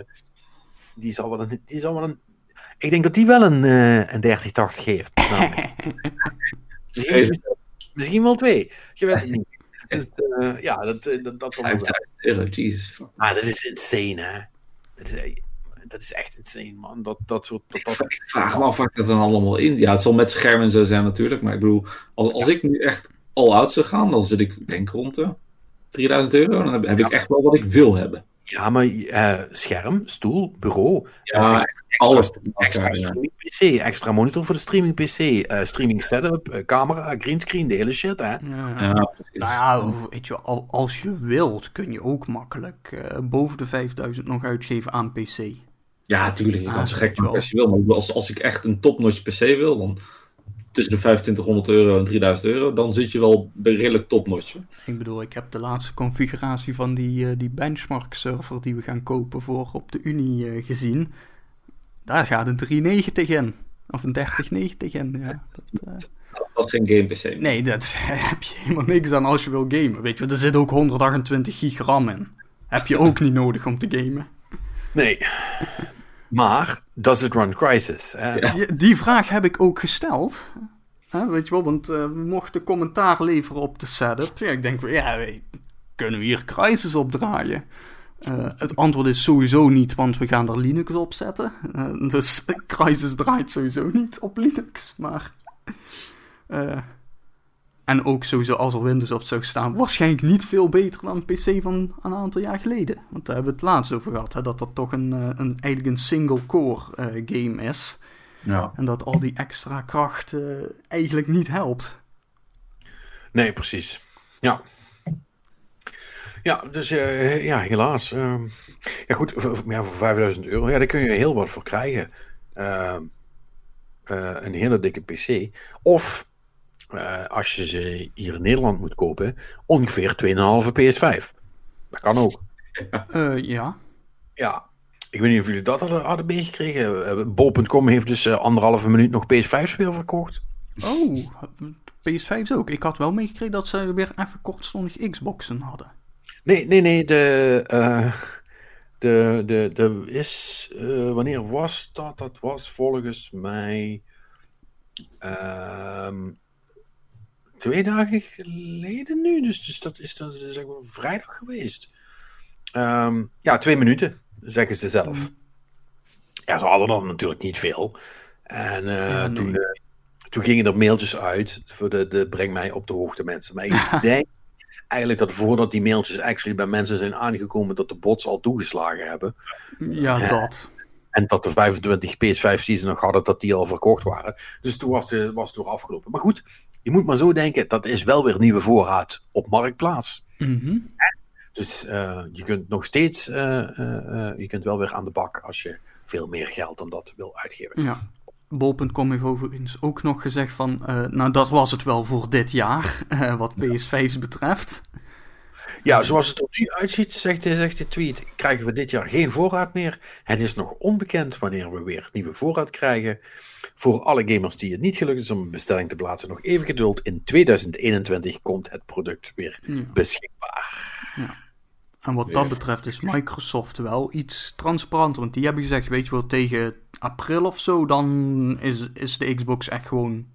die, zal wel een, die zal wel een. Ik denk dat die wel een, een 3080 geeft. misschien, misschien wel twee. Je weet het niet. Dus uh, ja, dat, eh, dat, dat 5000 euro, Jesus. Maar dat is insane, hè? Dat is, eh, dat is echt insane, man. Dat, dat soort. Dat, dat... Ik vraag me af waar dat dan allemaal in. Ja, het zal met schermen zo zijn, natuurlijk. Maar ik bedoel, als, als ik nu echt al out zou gaan, dan zit ik, denk rond de 3000 euro. Dan heb, heb ik echt wel wat ik wil hebben. Ja, maar uh, scherm, stoel, bureau. Ja, extra, alles. Extra, streaming PC, extra monitor voor de streaming PC, uh, streaming setup, uh, camera, greenscreen, de hele shit, hè. Ja, ja Nou ja, weet je, als je wilt, kun je ook makkelijk boven de 5000 nog uitgeven aan PC. Ja, tuurlijk. Je kan zo gek maken als je wil. Maar als, als ik echt een topnotch PC wil, dan tussen de 2500 euro en 3000 euro, dan zit je wel redelijk topnotch. Ik bedoel, ik heb de laatste configuratie van die, uh, die benchmark server die we gaan kopen voor op de Unie uh, gezien. Daar gaat een 390 in. Of een 3090 in, ja. Dat, uh... dat is geen game PC. Nee, dat heb je helemaal niks aan als je wil gamen. Weet je, er zit ook 128 gigram in. Heb je ook niet nodig om te gamen. Nee. Maar, does it run Crisis? Die vraag heb ik ook gesteld. weet je wel, want uh, we mochten commentaar leveren op de setup. Ja, ik denk, ja, kunnen we hier Crisis opdraaien? Uh, het antwoord is sowieso niet, want we gaan er Linux op zetten. Uh, dus Crisis draait sowieso niet op Linux, maar... en ook sowieso als er Windows op zou staan, waarschijnlijk niet veel beter dan een PC van een aantal jaar geleden. Want daar hebben we het laatst over gehad, hè, dat dat toch een, een, eigenlijk een single-core game is. Ja. En dat al die extra kracht eigenlijk niet helpt. Nee, precies. Ja. Ja, dus uh, ja, helaas. Uh, ja, goed, voor, ja, voor 5000 euro, ja, daar kun je heel wat voor krijgen. Uh, een hele dikke PC. Of, als je ze hier in Nederland moet kopen, ongeveer 2,5 PS5. Dat kan ook. ja. Ja, ik weet niet of jullie dat hadden, hadden meegekregen. Bol.com heeft dus anderhalve minuut nog PS5's weer verkocht. Oh, PS5's ook. Ik had wel meegekregen dat ze weer even kortstondig Xboxen hadden. Nee, nee, nee. De, uh, de, de, de is. Uh, wanneer was dat? Dat was volgens mij. Uh, twee dagen geleden nu. Dus, dus dat is dan zeg maar vrijdag geweest. Um, ja, twee minuten, zeggen ze zelf. Mm. Ja, ze hadden dan natuurlijk niet veel. En ja, nee. toen, toen gingen er mailtjes uit voor de, de breng mij op de hoogte mensen. Maar ik denk eigenlijk dat voordat die mailtjes actually bij mensen zijn aangekomen, dat de bots al toegeslagen hebben. Ja, dat. En dat de 25 PS5's die ze nog hadden, dat die al verkocht waren. Dus toen was, de, was het door afgelopen. Maar goed, je moet maar zo denken, dat is wel weer nieuwe voorraad op Marktplaats. Mm -hmm. Dus uh, je kunt nog steeds, uh, uh, je kunt wel weer aan de bak als je veel meer geld dan dat wil uitgeven. Ja. Bol.com heeft overigens ook nog gezegd van, nou dat was het wel voor dit jaar, wat PS5's betreft. Ja, zoals het er nu uitziet, zegt, zegt de tweet, krijgen we dit jaar geen voorraad meer. Het is nog onbekend wanneer we weer nieuwe voorraad krijgen. Voor alle gamers die het niet gelukt is om een bestelling te plaatsen, nog even geduld. In 2021 komt het product weer ja. beschikbaar. Ja. En wat dat betreft is Microsoft wel iets transparanter. Want die hebben gezegd, weet je wel, tegen april of zo, dan is, is de Xbox echt gewoon,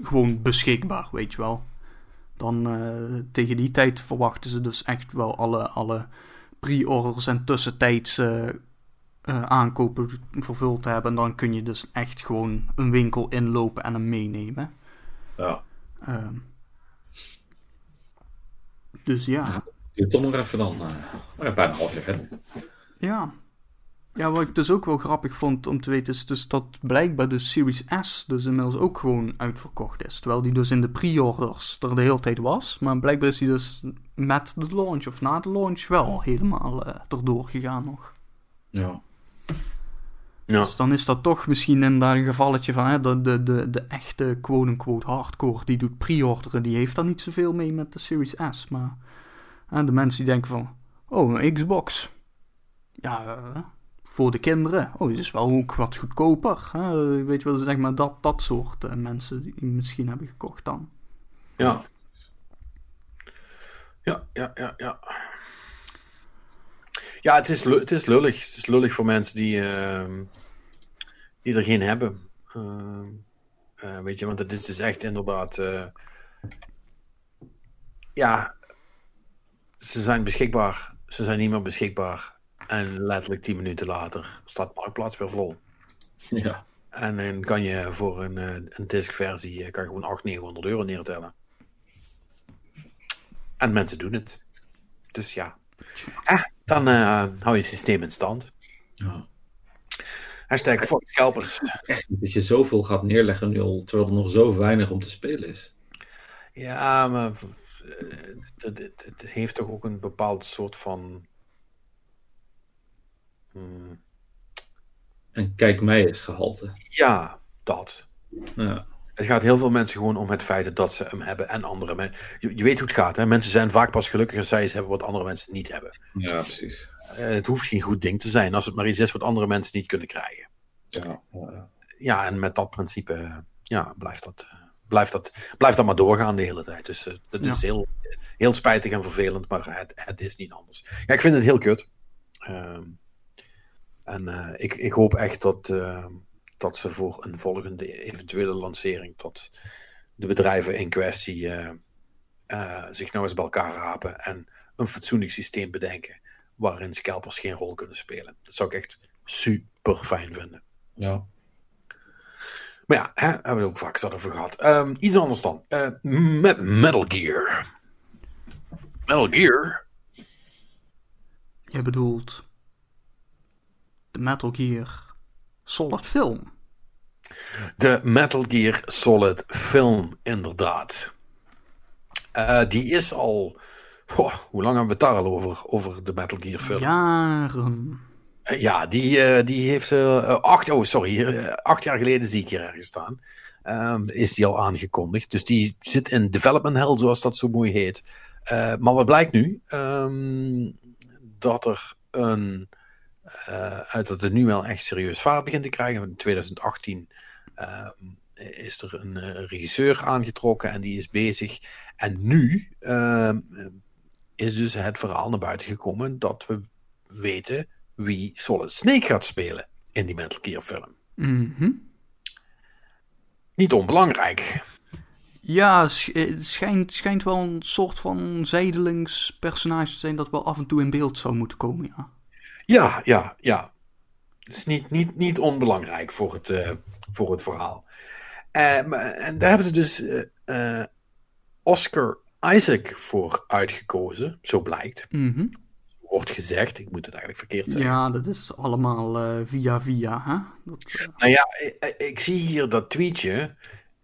gewoon beschikbaar, weet je wel. Dan uh, tegen die tijd verwachten ze dus echt wel alle, alle pre-orders en tussentijds uh, uh, aankopen vervuld te hebben. En dan kun je dus echt gewoon een winkel inlopen en hem meenemen. Ja. Ehm. dus ja. ja. Duurt toch nog even dan. Bijna een half jaar verder. Ja. Ja, wat ik dus ook wel grappig vond om te weten is dus dat blijkbaar de Series S dus inmiddels ook gewoon uitverkocht is. Terwijl die dus in de pre-orders er de hele tijd was. Maar blijkbaar is die dus met de launch of na de launch wel helemaal uh, erdoor gegaan nog. Ja. Ja. Dus dan is dat toch misschien inderdaad een gevalletje van hè, de, de, de, de echte quote-unquote hardcore die doet pre-orderen. Die heeft daar niet zoveel mee met de Series S. Maar de mensen die denken van, oh, een Xbox. Ja, uh, voor de kinderen. Oh, die is wel ook wat goedkoper. Hè? Weet je wel, zeg maar dat, dat soort uh, mensen die misschien hebben gekocht dan. Ja. Ja, ja, ja, ja. Ja, het is, het is lullig. Het is lullig voor mensen die, uh, die er geen hebben. weet je, want het is dus echt inderdaad... ja, ze zijn beschikbaar. Ze zijn niet meer beschikbaar. En letterlijk 10 minuten later staat Marktplaats weer vol. Ja. En dan kan je voor een, een diskversie kan je gewoon 800, 900 euro neertellen. En mensen doen het. Dus ja. Eh, dan uh, hou je systeem in stand. Ja. Hashtag fuck scalpers. Echt niet dat je zoveel gaat neerleggen nu al, terwijl er nog zo weinig om te spelen is. Ja, maar het, het, het, heeft toch ook een bepaald soort van. Hmm. En kijk mij eens gehalte. Ja, dat. Ja. Het gaat heel veel mensen gewoon om het feit dat ze hem hebben en andere mensen. Je, je, weet hoe het gaat, hè? Mensen zijn vaak pas gelukkig als zij iets hebben wat andere mensen niet hebben. Ja, precies. Uh, het hoeft geen goed ding te zijn als het maar iets is wat andere mensen niet kunnen krijgen. Ja, ja. ja en met dat principe ja, blijft dat. Uh, blijft dat, blijft dat maar doorgaan de hele tijd. Dus uh, dat is heel, heel spijtig en vervelend, maar het, het is niet anders. Ja, ik vind het heel kut. Uh, en uh, ik, ik hoop echt dat, uh, dat ze voor een volgende eventuele lancering, dat de bedrijven in kwestie zich nou eens bij elkaar rapen en een fatsoenlijk systeem bedenken waarin scalpers geen rol kunnen spelen. Dat zou ik echt super fijn vinden. Ja. Maar ja, hè, hebben we het ook vaak zat over gehad. Ehm, iets anders dan. Uh, met Metal Gear. Metal Gear? Je bedoelt de Metal Gear Solid film. De Metal Gear Solid film, inderdaad. Uh, die is al. Oh, hoe lang hebben we het daar al over, over de Metal Gear film? Jaren. Uh, ja, die, uh, die heeft acht, oh, sorry, acht jaar geleden zie ik hier ergens staan. Um, is die al aangekondigd. Dus die zit in development hell, zoals dat zo mooi heet. maar wat blijkt nu? Um, dat er een. Uit dat het nu wel echt serieus vaart begint te krijgen. In 2018 um, is er een uh, regisseur aangetrokken en die is bezig. En nu is dus het verhaal naar buiten gekomen dat we weten wie Solid Snake gaat spelen in die Metal Gear film. Mm -hmm. Niet onbelangrijk. Ja, het schijnt, schijnt wel een soort van zijdelings personage te zijn dat wel af en toe in beeld zou moeten komen, ja. Ja, ja, ja. Het is niet, niet, niet onbelangrijk voor het, uh, voor het verhaal. Uh, en daar hebben ze dus uh, Oscar Isaac voor uitgekozen, zo blijkt. Mm -hmm. Wordt gezegd, ik moet het eigenlijk verkeerd zeggen. Ja, dat is allemaal via via. Hè? Dat, Nou ja, ik, ik, zie hier dat tweetje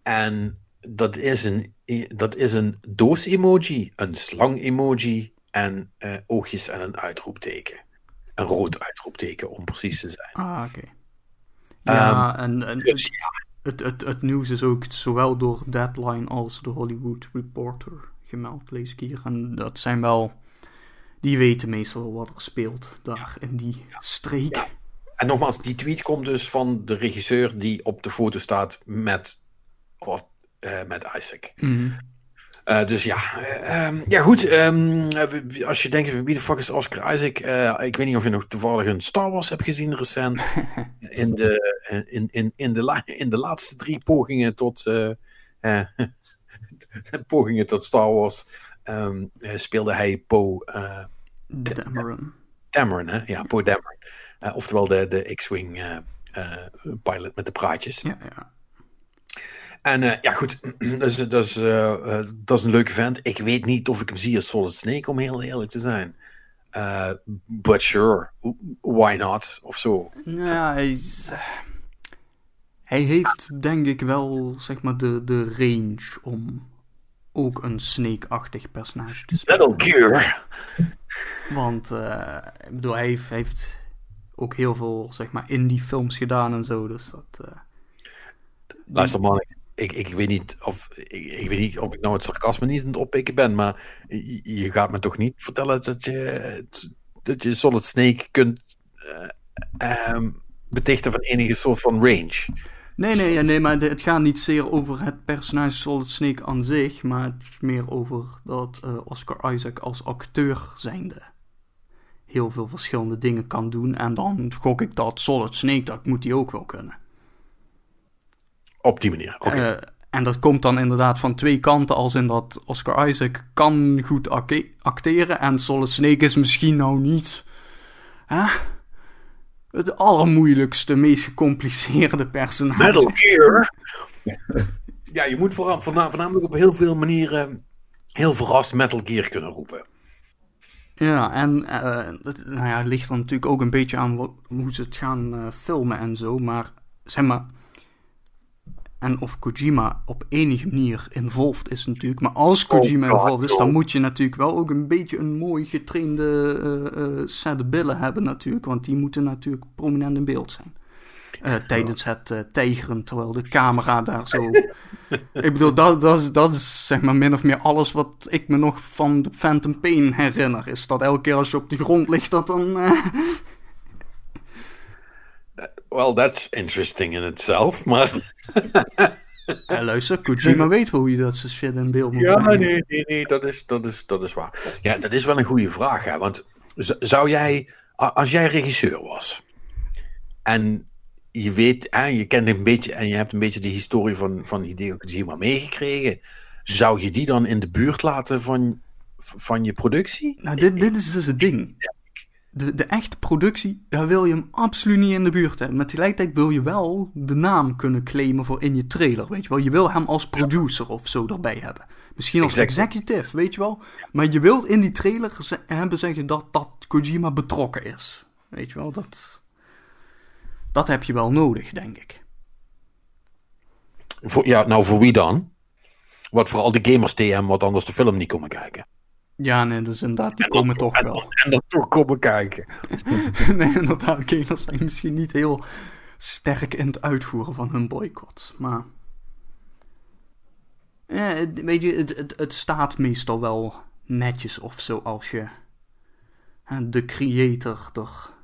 en dat is een, dat is een doos-emoji, een slang-emoji en oogjes en een uitroepteken. Een rood uitroepteken, om precies te zijn. Ah, oké. Okay. Ja, um, en, en... Dus ja, het, het, het nieuws is ook zowel door Deadline als de Hollywood Reporter gemeld, lees ik hier. En dat zijn wel. Die weten meestal wat er speelt daar in die streek. Ja. En nogmaals, die tweet komt dus van de regisseur die op de foto staat met, uh, met Isaac. Mm -hmm. Uh, dus ja, um, ja goed. Um, als je denkt, wie de fuck is Oscar Isaac? Uh, ik weet niet of je nog toevallig een Star Wars hebt gezien recent. in, de, in, in, in, de la in de laatste drie pogingen tot, uh, pogingen tot Star Wars um, speelde hij Poe Dameron. Dameron, hè? Ja, Poe Dameron. oftewel de, de X-Wing pilot met de praatjes. Ja, ja. En uh, ja, goed, dat is, dat, is, uh, uh, dat is een leuke vent. Ik weet niet of ik hem zie als Solid Snake, om heel eerlijk te zijn. but sure, why not? Of zo. Ja, hij, is, hij heeft denk ik wel, zeg maar, de, de range om ook een Snake-achtig personage te spelen. Metal Gear! Want, ik bedoel, hij heeft, hij heeft, ook heel veel, zeg maar, indie films gedaan en zo, dus dat... Luister man, ik, ik, weet niet of ik, weet niet of ik nou het sarcasme niet aan het oppikken ben, maar je, gaat me toch niet vertellen dat je, dat je Solid Snake kunt uh, um, betichten van enige soort van range. Nee, nee, nee, maar het gaat niet zeer over het personage Solid Snake aan zich, maar het meer over dat uh, Oscar Isaac als acteur zijnde heel veel verschillende dingen kan doen. En dan gok ik dat Solid Snake, dat moet hij ook wel kunnen. Op die manier, oké. Okay. Uh, en dat komt dan inderdaad van twee kanten, als in dat Oscar Isaac kan goed acteren en Solid Snake is misschien nou niet hè, het allermoeilijkste, meest gecompliceerde personage. Metal Gear! ja, je moet vooral, voornamelijk op heel veel manieren heel verrast Metal Gear kunnen roepen. Ja, en uh, dat nou ja, ligt er natuurlijk ook een beetje aan wat, hoe ze het gaan uh, filmen en zo, maar zeg maar en of Kojima op enige manier involved is natuurlijk. Maar als Kojima oh, involved is, dan moet je natuurlijk wel ook een beetje een mooi getrainde uh, uh, set billen hebben natuurlijk. Want die moeten natuurlijk prominent in beeld zijn. Uh, tijdens het uh, tijgeren, terwijl de camera daar zo... ik bedoel, dat, dat, is, dat is zeg maar min of meer alles wat ik me nog van de Phantom Pain herinner. Is dat elke keer als je op de grond ligt, dat dan... Well, that's interesting in itself, maar... ja, luister, Kojima weet hoe je dat soort shit in beeld moet Ja, brengen. nee, nee, nee, dat is, dat, is, dat is waar. Ja, dat is wel een goede vraag, hè. Want zou jij, als jij regisseur was... en je weet, hè, je kent een beetje... en je hebt een beetje de historie van, van Hideo Kojima meegekregen... zou je die dan in de buurt laten van, van je productie? Nou, dit, dit is dus het ding. De, de echte productie, daar wil je hem absoluut niet in de buurt hebben. Maar tegelijkertijd wil je wel de naam kunnen claimen voor in je trailer, weet je wel. Je wil hem als producer of zo erbij hebben. Misschien als executive, weet je wel. Maar je wilt in die trailer hebben zeggen dat, dat Kojima betrokken is. Weet je wel, dat, dat heb je wel nodig, denk ik. Voor, ja, nou voor wie dan? Wat vooral de gamers TM, wat anders de film niet komen kijken. Ja, nee, dus inderdaad, die komen toch wel. En dat toch komen kijken. nee, inderdaad, gamers zijn misschien niet heel sterk in het uitvoeren van hun boycott. Maar. Ja, weet je, het, het, het staat meestal wel netjes of zo als je de creator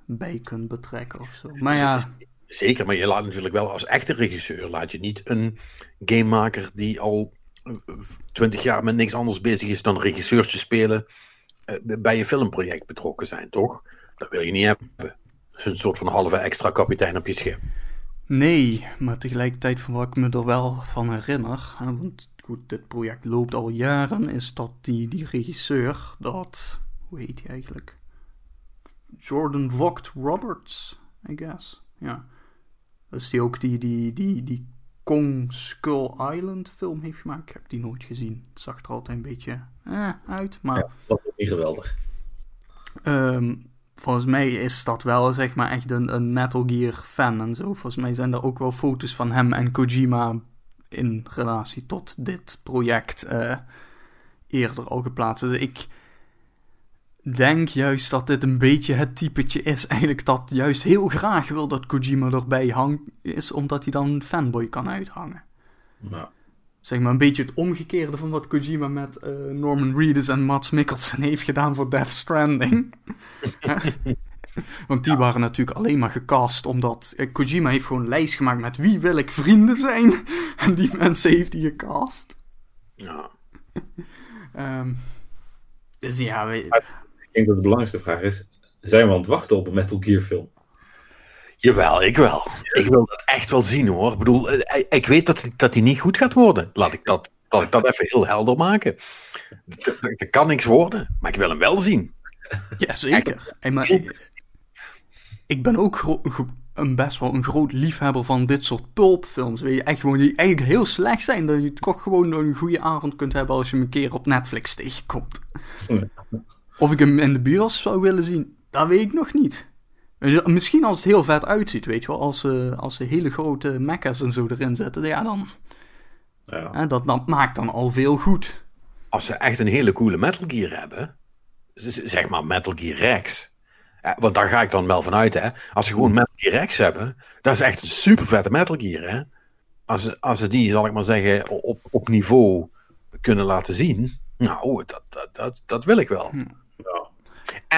erbij kunt betrekken of zo. Maar ja. Zeker, maar je laat natuurlijk wel als echte regisseur, laat je niet een gamemaker die al twintig jaar met niks anders bezig is dan regisseurtje spelen, eh, bij je filmproject betrokken zijn, toch? Dat wil je niet hebben. Dat is een soort van halve extra kapitein op je schip. Nee, maar tegelijkertijd van wat ik me er wel van herinner, want goed, dit project loopt al jaren, is dat die, die regisseur, dat, hoe heet hij eigenlijk? Jordan Vogt Roberts, I guess. Ja. Dat is die ook die, die, die, die Kong Skull Island film heeft gemaakt. Ik heb die nooit gezien. Het zag er altijd een beetje eh, uit, maar... Ja, dat is niet geweldig. Um, volgens mij is dat wel zeg maar echt een, een Metal Gear fan en zo. Volgens mij zijn er ook wel foto's van hem en Kojima in relatie tot dit project uh, eerder al geplaatst. Dus ik denk juist dat dit een beetje het typetje is eigenlijk dat juist heel graag wil dat Kojima erbij hangt, is omdat hij dan fanboy kan uithangen. Nou. Zeg maar een beetje het omgekeerde van wat Kojima met uh, Norman Reedus en Mats Mikkelsen heeft gedaan voor Death Stranding. Want die waren natuurlijk alleen maar gecast omdat eh, Kojima heeft gewoon een lijst gemaakt met wie wil ik vrienden zijn. en die mensen heeft hij gecast. Ja. um, dus ja, we, denk dat de belangrijkste vraag is: zijn we aan het wachten op een Metal Gear film? Jawel, ik wel. Ik wil dat echt wel zien hoor. Ik bedoel, eh, ik weet dat, dat die niet goed gaat worden. Laat ik dat, laat ik dat even heel helder maken. Er kan niks worden, maar ik wil hem wel zien. Ja, zeker. Hey, maar, ik ben ook een best wel een groot liefhebber van dit soort pulpfilms. Weet je, echt gewoon die eigenlijk heel slecht zijn. Dat je toch gewoon een goede avond kunt hebben als je hem een keer op Netflix tegenkomt. Of ik hem in de bios zou willen zien, dat weet ik nog niet. Misschien als het heel vet uitziet, weet je wel. Als ze, als ze hele grote mechas en zo erin zetten, ja dan... Ja. Hè, dat, dat maakt dan al veel goed. Als ze echt een hele coole Metal Gear hebben, zeg maar Metal Gear Rex... Want daar ga ik dan wel vanuit, hè. Als ze gewoon Metal Gear Rex hebben, dat is echt een super vette Metal Gear, hè. Als ze, als ze die, zal ik maar zeggen, op, op niveau kunnen laten zien... Nou, dat, dat, dat, dat wil ik wel. Hm.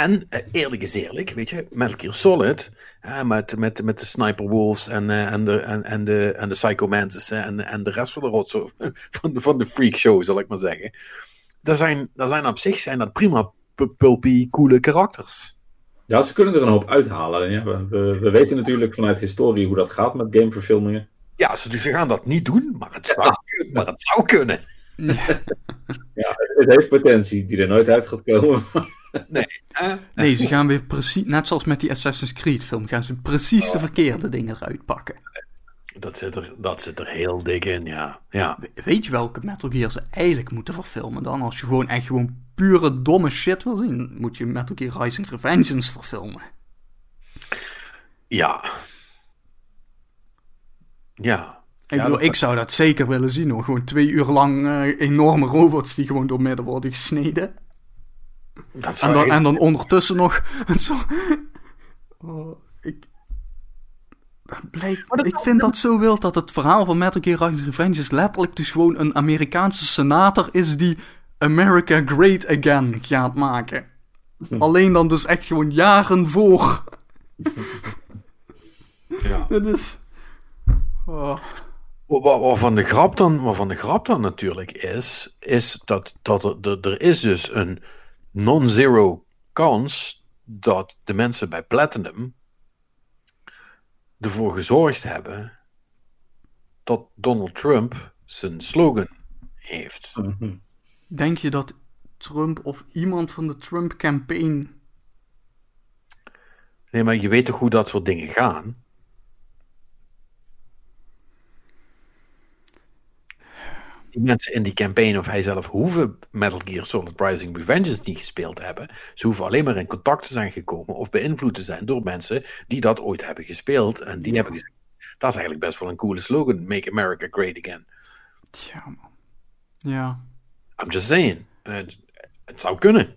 En eh, eerlijk is eerlijk, weet je, Metal Gear Solid, uh, met, met, met de Sniper Wolves en, uh, en, de, en, en, de, en de Psycho Mantis en, en de rest van de rotzooi, van, de, van de freak show, zal ik maar zeggen. Dat zijn, dat zijn op zich zijn dat prima pulpy, coole karakters. Ja, ze kunnen er een hoop uithalen. Ja, we, we, weten natuurlijk vanuit historie hoe dat gaat met gameverfilmingen. Ja, ze, ze gaan dat niet doen, maar het zou, maar het zou kunnen. ja, het heeft potentie die er nooit uit gaat komen. nee. nee, ze gaan weer precies, net zoals met die Assassin's Creed film, gaan ze precies de oh. verkeerde dingen eruit pakken. Dat zit, er, dat zit er heel dik in, ja. ja. Weet je welke Metal Gear ze eigenlijk moeten verfilmen dan? Als je gewoon echt gewoon pure domme shit wil zien, moet je Metal Gear Rising Revengeance verfilmen. Ja. Ja. Ik, bedoel, ik zou dat zeker willen zien hoor. Gewoon twee uur lang uh, enorme robots die gewoon door midden worden gesneden. Dat en, dan, en dan ondertussen nog zo. Oh, ik. Blijf, ik vind dat zo wild dat het verhaal van Metal Gear Rising Revenge letterlijk dus gewoon een Amerikaanse senator is die America Great Again gaat maken. Hm. Alleen dan dus echt gewoon jaren voor. Ja. Dit is... Oh. Waarvan de grap dan, waarvan de grap dan natuurlijk is, is dat, dat er, er is dus een non-zero kans dat de mensen bij Platinum ervoor gezorgd hebben dat Donald Trump zijn slogan heeft. Mhm. Denk je dat Trump of iemand van de Trump-campaign Nee, maar je weet toch hoe dat soort dingen gaan? Die mensen in die campaign of hij zelf hoeven Metal Gear Solid Rising Revengeance niet gespeeld te hebben. Ze hoeven alleen maar in contact te zijn gekomen of beïnvloed te zijn door mensen die dat ooit hebben gespeeld. En die hebben gezegd, dat is eigenlijk best wel een coole slogan, Make America Great Again. Tja, man. Ja. I'm just saying. Het, het zou kunnen.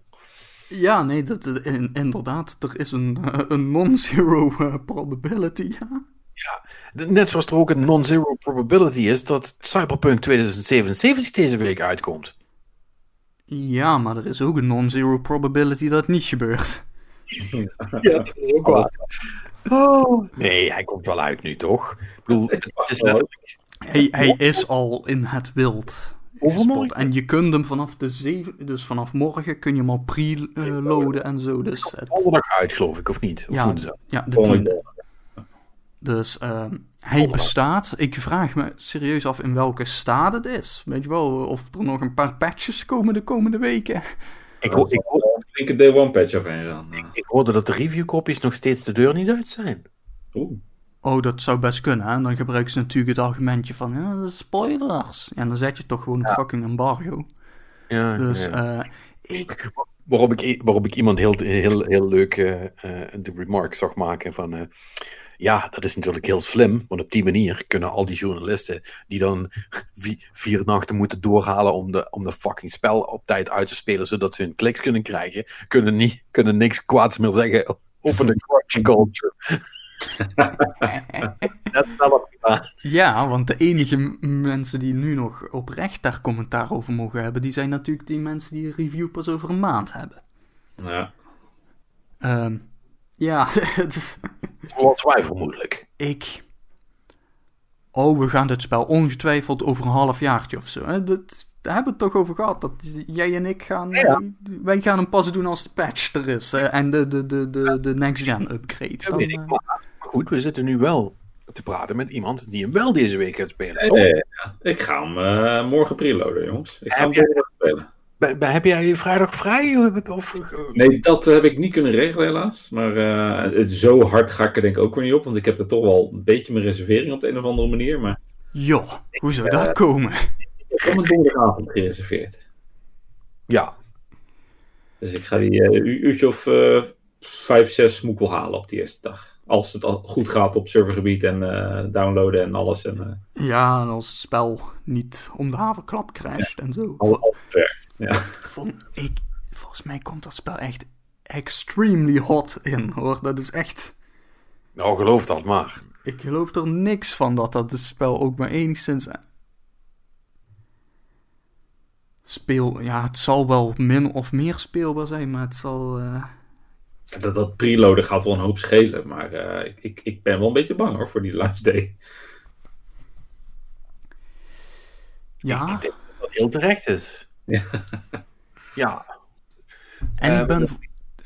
Ja, nee, dat, in, inderdaad. Er is een, uh, een non-zero probability, ja. Ja, net zoals er ook een non-zero probability is dat Cyberpunk 2077 deze week uitkomt. Ja, maar er is ook een non-zero probability dat het niet gebeurt. ja, dat is ook waar. Oh. Nee, hij komt wel uit nu, toch? Ik bedoel, het is letterlijk... Hij, hij is al in het wild. Overmorgen? En je kunt hem vanaf de zeven, dus vanaf morgen kun je hem al pre-loaden en zo. Dus het... Donderdag uit, geloof ik, of niet? Of ja, ja, de tiende. Dus uh, hij bestaat. Ik vraag me serieus af in welke staat het is. Weet je wel, of er nog een paar patches komen de komende weken. Ik, hoor, ik, hoor, day one patch overheen gaan. Ik, ik hoorde dat de reviewcopies nog steeds de deur niet uit zijn. Oeh. Oh, dat zou best kunnen. Hè? Dan gebruiken ze natuurlijk het argumentje van ja, spoilers. En dan zet je toch gewoon een fucking embargo. Ja, dus ja. Uh, ik... Waarom ik, waarom ik iemand heel, heel, heel leuk uh, uh, de remark zag maken van... ja, dat is natuurlijk heel slim, want op die manier kunnen al die journalisten die dan vier nachten moeten doorhalen om de, om de fucking spel op tijd uit te spelen, zodat ze hun kliks kunnen krijgen, kunnen, niet, kunnen niks kwaads meer zeggen over de crunch culture. dat. Ja, want de enige mensen die nu nog oprecht daar commentaar over mogen hebben, die zijn natuurlijk die mensen die een review pas over een maand hebben. Ja. Um, ja, Zoals wij vermoedelijk. Ik. Oh, we gaan dit spel ongetwijfeld over een halfjaartje of zo. Hè? Dat, daar hebben we het toch over gehad. Dat jij en ik gaan. Ja. Wij gaan hem pas doen als de patch er is. Hè? En de, de, de, de, de next-gen upgrade. Dat weet ik. Maar goed, we zitten nu wel te praten met iemand die hem wel deze week gaat spelen. Oh. Ik ga hem uh, morgen preloaden, jongens. Ik ga heb hem morgen spelen. Heb jij vrijdag vrij? Of, nee, dat heb ik niet kunnen regelen, helaas. Maar uh, zo hard ga ik er denk ik ook weer niet op. Want ik heb er toch wel een beetje mijn reservering op de een of andere manier. Maar... Joh, hoe zou dat komen? Ik heb een donderdagavond gereserveerd. Ja. Dus ik ga die uh, uurtje of uh, vijf, zes moet ik wel halen op die eerste dag. Als het al goed gaat op servergebied en uh, downloaden en alles. En, ja, en als het spel niet om de havenklap crasht ja. en zo. Al, al ja. Ik, volgens mij komt dat spel echt extremely hot in, hoor. Dat is echt... Nou, geloof dat maar. Ik geloof er niks van dat dat spel ook maar enigszins speel. Ja, het zal wel min of meer speelbaar zijn, maar het zal. Uh... Dat, dat preloaden gaat wel een hoop schelen, maar uh, ik, ik, ik ben wel een beetje bang hoor voor die last day. Ja. Ik, ik denk dat dat heel terecht is. Ja. ja. En uh, ik ben.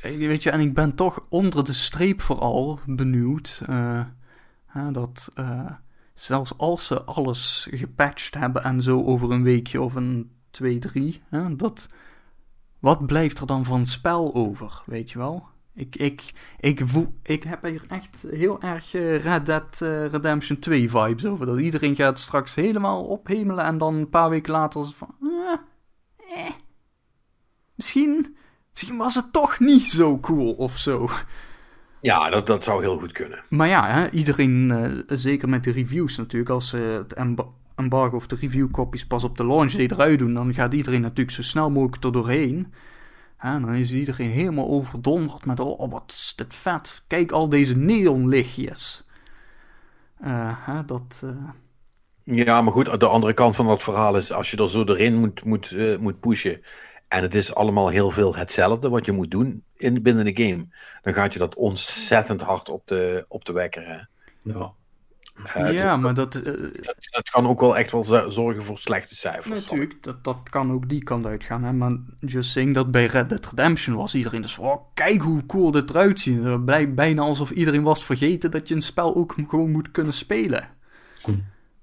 Weet je, en ik ben toch onder de streep vooral benieuwd. dat zelfs als ze alles gepatcht hebben en zo over een weekje of een 2, 3. Hè, dat, wat blijft er dan van spel over, weet je wel? Ik, ik, ik, voel, ik heb hier echt heel erg Red Dead Redemption 2 vibes over. Dat iedereen gaat straks helemaal ophemelen en dan een paar weken later van... Eh, eh, misschien, misschien was het toch niet zo cool of zo. Ja, dat, dat zou heel goed kunnen. Maar ja, hè, iedereen, uh, zeker met de reviews natuurlijk, als ze uh, het embargo of de reviewcopies pas op de launch day eruit doen, dan gaat iedereen natuurlijk zo snel mogelijk er doorheen. En dan is iedereen helemaal overdonderd met, oh, wat is dit vet. Kijk al deze neonlichtjes. Uh, hè, dat... Uh... Ja, maar goed, de andere kant van dat verhaal is, als je er zo doorheen moet, moet, uh, moet pushen, en het is allemaal heel veel hetzelfde wat je moet doen in, binnen de game, dan gaat je dat ontzettend hard op de, op de wekker. Hè? Ja. Uh, ja, dat, maar dat, uh, dat, dat... kan ook wel echt wel zorgen voor slechte cijfers. Natuurlijk, dat, dat kan ook die kant uitgaan. Hè? Maar just saying dat bij Red Dead Redemption was iedereen dus. Oh, kijk hoe cool dit eruit ziet. Het blijkt bijna alsof iedereen was vergeten dat je een spel ook gewoon moet kunnen spelen. Hm.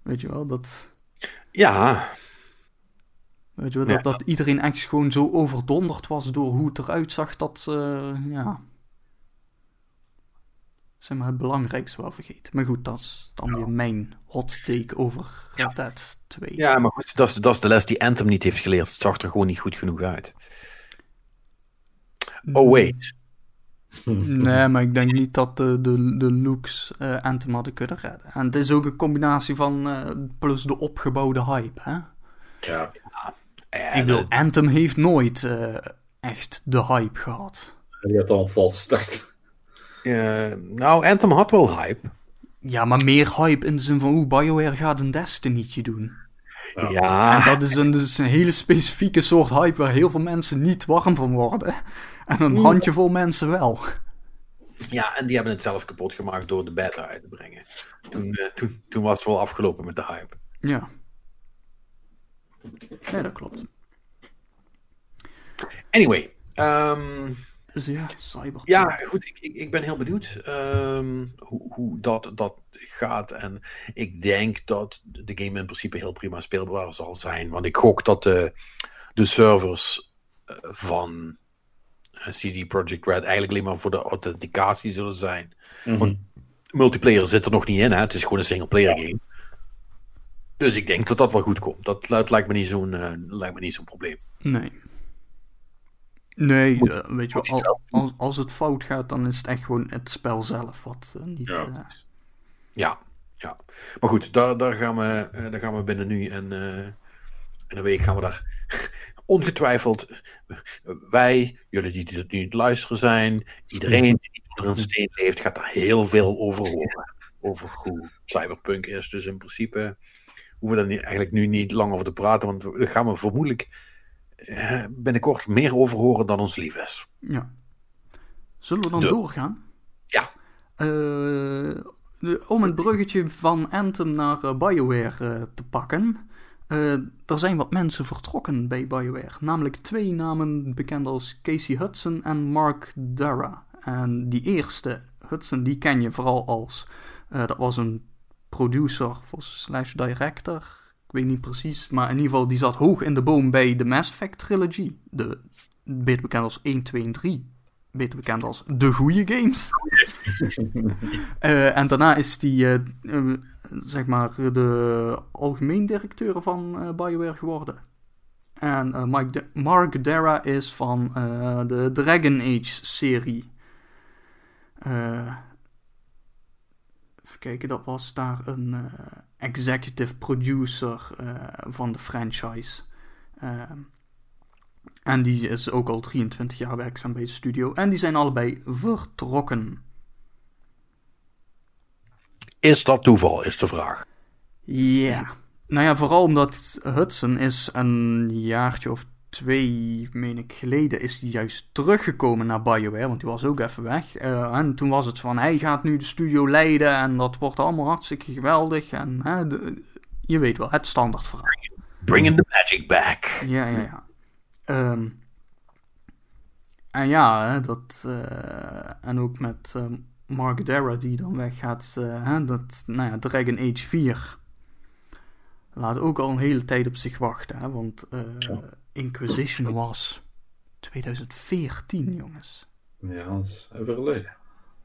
Weet je wel, dat... Ja. Weet je wel, dat, ja. dat iedereen echt gewoon zo overdonderd was door hoe het eruit zag dat... Uh, ja... zeg maar, het belangrijkste wel vergeten. Maar goed, dat is dan weer mijn hot take over Red Dead 2. Ja, maar goed, dat is, dat is de les die Anthem niet heeft geleerd. Het zag er gewoon niet goed genoeg uit. Oh, wait. Nee, maar ik denk niet dat de, de, de looks uh, Anthem hadden kunnen redden. En het is ook een combinatie van uh, plus de opgebouwde hype, hè? Ja. ja ik bedoel, Anthem heeft nooit uh, echt de hype gehad. Hij had al een valse start. Nou, Anthem had wel hype. Ja, maar meer hype in de zin van hoe BioWare gaat een Destiny'tje doen. Ja. ja. En dat is een, dus een hele specifieke soort hype waar heel veel mensen niet warm van worden. En een handjevol mensen wel. Ja, en die hebben het zelf kapot gemaakt door de beta uit te brengen. Toen, uh, toen, toen was het wel afgelopen met de hype. Ja. Nee, dat klopt. Anyway. Um, dus ja, cyber. Ja, goed. Ik, ik, ik ben heel benieuwd um, hoe, hoe dat, dat gaat. En ik denk dat de game in principe heel prima speelbaar zal zijn. Want ik gok dat de, de servers uh, van CD Projekt Red eigenlijk alleen maar voor de authenticatie zullen zijn. Mm -hmm. Want multiplayer zit er nog niet in, hè? het is gewoon een single-player game. Dus ik denk dat dat wel goed komt. Dat, dat lijkt me niet zo'n uh, lijkt me niet zo'n probleem. Nee. Nee, moet, uh, weet je wel, al, als, als het fout gaat, dan is het echt gewoon het spel zelf wat uh, niet... Ja. ja. ja, Maar goed, daar, daar, gaan, we, daar gaan we binnen nu en in een week gaan we daar ongetwijfeld, wij, jullie die dit nu luisteren zijn, iedereen die onder een steen leeft, gaat daar heel veel over horen. Over hoe cyberpunk is. Dus in principe hoeven we daar eigenlijk nu niet lang over te praten, want daar gaan we vermoedelijk eh, binnenkort meer over horen dan ons lief is. Ja. Zullen we dan De. doorgaan? Ja. Uh, om het bruggetje van Anthem naar uh, BioWare uh, te pakken. Er zijn wat mensen vertrokken bij BioWare. Namelijk twee namen bekend als Casey Hudson en Mark Dara. En die eerste, Hudson, die ken je vooral als... Dat was een producer slash director. Ik weet niet precies. Maar in ieder geval, die zat hoog in de boom bij de Mass Effect trilogy. De, beter bekend als 1, 2 en 3. Beter bekend als de goede games. uh, en daarna is die zeg maar, de algemeen directeur van BioWare geworden. En Mike De Mark Dara is van de Dragon Age serie. even kijken, dat was daar een executive producer van de franchise. en die is ook al 23 jaar werkzaam bij de studio. En die zijn allebei vertrokken. Is dat toeval, is de vraag. Ja. Nou ja, vooral omdat Hudson is een jaartje of twee, meen ik, geleden is hij juist teruggekomen naar BioWare, want die was ook even weg. Uh, en toen was het van, hij gaat nu de studio leiden en dat wordt allemaal hartstikke geweldig. En uh, de, je weet wel, het standaard verhaal. Bringing the magic back. Ja, ja, ja. Um, en ja, dat, uh, en ook met um, Mark Dara die dan weggaat. Hè, dat, nou ja, Dragon Age 4 laat ook al een hele tijd op zich wachten. Hè, want uh, ja. Inquisition was 2014, jongens. Ja, dat is even geleden.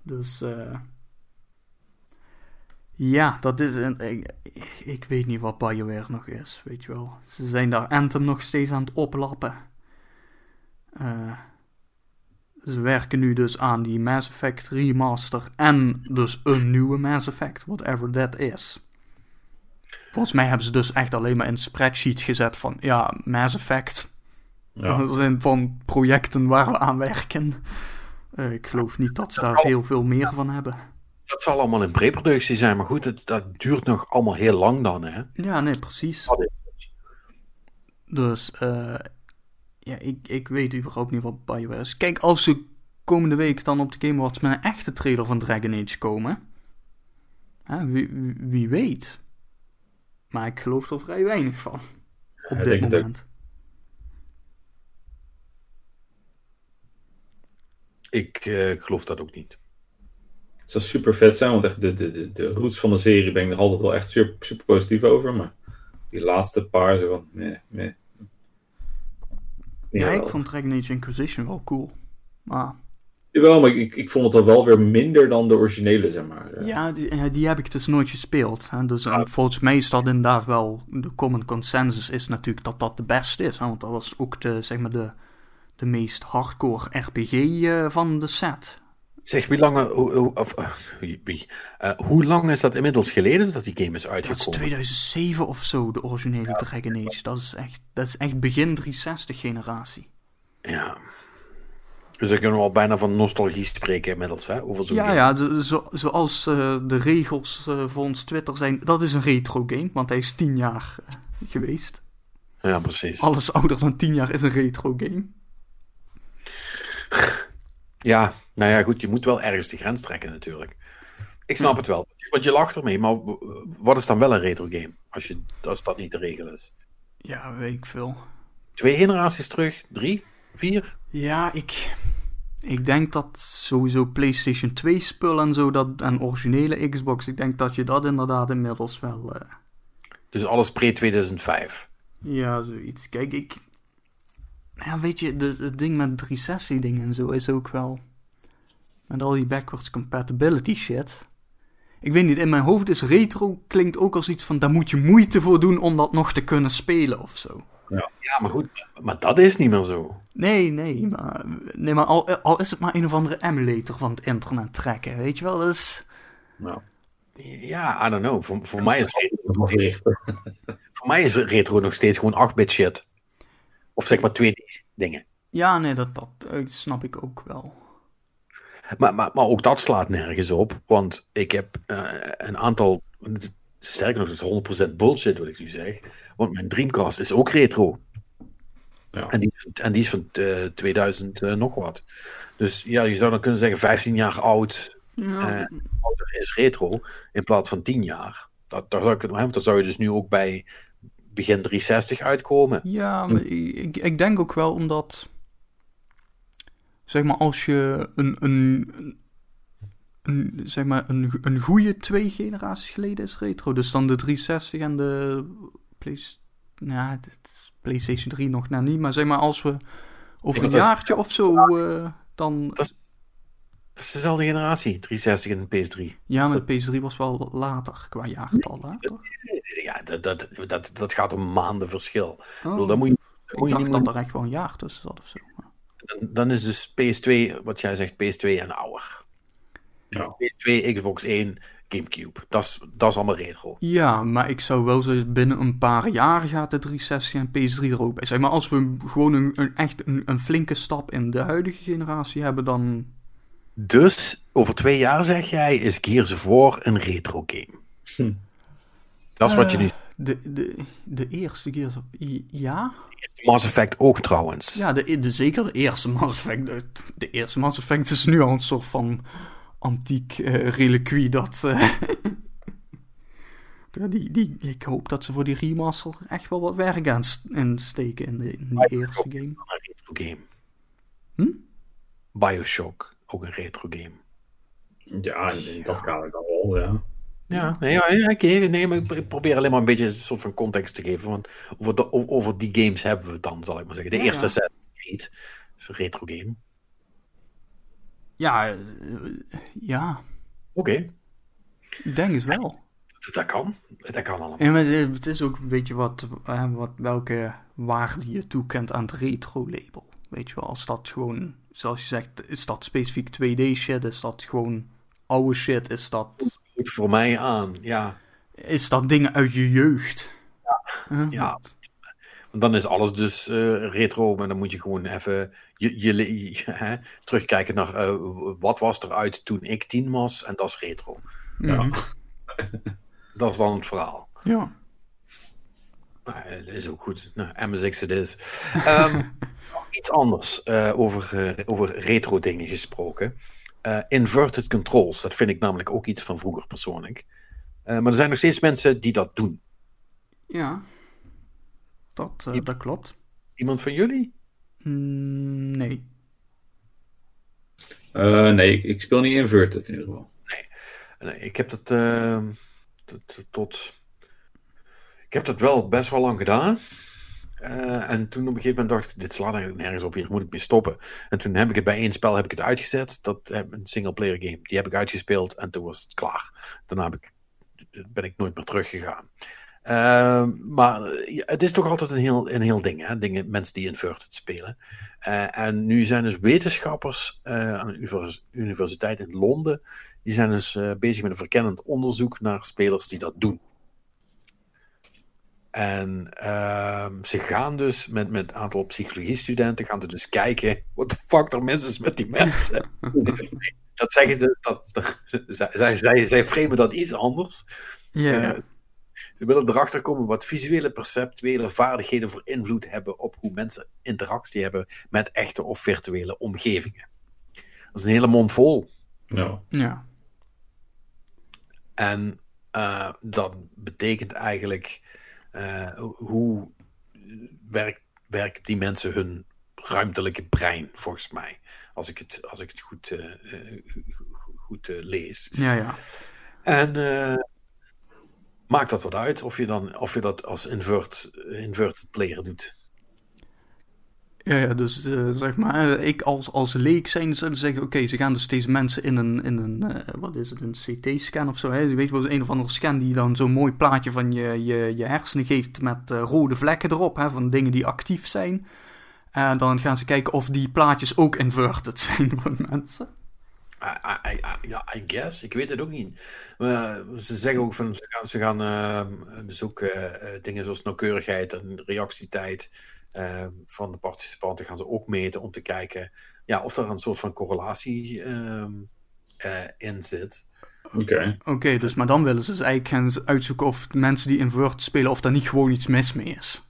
Dus uh, ja, dat is een. Ik, ik, weet niet wat BioWare nog is, weet je wel. Ze zijn daar Anthem nog steeds aan het oplappen. Uh, ze werken nu dus aan die Mass Effect remaster en dus een nieuwe Mass Effect, whatever that is. Volgens mij hebben ze dus echt alleen maar een spreadsheet gezet van, ja, Mass Effect. Ja. Dat zijn van projecten waar we aan werken. Uh, ik geloof niet dat ze daar heel veel meer van hebben. Dat zal allemaal in preproductie zijn, maar goed, het, dat duurt nog allemaal heel lang dan, hè? Ja, nee, precies. Dus, uh, ja, ik, ik weet überhaupt niet wat BioWare is. Kijk, als ze komende week dan op de Game Awards met een echte trailer van Dragon Age komen. Hè, wie, wie, weet. Maar ik geloof er vrij weinig van. Op ja, dit moment. Dat... Ik uh, geloof dat ook niet. Het zou super vet zijn, want echt de, de, de, de roots van de serie ben ik er altijd wel echt super, super positief over. Maar die laatste paar, zo van, nee, nee. Ja, ik vond Dragon Age Inquisition wel cool. Maar... Jawel, maar ik, ik vond het al wel weer minder dan de originele, zeg maar. Ja, die, die heb ik dus nooit gespeeld. Hè. Dus ja. volgens mij is dat inderdaad wel... De common consensus is natuurlijk dat dat de beste is. Hè. Want dat was ook de, zeg maar de, de meest hardcore RPG uh, van de set. Zeg, wie lang, hoe, of, wie, uh, hoe lang is dat inmiddels geleden dat die game is uitgekomen? Dat is 2007 of zo, de originele ja, Dragon Age. Dat is echt, dat is echt begin 360 generatie. Ja. Dus dan kunnen we al bijna van nostalgie spreken inmiddels, hè? Over ja, game. ja, de, zo, zoals uh, de regels uh, voor ons Twitter zijn, dat is een retro game, want hij is 10 jaar geweest. Ja, precies. Alles ouder dan 10 jaar is een retro game. Ja, nou ja, goed, je moet wel ergens de grens trekken natuurlijk. Ik snap ja. het wel, want je lacht ermee, maar wat is dan wel een retro game? Als, je, als dat niet de regel is. Ja, weet ik veel. Twee generaties terug? Drie? Vier? Ja, ik, ik denk dat sowieso PlayStation 2 spul en zo, dat, en originele Xbox, ik denk dat je dat inderdaad inmiddels wel... Uh... Dus alles pre-2005? Ja, zoiets. Kijk, ik, ja, weet je, de, het ding met 360 dingen en zo is ook wel. Met al die backwards compatibility shit. Ik weet niet, in mijn hoofd is retro klinkt ook als iets van daar moet je moeite voor doen om dat nog te kunnen spelen of zo. Ja, ja maar goed, maar dat is niet meer zo. Nee, nee, maar, nee, maar al, al is het maar een of andere emulator van het internet trekken, weet je wel, dat is... Nou. Ja, I don't know. Voor, voor, mij is retro, voor mij is retro nog steeds gewoon 8-bit shit. Of zeg maar twee dingen. Ja, nee, dat, dat snap ik ook wel. Maar, maar, maar ook dat slaat nergens op. Want ik heb uh, een aantal. Sterker nog, het is 100% bullshit wat ik nu zeg. Want mijn Dreamcast is ook retro. Ja. En, die, en die is van uh, 2000 uh, nog wat. Dus ja, je zou dan kunnen zeggen 15 jaar oud. Ja. is retro. In plaats van 10 jaar. Dat, daar zou ik, want dan zou je dus nu ook bij begin 360 uitkomen. Ja, maar ik, ik denk ook wel omdat. Zeg maar, als je een. een, een zeg maar, een, een goede twee generaties geleden is retro. Dus dan de 360 en de. Play, nou, PlayStation 3 nog nou niet. Maar zeg maar, als we over een jaartje is, of zo. Uh, dan. Dat is, dat is dezelfde generatie, 360 en PS3. Ja, maar de PS3 was wel later qua jaartal, hè? Toch? ja, dat, dat, dat, dat gaat om maanden verschil. Oh. Ik, bedoel, dan moet je, dan moet je niet dat er echt wel een jaar tussen zat of zo. Dan, dan is dus PS2, wat jij zegt, PS2 en ouder. Ja. PS2, Xbox 1, Gamecube. Dat is, dat is allemaal retro. Ja, maar ik zou wel zeggen, binnen een paar jaar gaat de 360 en PS3 er ook bij zijn. Maar als we gewoon een, een echt een, een, flinke stap in de huidige generatie hebben, dan... Dus, over twee jaar zeg jij, is Gears of War een retro game. Hm. Dat is wat je nu... De, de, de eerste Gears of... Ja? Mass Effect ook trouwens. Ja, de, de, zeker de eerste Mass Effect. De, de, eerste Mass Effect is nu al een soort van antiek uh, reliquie dat... Uh, die, die, ik hoop dat ze voor die remaster echt wel wat werk aan steken in, de, in die eerste game. Een retro game. Hm? Bioshock, ook een retro game. Ja, in dat kader dan wel, ja. Ja, nee, ja, okay, nee, maar ik probeer alleen maar een beetje een soort van context te geven. Want over, de, over die games hebben we het dan, zal ik maar zeggen. De ja, eerste set is een retro game. Ja, uh, ja. Oké. Okay. Ik denk het wel. Dat, dat, kan. Dat kan allemaal. Maar het is ook een beetje wat, uh, wat, welke waarde je toekent aan het retro-label. Weet je wel, als dat gewoon, zoals je zegt, is dat specifiek 2D shit, is dat gewoon oude shit, is dat goed voor mij aan, ja. Is dat dingen uit je jeugd? Ja, ja. Dan is alles dus uh, retro, maar dan moet je gewoon even je, je, hè, terugkijken naar uh, wat was er uit toen ik tien was, en dat is retro. Ja. dat is dan het verhaal. Ja. Nou, dat is ook goed. Nou, MSX het is. Um, iets anders uh, over, over retro dingen gesproken. Uh, inverted controls, dat vind ik namelijk ook iets van vroeger persoonlijk. Uh, maar er zijn nog steeds mensen die dat doen. Ja, dat, uh, dat klopt. Iemand van jullie? Mm, nee. nee, ik, ik, speel niet inverted in ieder geval. Nee, nee ik heb dat tot, tot, Ik heb dat wel best wel lang gedaan. Uh, en toen op een gegeven moment dacht ik, dit slaat eigenlijk nergens op, hier moet ik mee stoppen. En toen heb ik het bij één spel heb ik het uitgezet, dat een single player game. Die heb ik uitgespeeld en toen was het klaar. Daarna heb ik, ben ik nooit meer teruggegaan. Uh, maar het is toch altijd een heel, een heel ding, hè? Dingen, mensen die Inverted spelen. Uh, en nu zijn dus wetenschappers aan de universiteit in Londen, die zijn dus bezig met een verkennend onderzoek naar spelers die dat doen. En uh, ze gaan dus met, met een aantal psychologiestudenten gaan ze dus kijken wat de fuck er mis is met die mensen. dat zeggen ze, dat, dat, zij, zij, zij framen dat iets anders. Yeah. Ze willen erachter komen wat visuele perceptuele vaardigheden voor invloed hebben op hoe mensen interactie hebben met echte of virtuele omgevingen. Dat is een hele mond vol. Ja. ja. En uh, dat betekent eigenlijk uh, hoe werkt, werken die mensen hun ruimtelijke brein, volgens mij. Als ik het, als ik het goed, uh, goed lees. Ja, ja. En maakt dat wat uit of je, dan, of je dat als invert, inverted player doet? Ja, ja dus uh, zeg maar, ik als, als leek zijn ze zeggen, oké, ze gaan dus steeds mensen in een, in een uh, wat is het, een CT-scan of zo, hè? Je weet wel, een of andere scan die dan zo'n mooi plaatje van je, je, je hersenen geeft met rode vlekken erop, hè, van dingen die actief zijn. En dan gaan ze kijken of die plaatjes ook inverted zijn voor mensen. I, I, I, ja, I guess. Ik weet het ook niet. Maar ze zeggen ook van, ze gaan, ze gaan dus ook dingen zoals nauwkeurigheid en reactietijd Ehm, van de participanten gaan ze ook meten om te kijken ja, of er een soort van correlatie uh, in zit. Oké. Oké, dus maar dan willen ze dus eigenlijk gaan uitzoeken of mensen die invert spelen, of daar niet gewoon iets mis mee is.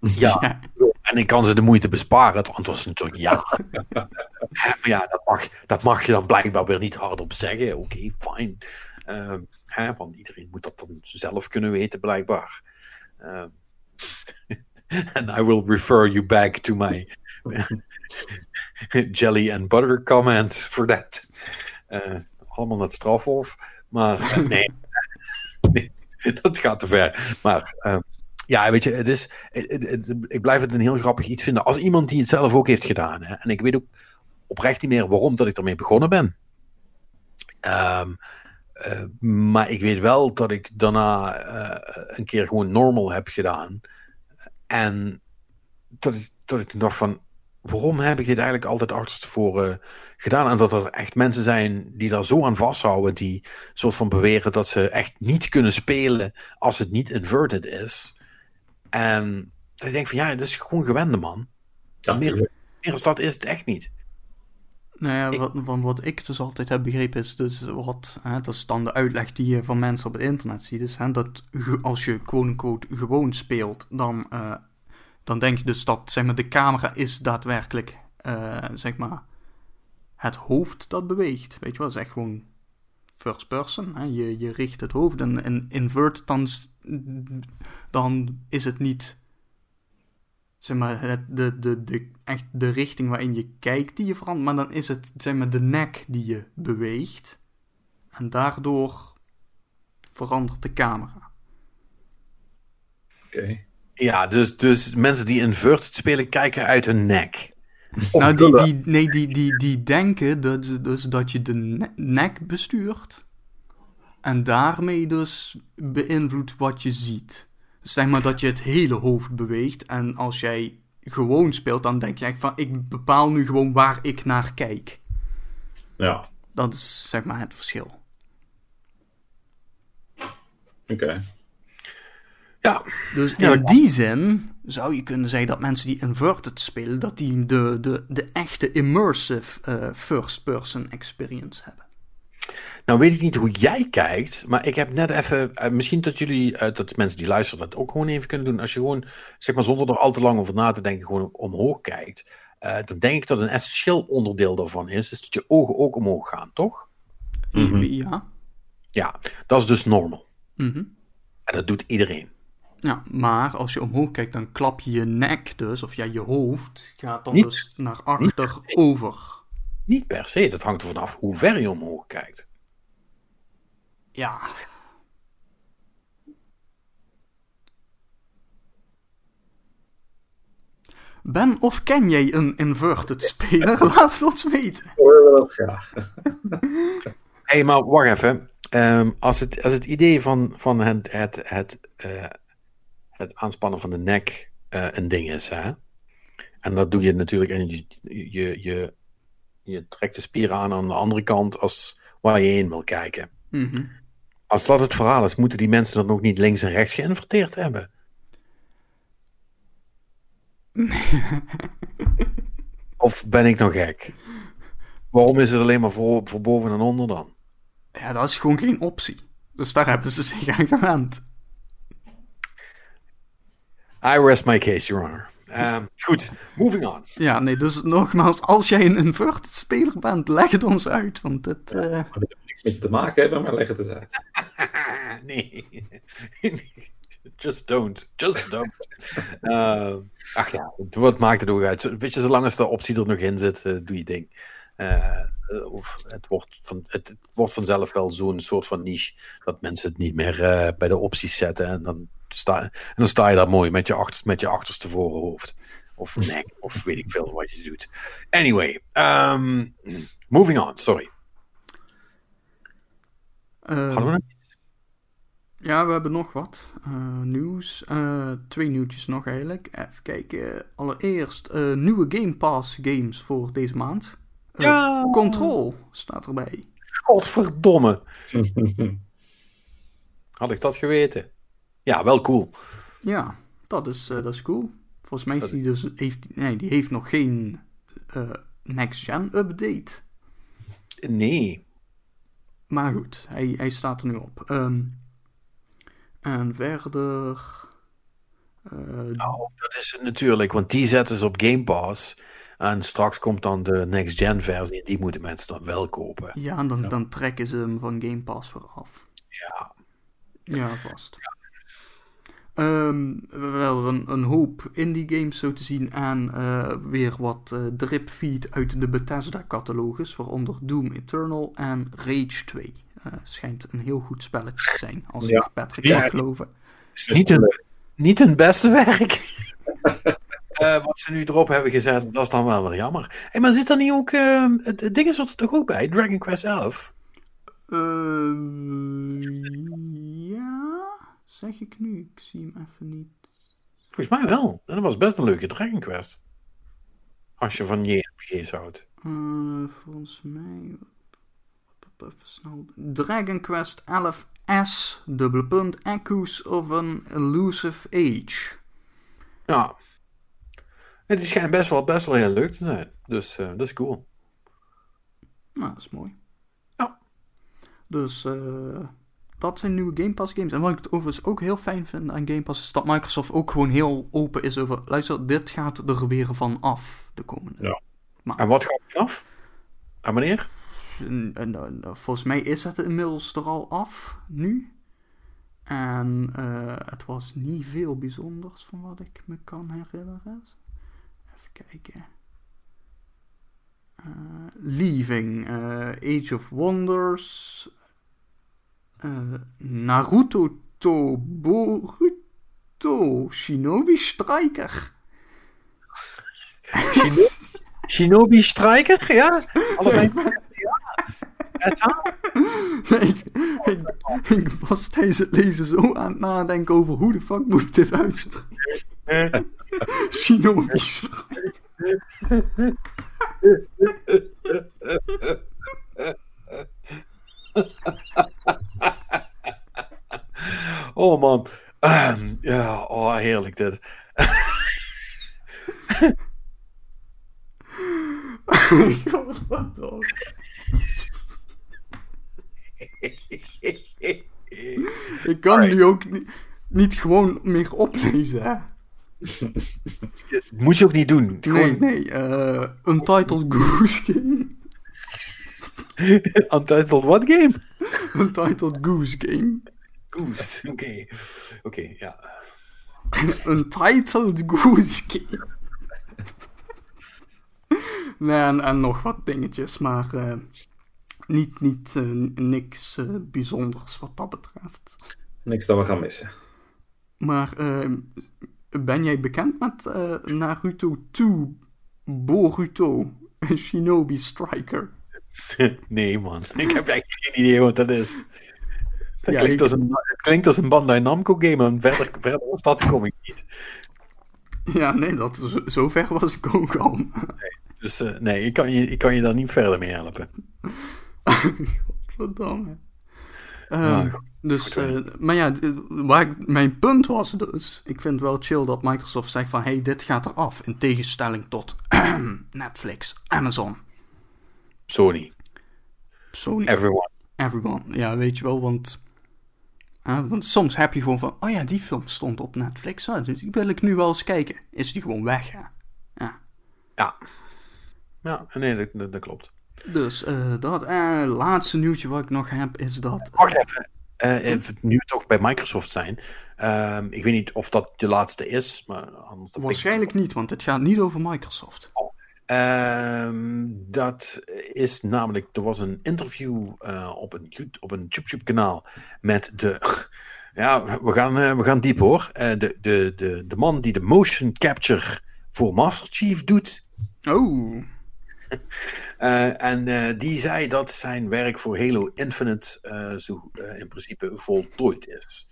Ja, ja. En ik kan ze de moeite besparen. Het antwoord is natuurlijk ja. maar ja, dat mag, dat mag je dan blijkbaar weer niet hardop zeggen. Oké, okay, fijn. Uh, want iedereen moet dat dan zelf kunnen weten, blijkbaar. Uh, and I will refer you back to my jelly and butter comment for that. Uh, allemaal net strafhof. Maar uh, nee, nee, dat gaat te ver. Maar ja, weet je, het is, het, ik blijf het een heel grappig iets vinden. Als iemand die het zelf ook heeft gedaan. Hè, en ik weet ook oprecht niet meer waarom dat ik ermee begonnen ben. Um, maar ik weet wel dat ik daarna een keer gewoon normal heb gedaan. En dat ik, dat ik dacht van, waarom heb ik dit eigenlijk altijd achterstevoren gedaan? En dat er echt mensen zijn die daar zo aan vasthouden, die soort van beweren dat ze echt niet kunnen spelen als het niet inverted is. En dat ik denk van, ja, dat is gewoon gewende, man. Ja, meer, meer dat is het echt niet. Nou ja, wat, van wat ik dus altijd heb begrepen is dus wat, hè, dat is dan de uitleg die je van mensen op het internet ziet, is hè, dat als je quote-unquote gewoon speelt, dan, uh, dan denk je dus dat zeg maar, de camera is daadwerkelijk, uh, zeg maar, het hoofd dat beweegt. Weet je wel, dat is echt gewoon first person. Hè? Je, je richt het hoofd en, invert dan, dan is het niet zeg maar, het, de, de, de, echt de richting waarin je kijkt die je verandert, maar dan is het zeg maar, de nek die je beweegt. En daardoor verandert de camera. Oké. Ja, dus, dus mensen die inverted spelen kijken uit hun nek. Nou, die, die, nee, die, die, die denken dat, dus dat je de nek bestuurt. En daarmee dus beïnvloedt wat je ziet zeg maar dat je het hele hoofd beweegt. En als jij gewoon speelt, dan denk je van ik bepaal nu gewoon waar ik naar kijk. Ja. Dat is zeg maar het verschil. Oké. Ja. Dus in die zin zou je kunnen zeggen dat mensen die inverted spelen, dat die de, de, de echte immersive uh, first-person experience hebben. Nou weet ik niet hoe jij kijkt, maar ik heb net even, uh, misschien dat jullie, uh, dat mensen die luisteren dat ook gewoon even kunnen doen. Als je gewoon, zeg maar zonder er al te lang over na te denken, gewoon omhoog kijkt. Uh, dan denk ik dat een essentieel onderdeel daarvan is, is dat je ogen ook omhoog gaan, toch? Mm -hmm. Ja. Ja, dat is dus normal. Mm -hmm. En dat doet iedereen. Ja, maar als je omhoog kijkt, dan klap je je nek dus, of ja, je hoofd gaat dan niet, dus naar achter over. Niet per se, dat hangt er vanaf hoe ver je omhoog kijkt. Ja. Ben of ken jij een inverted speler? Laat het ons weten. Hé, hey, maar wacht even. Ehm, als, het, als het idee van, van het, het, het, uh, het aanspannen van de nek uh, een ding is, hè? En dat doe je natuurlijk, en je, je, je, je trekt de spieren aan aan de andere kant als waar je heen wil kijken. Mm -hmm. Als dat het verhaal is, moeten die mensen dan ook niet links en rechts geïnverteerd hebben? of ben ik nog gek? Waarom is het alleen maar voor, voor boven en onder dan? Ja, dat is gewoon geen optie. Dus daar hebben ze zich aan gewend. I rest my case, Your Honor. Um, goed, moving on. Ja, nee, dus nogmaals, als jij een inverted speler bent, leg het ons uit, want het... Uh... Ja, niks met je te maken hebben, maar leg het eens uit. nee. Just don't. Just don't. uh, ach ja, wat maakt het ook uit? Weet je, zolang als de optie er nog in zit, uh, doe je ding. Uh, of het, wordt van, het, het, wordt vanzelf wel zo'n soort van niche dat mensen het niet meer bij de opties zetten en dan sta, en dan sta je daar mooi met je, achter, met je achterste voorhoofd. Of nek, of weet ik veel wat je doet. Anyway, um, moving on, sorry. Hadden we nog iets? Ja, we hebben nog wat uh, nieuws. Uh, twee nieuwtjes nog eigenlijk. Even kijken. Allereerst uh, nieuwe Game Pass games voor deze maand. ja! Control staat erbij. Godverdomme. Had ik dat geweten? Ja, wel cool. Ja, dat is, uh, dat is cool. Volgens mij is die dus, heeft, nee, die heeft nog geen uh, next-gen update. Nee. Maar goed, hij, hij staat er nu op. Um, en verder... Uh, nou, dat is het natuurlijk, want die zetten ze op Game Pass. En straks komt dan de next-gen versie en die moeten mensen dan wel kopen. Ja, en dan, ja. dan trekken ze hem van Game Pass weer af. Ja. Ja, vast. Ja. Um, wel een, een hoop indie games zo te zien en uh, weer wat uh, dripfeed uit de Bethesda-catalogus, waaronder Doom Eternal en Rage 2. Uh, schijnt een heel goed spelletje te zijn, als ja. ik Patrick ja. mag geloven. Is niet hun, niet hun beste werk. wat ze nu erop hebben gezet, dat is dan wel weer jammer. Hey, maar zit er niet ook, het ding is er toch ook bij, Dragon Quest 11? ja... Zeg ik nu? Ik zie hem even niet. Volgens mij wel. En dat was best een leuke Dragon Quest. Als je van JRPG's houdt. Uh, volgens mij. Even snel. Dragon Quest 11S, dubbele punt, Echoes of an Elusive Age. Ja. En die schijnt best wel, best wel heel leuk te zijn. Dus uh, dat is cool. Nou, dat is mooi. Ja. Dus, eh. Uh, dat zijn nieuwe Game Pass games. En wat ik overigens ook heel fijn vind aan Game Pass is dat Microsoft ook gewoon heel open is over. Luister, dit gaat er weer van af de komende. Ja. Maar, en wat gaat er vanaf? En wanneer? En, en, volgens mij is het inmiddels er al af nu. En uh, het was niet veel bijzonders van wat ik me kan herinneren. Even kijken. Uh, Leaving, uh, Age of Wonders, uh, Naruto to Boruto Shinobi Striker. Shino Shinobi Striker, ja? Allebei. ja. ik, ik, ik was tijdens het lezen zo aan het nadenken over hoe de fuck moet ik dit uitspreken. Shinobi Striker. oh man. Um, ja, oh heerlijk dit. Ik kan nu ook niet, niet gewoon meer oplezen, hè? Moet je ook niet doen. Gewoon... Nee, nee. Uh, Untitled Goose Game. Untitled what game? Untitled Goose Game. Goose, oké. Okay. Oké, okay, ja. Untitled Goose Game. nee, en, en, nog wat dingetjes, maar uh, niet, niet uh, niks uh, bijzonders wat dat betreft. Niks dat we gaan missen. Maar ben jij bekend met uh, Naruto 2 Boruto Shinobi Striker? nee, man. Ik heb eigenlijk geen idee wat dat is. Dat klinkt, als een, het klinkt als een Bandai Namco game en verder, verder als dat kom ik niet. Ja, nee, dat, zo ver was ik ook al. Nee, dus uh, nee, ik kan, je, ik kan je daar niet verder mee helpen. Godverdamme. Uh, dus, uh, maar ja, waar ik, mijn punt was dus, ik vind het wel chill dat Microsoft zegt van, hey, dit gaat eraf, in tegenstelling tot Netflix, Amazon. Sony. Sony. Everyone. Everyone, ja, weet je wel, want want soms heb je gewoon van, oh ja, die film stond op Netflix, oh, dus die wil ik nu wel eens kijken. Is die gewoon weg, ja. Ja. Ja, ja nee, dat, dat, klopt. Dus uh, dat uh, laatste nieuwtje wat ik nog heb is dat. Wacht even. Uh, nu we toch bij Microsoft zijn. Ehm, ik weet niet of dat de laatste is, maar anders. Waarschijnlijk niet, want het gaat niet over Microsoft. Oh. Ehm, dat is namelijk, er was een interview uh, op een, op een YouTube-kanaal met de. Ja, we gaan, uh, we gaan diep hoor. Uh, de, de, de, de man die de motion capture voor Master Chief doet. Oh. en die zei dat zijn werk voor Halo Infinite zo in principe voltooid is.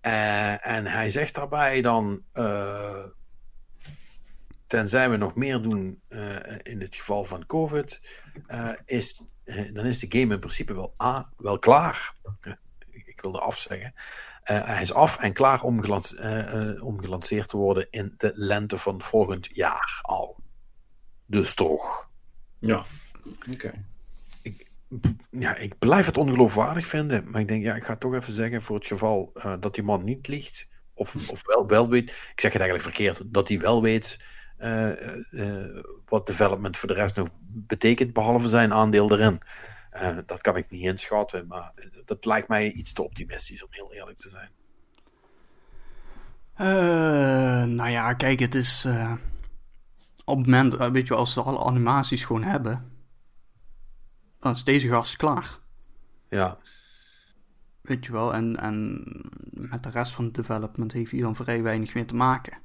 en hij zegt daarbij dan tenzij we nog meer doen uh, in het geval van COVID, uh, is, uh, dan is de game in principe wel, A, wel klaar. ik wilde afzeggen. hij is af en klaar om, gelance om, gelanceerd te worden in de lente van volgend jaar al. Dus toch. Ja, oké. Ik, ja, ik blijf het ongeloofwaardig vinden, maar ik denk, ja, ik ga toch even zeggen voor het geval dat die man niet liegt, of, of wel, wel weet, ik zeg het eigenlijk verkeerd, dat hij wel weet eh, eh, wat development voor de rest nog betekent, behalve zijn aandeel erin. Eh, dat kan ik niet inschatten, maar dat lijkt mij iets te optimistisch om heel eerlijk te zijn. nou ja, kijk, het is. op het moment, weet je, als ze alle animaties gewoon hebben, dan is deze gast klaar. Ja. Weet je wel, en, en met de rest van het development heeft hij dan vrij weinig meer te maken.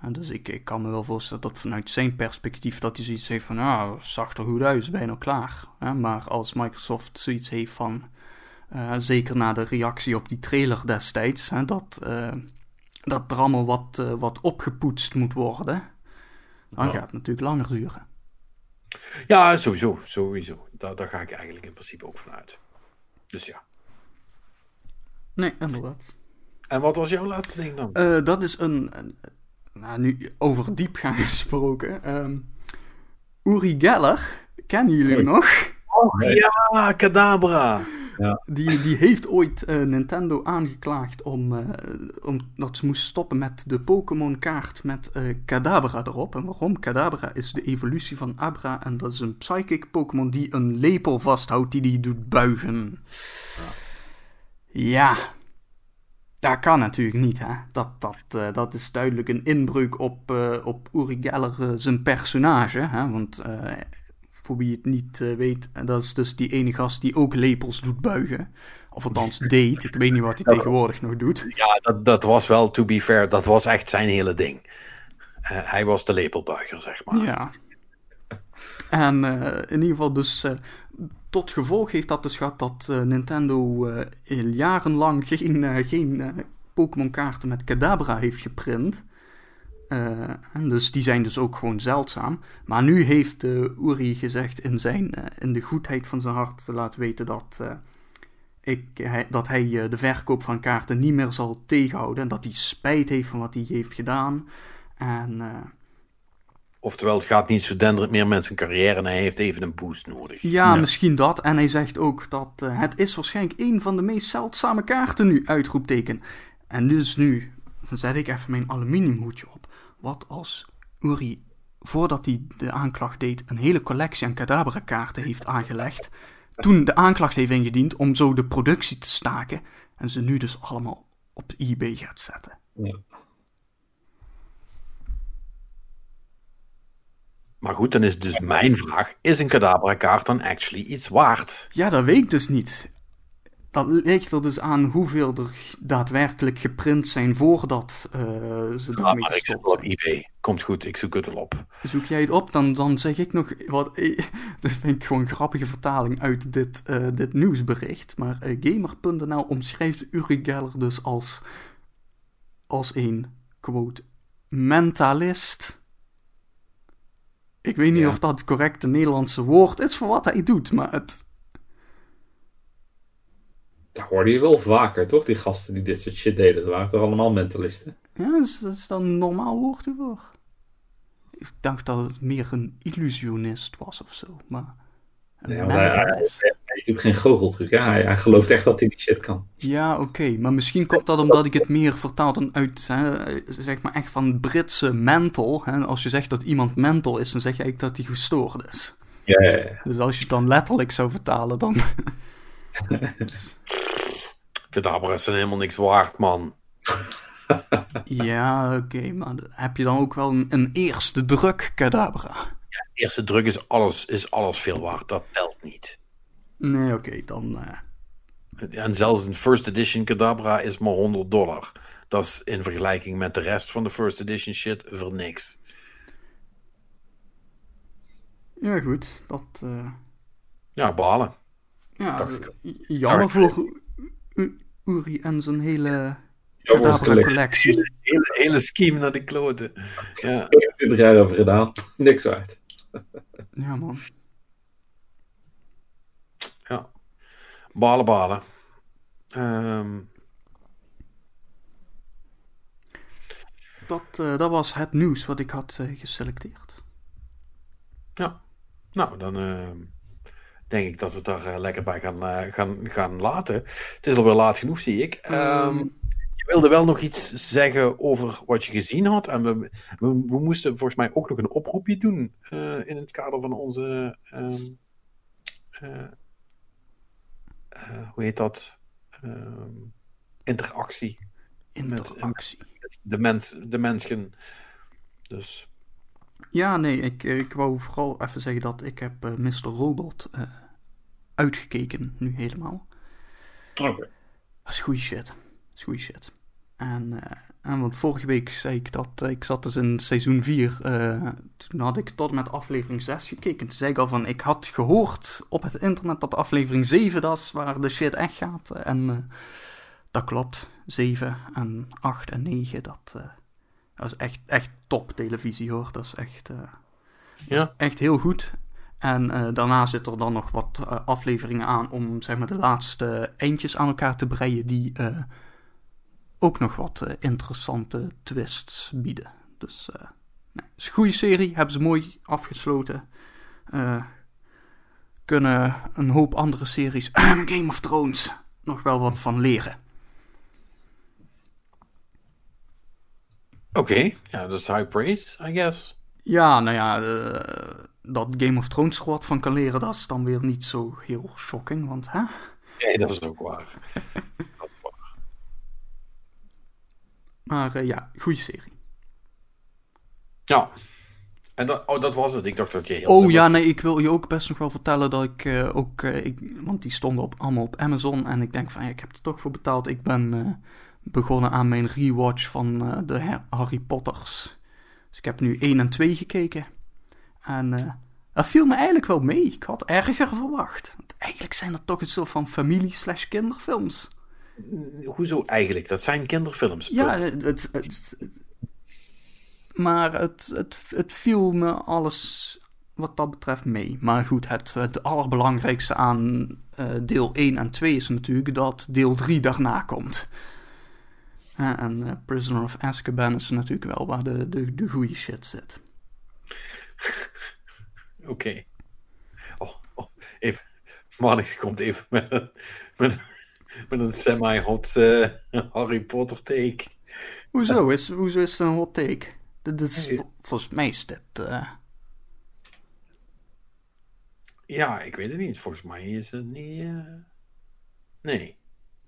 En dus ik, ik kan me wel voorstellen dat vanuit zijn perspectief dat hij zoiets heeft van, nou, zag er goed uit, je nou klaar. Maar als Microsoft zoiets heeft van, uh, zeker na de reactie op die trailer destijds, hè, dat, uh, dat er allemaal wat, uh, wat opgepoetst moet worden, dan ja. gaat het natuurlijk langer duren. Ja, sowieso, sowieso. Daar, daar ga ik eigenlijk in principe ook vanuit. Dus ja. Nee, inderdaad. En wat was jouw laatste ding dan? dat is een, een nou, nu over diepgang gesproken. Um, Uri Geller, kennen jullie hem nog? Oh, ja, Kadabra. Ja. Die, die heeft ooit uh, Nintendo aangeklaagd om, uh, omdat ze moest stoppen met de Pokémon kaart met uh, Kadabra erop. En waarom? Kadabra is de evolutie van Abra en dat is een psychic Pokémon die een lepel vasthoudt die die doet buigen. Ja, ja dat kan natuurlijk niet, hè. Dat, dat, uh, dat is duidelijk een inbreuk op, uh, op Uri Geller uh, zijn personage, hè. Want voor wie het niet weet, dat is dus die ene gast die ook lepels doet buigen. Of althans deed. Ik weet niet wat hij tegenwoordig nog doet. Ja, dat, dat was wel, to be fair, dat was echt zijn hele ding. hij was de lepelbuiger, zeg maar. Ja. En in ieder geval dus tot gevolg heeft dat dus gehad dat uh, Nintendo uh, jarenlang geen, uh, geen Pokémon kaarten met Kadabra heeft geprint. en dus die zijn dus ook gewoon zeldzaam. Maar nu heeft Uri gezegd in, zijn, in de goedheid van zijn hart te laten weten dat, ik, dat hij de verkoop van kaarten niet meer zal tegenhouden. En dat hij spijt heeft van wat hij heeft gedaan. En Oftewel, het gaat niet zo denderend meer met zijn carrière en hij heeft even een boost nodig. Ja, misschien dat. En hij zegt ook dat uh, het is waarschijnlijk een van de meest zeldzame kaarten nu, uitroepteken. En dus nu, dan zet ik even mijn aluminiumhoedje op. Wat als Uri, voordat hij de aanklacht deed, een hele collectie aan Kadabra kaarten heeft aangelegd. Toen de aanklacht heeft ingediend om zo de productie te staken. En ze nu dus allemaal op eBay gaat zetten. Ja. Maar goed, dan is dus mijn vraag: is een Kadabra-kaart dan actually iets waard? Ja, dat weet ik dus niet. dat ligt er dus aan hoeveel er daadwerkelijk geprint zijn voordat uh, ze ja, maar ik zoek op eBay. Komt goed, ik zoek het wel op. Zoek jij het op, dan, dan zeg ik nog wat... Dat vind ik gewoon een grappige vertaling uit dit, uh, dit nieuwsbericht. Maar uh, Gamer.nl omschrijft Uri Geller dus als, als een, quote, mentalist. Ik weet niet ja. of dat het correcte Nederlandse woord is voor wat hij doet, maar het dat hoorde je wel vaker, toch? Die gasten die dit soort shit deden. Dat waren toch allemaal mentalisten? Ja, dat is, dat is dan een normaal woord ervoor. Ik dacht dat het meer een illusionist was of zo, maar... Een hij, hij, doet geen goocheltruc, hè? Hij, hij gelooft echt dat hij die shit kan. Ja, oké. Maar misschien komt dat omdat ik het meer vertaal dan uit, hè, zeg maar echt van Britse mental. Hè? Als je zegt dat iemand mental is, dan zeg je eigenlijk dat hij gestoord is. Ja, ja, ja. Dus als je het dan letterlijk zou vertalen, dan... Kadabra is helemaal niks waard, man. ja, oké, maar heb je dan ook wel een, een eerste druk, Kadabra? Ja, eerste druk is alles, is alles veel waard, dat telt niet. Nee, oké, dan... Uh... En zelfs een first edition Kadabra is maar 100 dollar. Dat is in vergelijking met de rest van de first edition shit voor niks. Ja, goed, dat... Uh... Ja, balen. Ja, jammer voor Uri en zijn hele collectie. Hele, hele, hele scheme naar de kloten. Ja. 20 jaar over gedaan. Niks waard. Ja, man. Ja. Balen, balen. Um... Dat, uh, dat was het nieuws wat ik had uh, geselecteerd. Ja. Nou, dan... Uh denk ik dat we het daar uh, lekker bij gaan, gaan, gaan laten. Het is alweer laat genoeg, zie ik. Um, je wilde wel nog iets zeggen over wat je gezien had. En we, we, we moesten volgens mij ook nog een oproepje doen uh, in het kader van onze. Um, hoe heet dat? Um, interactie. Interactie. Met, met de, mens, de mensen. Dus. Ja, nee, ik, ik wou vooral even zeggen dat ik heb uh, Mr. Robot uh, uitgekeken, nu helemaal. Oké. Okay. Dat is goede shit. Dat is goede shit. En, uh, en want vorige week zei ik dat ik zat dus in seizoen 4. toen had ik tot met aflevering 6 gekeken. Toen zei ik al van, ik had gehoord op het internet dat aflevering 7 dat is waar de shit echt gaat. En dat klopt. 7 en 8 en 9, dat dat is echt, echt top televisie hoor. Dat is echt, ja. is echt heel goed. En daarna zit er dan nog wat afleveringen aan om zeg maar, de laatste eindjes aan elkaar te breien. Die ook nog wat interessante twists bieden. Dus nee, is een goede serie. Hebben ze mooi afgesloten. kunnen een hoop andere series, Game of Thrones, nog wel wat van leren. Oké, okay. ja, dat is high praise, I guess. Ja, nou ja, uh, dat Game of Thrones er wat van kan leren, dat is dan weer niet zo heel shocking, want hè? Nee, dat is ook waar. Maar uh, ja, goede serie. Ja. En dat, oh, dat was het. Ik dacht dat je heel... Oh ja, nee, ik wil je ook best nog wel vertellen dat ik uh, ook... ik, want die stonden op, allemaal op Amazon en ik denk van, ja, ik heb er toch voor betaald. Ik ben begonnen aan mijn rewatch van de Harry Potters. Dus ik heb nu 1 en 2 gekeken. En dat viel me eigenlijk wel mee. Ik had erger verwacht. Want eigenlijk zijn dat toch een soort van familie-slash kinderfilms. Hoezo eigenlijk? Dat zijn kinderfilms. Ja, het, het, het, maar het, het, het viel me alles wat dat betreft mee. Maar goed, het, het allerbelangrijkste aan uh, deel 1 en 2 is natuurlijk dat deel 3 daarna komt en uh, Prisoner of Azkaban is natuurlijk wel waar de, de, de goede shit zit. Oké. Okay. Oh, oh, even. Marnix komt even met een, met, met een semi-hot uh, Harry Potter take. Hoezo is, hoezo is het een hot take? Dit is, volgens mij is dit... Uh... Ja, ik weet het niet. Volgens mij is het niet... Nee.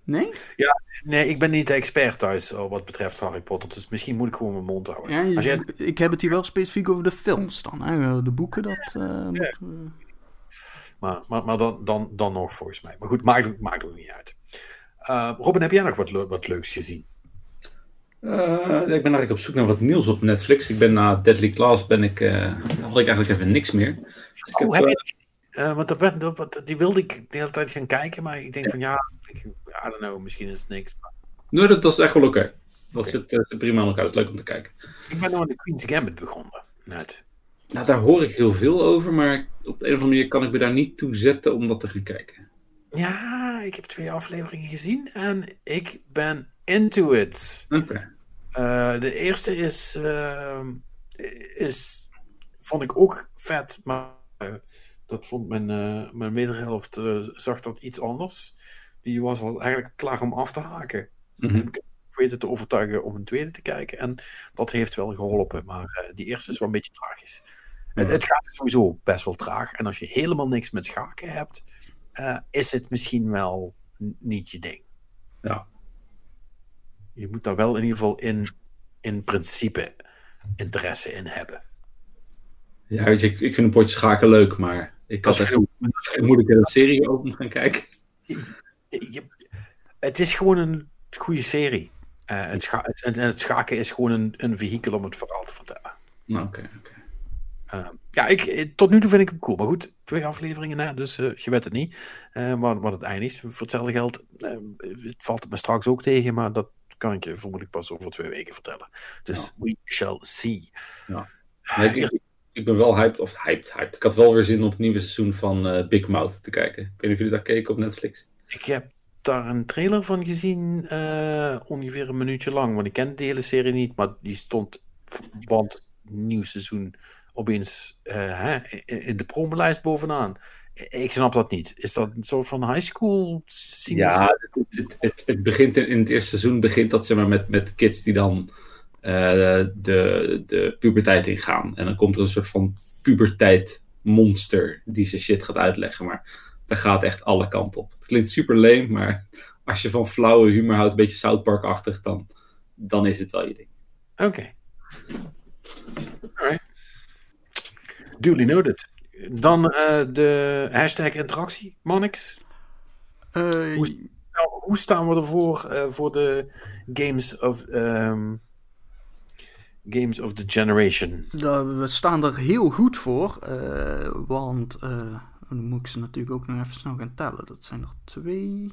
Nee? Ja, nee, ik ben niet de expert thuis wat betreft Harry Potter. Dus misschien moet ik gewoon mijn mond houden. Ja, je, Ik heb het hier wel specifiek over de films dan. Hè? De boeken, dat uh, ja. moet, Maar, maar, maar dan, dan, dan nog volgens mij. Maar goed, maakt, maakt ook niet uit. Uh, Robin, heb jij nog wat, wat leuks gezien? Uh, ik ben eigenlijk op zoek naar wat nieuws op Netflix. Ik ben na Deadly Class ben ik, uh, had ik eigenlijk even niks meer. Dus oh, heb, heb je, want dat, dat, die wilde ik de hele tijd gaan kijken, maar ik denk van ja, ik, I don't know, misschien is het niks. Maar... Nee, dat, dat is echt wel oké. Okay. Dat okay. zit, zit, prima aan elkaar, dat is leuk om te kijken. Ik ben nog aan de Queen's Gambit begonnen. Net. Nou, daar hoor ik heel veel over, maar op de een of andere manier kan ik me daar niet toe zetten om dat te gaan kijken. Ja, ik heb twee afleveringen gezien en ik ben into it. Okay. Uh, de eerste is, uh, is, vond ik ook vet, maar uh, dat vond mijn, mijn wederhelft, zag dat iets anders. Die was al eigenlijk klaar om af te haken. Mm -hmm. Ik weten te overtuigen om een tweede te kijken en dat heeft wel geholpen, maar die eerste is wel een beetje tragisch. Het, het, gaat sowieso best wel traag en als je helemaal niks met schaken hebt, is het misschien wel niet je ding. Ja je moet daar wel in ieder geval in, in principe interesse in hebben. Ja, weet je, ik, ik vind een potje schaken leuk, maar ik had echt, moet ik er een serie over gaan kijken? Je, het is gewoon een goede serie. Uh, het, scha het, het, schaken is gewoon een, een vehikel om het verhaal te vertellen. Nou, oké, oké. Uh, ja, ik, tot nu toe vind ik hem cool. Maar goed, twee afleveringen, hè, dus uh, je weet het niet. Uh, maar wat het einde is. Voor hetzelfde geld het valt het me straks ook tegen, maar dat kan ik je vermoedelijk pas over twee weken vertellen. Dus ja. we shall see. Ja. Nee, ik, ik, ben wel hyped, of hyped, hyped. Ik had wel weer zin op het nieuwe seizoen van Big Mouth te kijken. Ik weet niet of jullie daar keken op Netflix. Ik heb daar een trailer van gezien, ongeveer een minuutje lang. Want ik ken de hele serie niet, maar die stond, want nieuw seizoen opeens uh, hè, in de promolijst bovenaan. Ik snap dat niet. Is dat een soort van high school scene? Ja, het, het, het, begint in, in, het eerste seizoen begint dat zeg maar met, met kids die dan uh, de, de puberteit ingaan. En dan komt er een soort van puberteit monster die ze shit gaat uitleggen. Maar daar gaat echt alle kanten op. Het klinkt super lame, maar als je van flauwe humor houdt, een beetje South Park-achtig, dan, dan is het wel je ding. Oké. Okay. Alright. Duly noted. Dan uh, de hashtag interactie, Monix. Uh, hoe, nou, hoe, staan we ervoor uh, voor de Games of, um, Games of the Generation? we staan er heel goed voor, want dan moet ik ze natuurlijk ook nog even snel gaan tellen. Dat zijn er twee,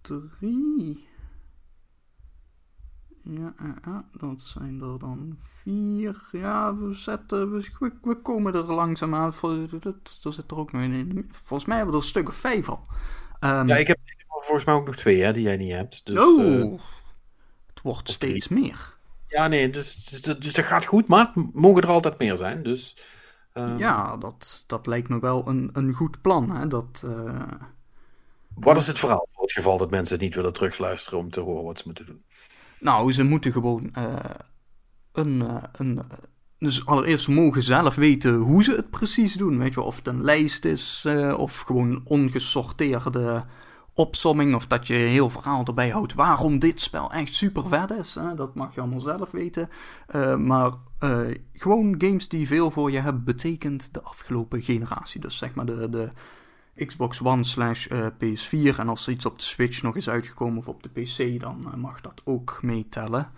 drie. Ja, ja, dat zijn er dan vier. Ja, we zetten. We, we komen er langzaam aan. Er zit er ook nog in. Volgens mij hebben we er een stuk of vijf al. Um, ja, ik heb volgens mij ook nog twee hè, die jij niet hebt. Dus, oh, uh, het wordt steeds drie. meer. Ja, nee, dus, dus, dus dat gaat goed, maar het mogen er altijd meer zijn. Dus, um... Ja, dat, dat lijkt me wel een, een goed plan. Hè? Dat, uh... Wat is het verhaal voor het geval dat mensen niet willen terugluisteren om te horen wat ze moeten doen? Nou, ze moeten gewoon uh, een, uh, een. Dus allereerst mogen zelf weten hoe ze het precies doen. Weet je, of het een lijst is, uh, of gewoon ongesorteerde opsomming, of dat je heel verhaal erbij houdt waarom dit spel echt super vet is. Hè? Dat mag je allemaal zelf weten. maar gewoon games die veel voor je hebben betekend de afgelopen generatie. Dus zeg maar de, de Xbox One slash uh, PS4. En als er iets op de Switch nog is uitgekomen of op de PC, dan uh, mag dat ook meetellen.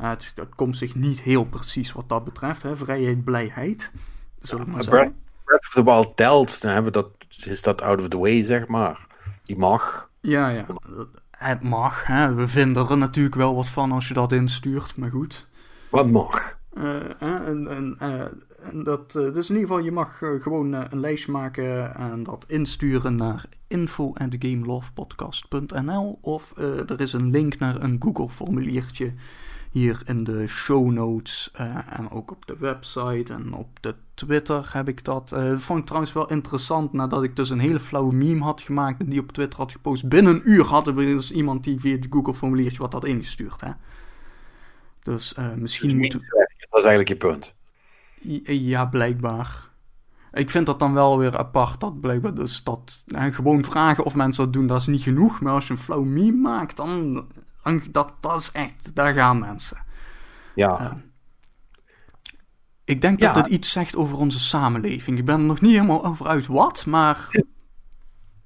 Uh, het, het, komt zich niet heel precies wat dat betreft. Hè. Vrijheid, blijheid. Zullen we maar Breath, Breath of the Wild telt. Dan hebben we dat, is dat out of the way, zeg maar. Die mag. Ja, ja. Het mag. Hè. We vinden er natuurlijk wel wat van als je dat instuurt, maar goed. Wat mag? Uh, en, en, uh, en dat, uh, dus in ieder geval, je mag gewoon een lijstje maken en dat insturen naar info@gamelovepodcast.nl of er is een link naar een Google-formuliertje hier in de show notes en ook op de website en op de Twitter heb ik dat. dat vond ik trouwens wel interessant nadat ik dus een hele flauwe meme had gemaakt en die op Twitter had gepost. Binnen een uur hadden we dus iemand die via het Google-formuliertje wat had ingestuurd. Hè? Dus misschien dus moeten we is eigenlijk je punt. Ja, blijkbaar. Ik vind dat dan wel weer apart. Dat blijkbaar dus dat gewoon vragen of mensen dat doen, dat is niet genoeg. Maar als je een flauw meme maakt, dan, dan dat, dat is echt, daar gaan mensen. Ja. Uh, Ik denk dat het iets zegt over onze samenleving. Ik ben er nog niet helemaal over uit wat, maar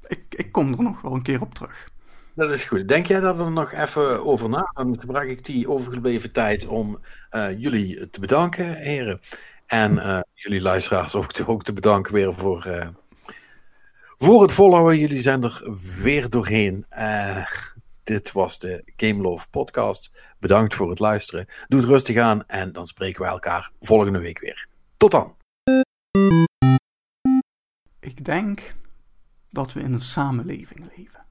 ik, ik kom er nog wel een keer op terug. Dat is goed. Denk jij dat er nog even over na? Dan gebruik ik die overgebleven tijd om uh, jullie te bedanken, heren. En uh, jullie luisteraars ook te, ook te bedanken weer voor, uh, voor het volhouden. Jullie zijn er weer doorheen. dit was de Game Love podcast. Bedankt voor het luisteren. Doe het rustig aan en dan spreken we elkaar volgende week weer. Tot dan. Ik denk dat we in een samenleving leven.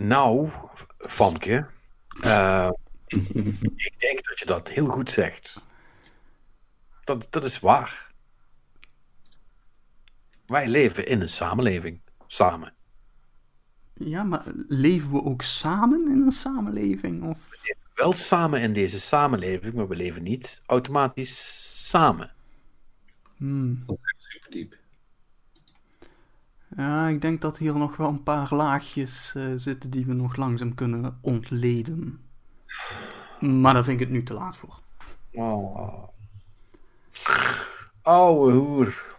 Nou, Famke, uh, ik denk dat je dat heel goed zegt. Dat, dat is waar. Wij leven in een samenleving, samen. Ja, maar leven we ook samen in een samenleving? Of? We leven wel samen in deze samenleving, maar we leven niet automatisch samen. Hmm. Dat is super diep. Ja, ik denk dat hier nog wel een paar laagjes uh, zitten die we nog langzaam kunnen ontleden. Maar daar vind ik het nu te laat voor. Oh. Ouwe hoer.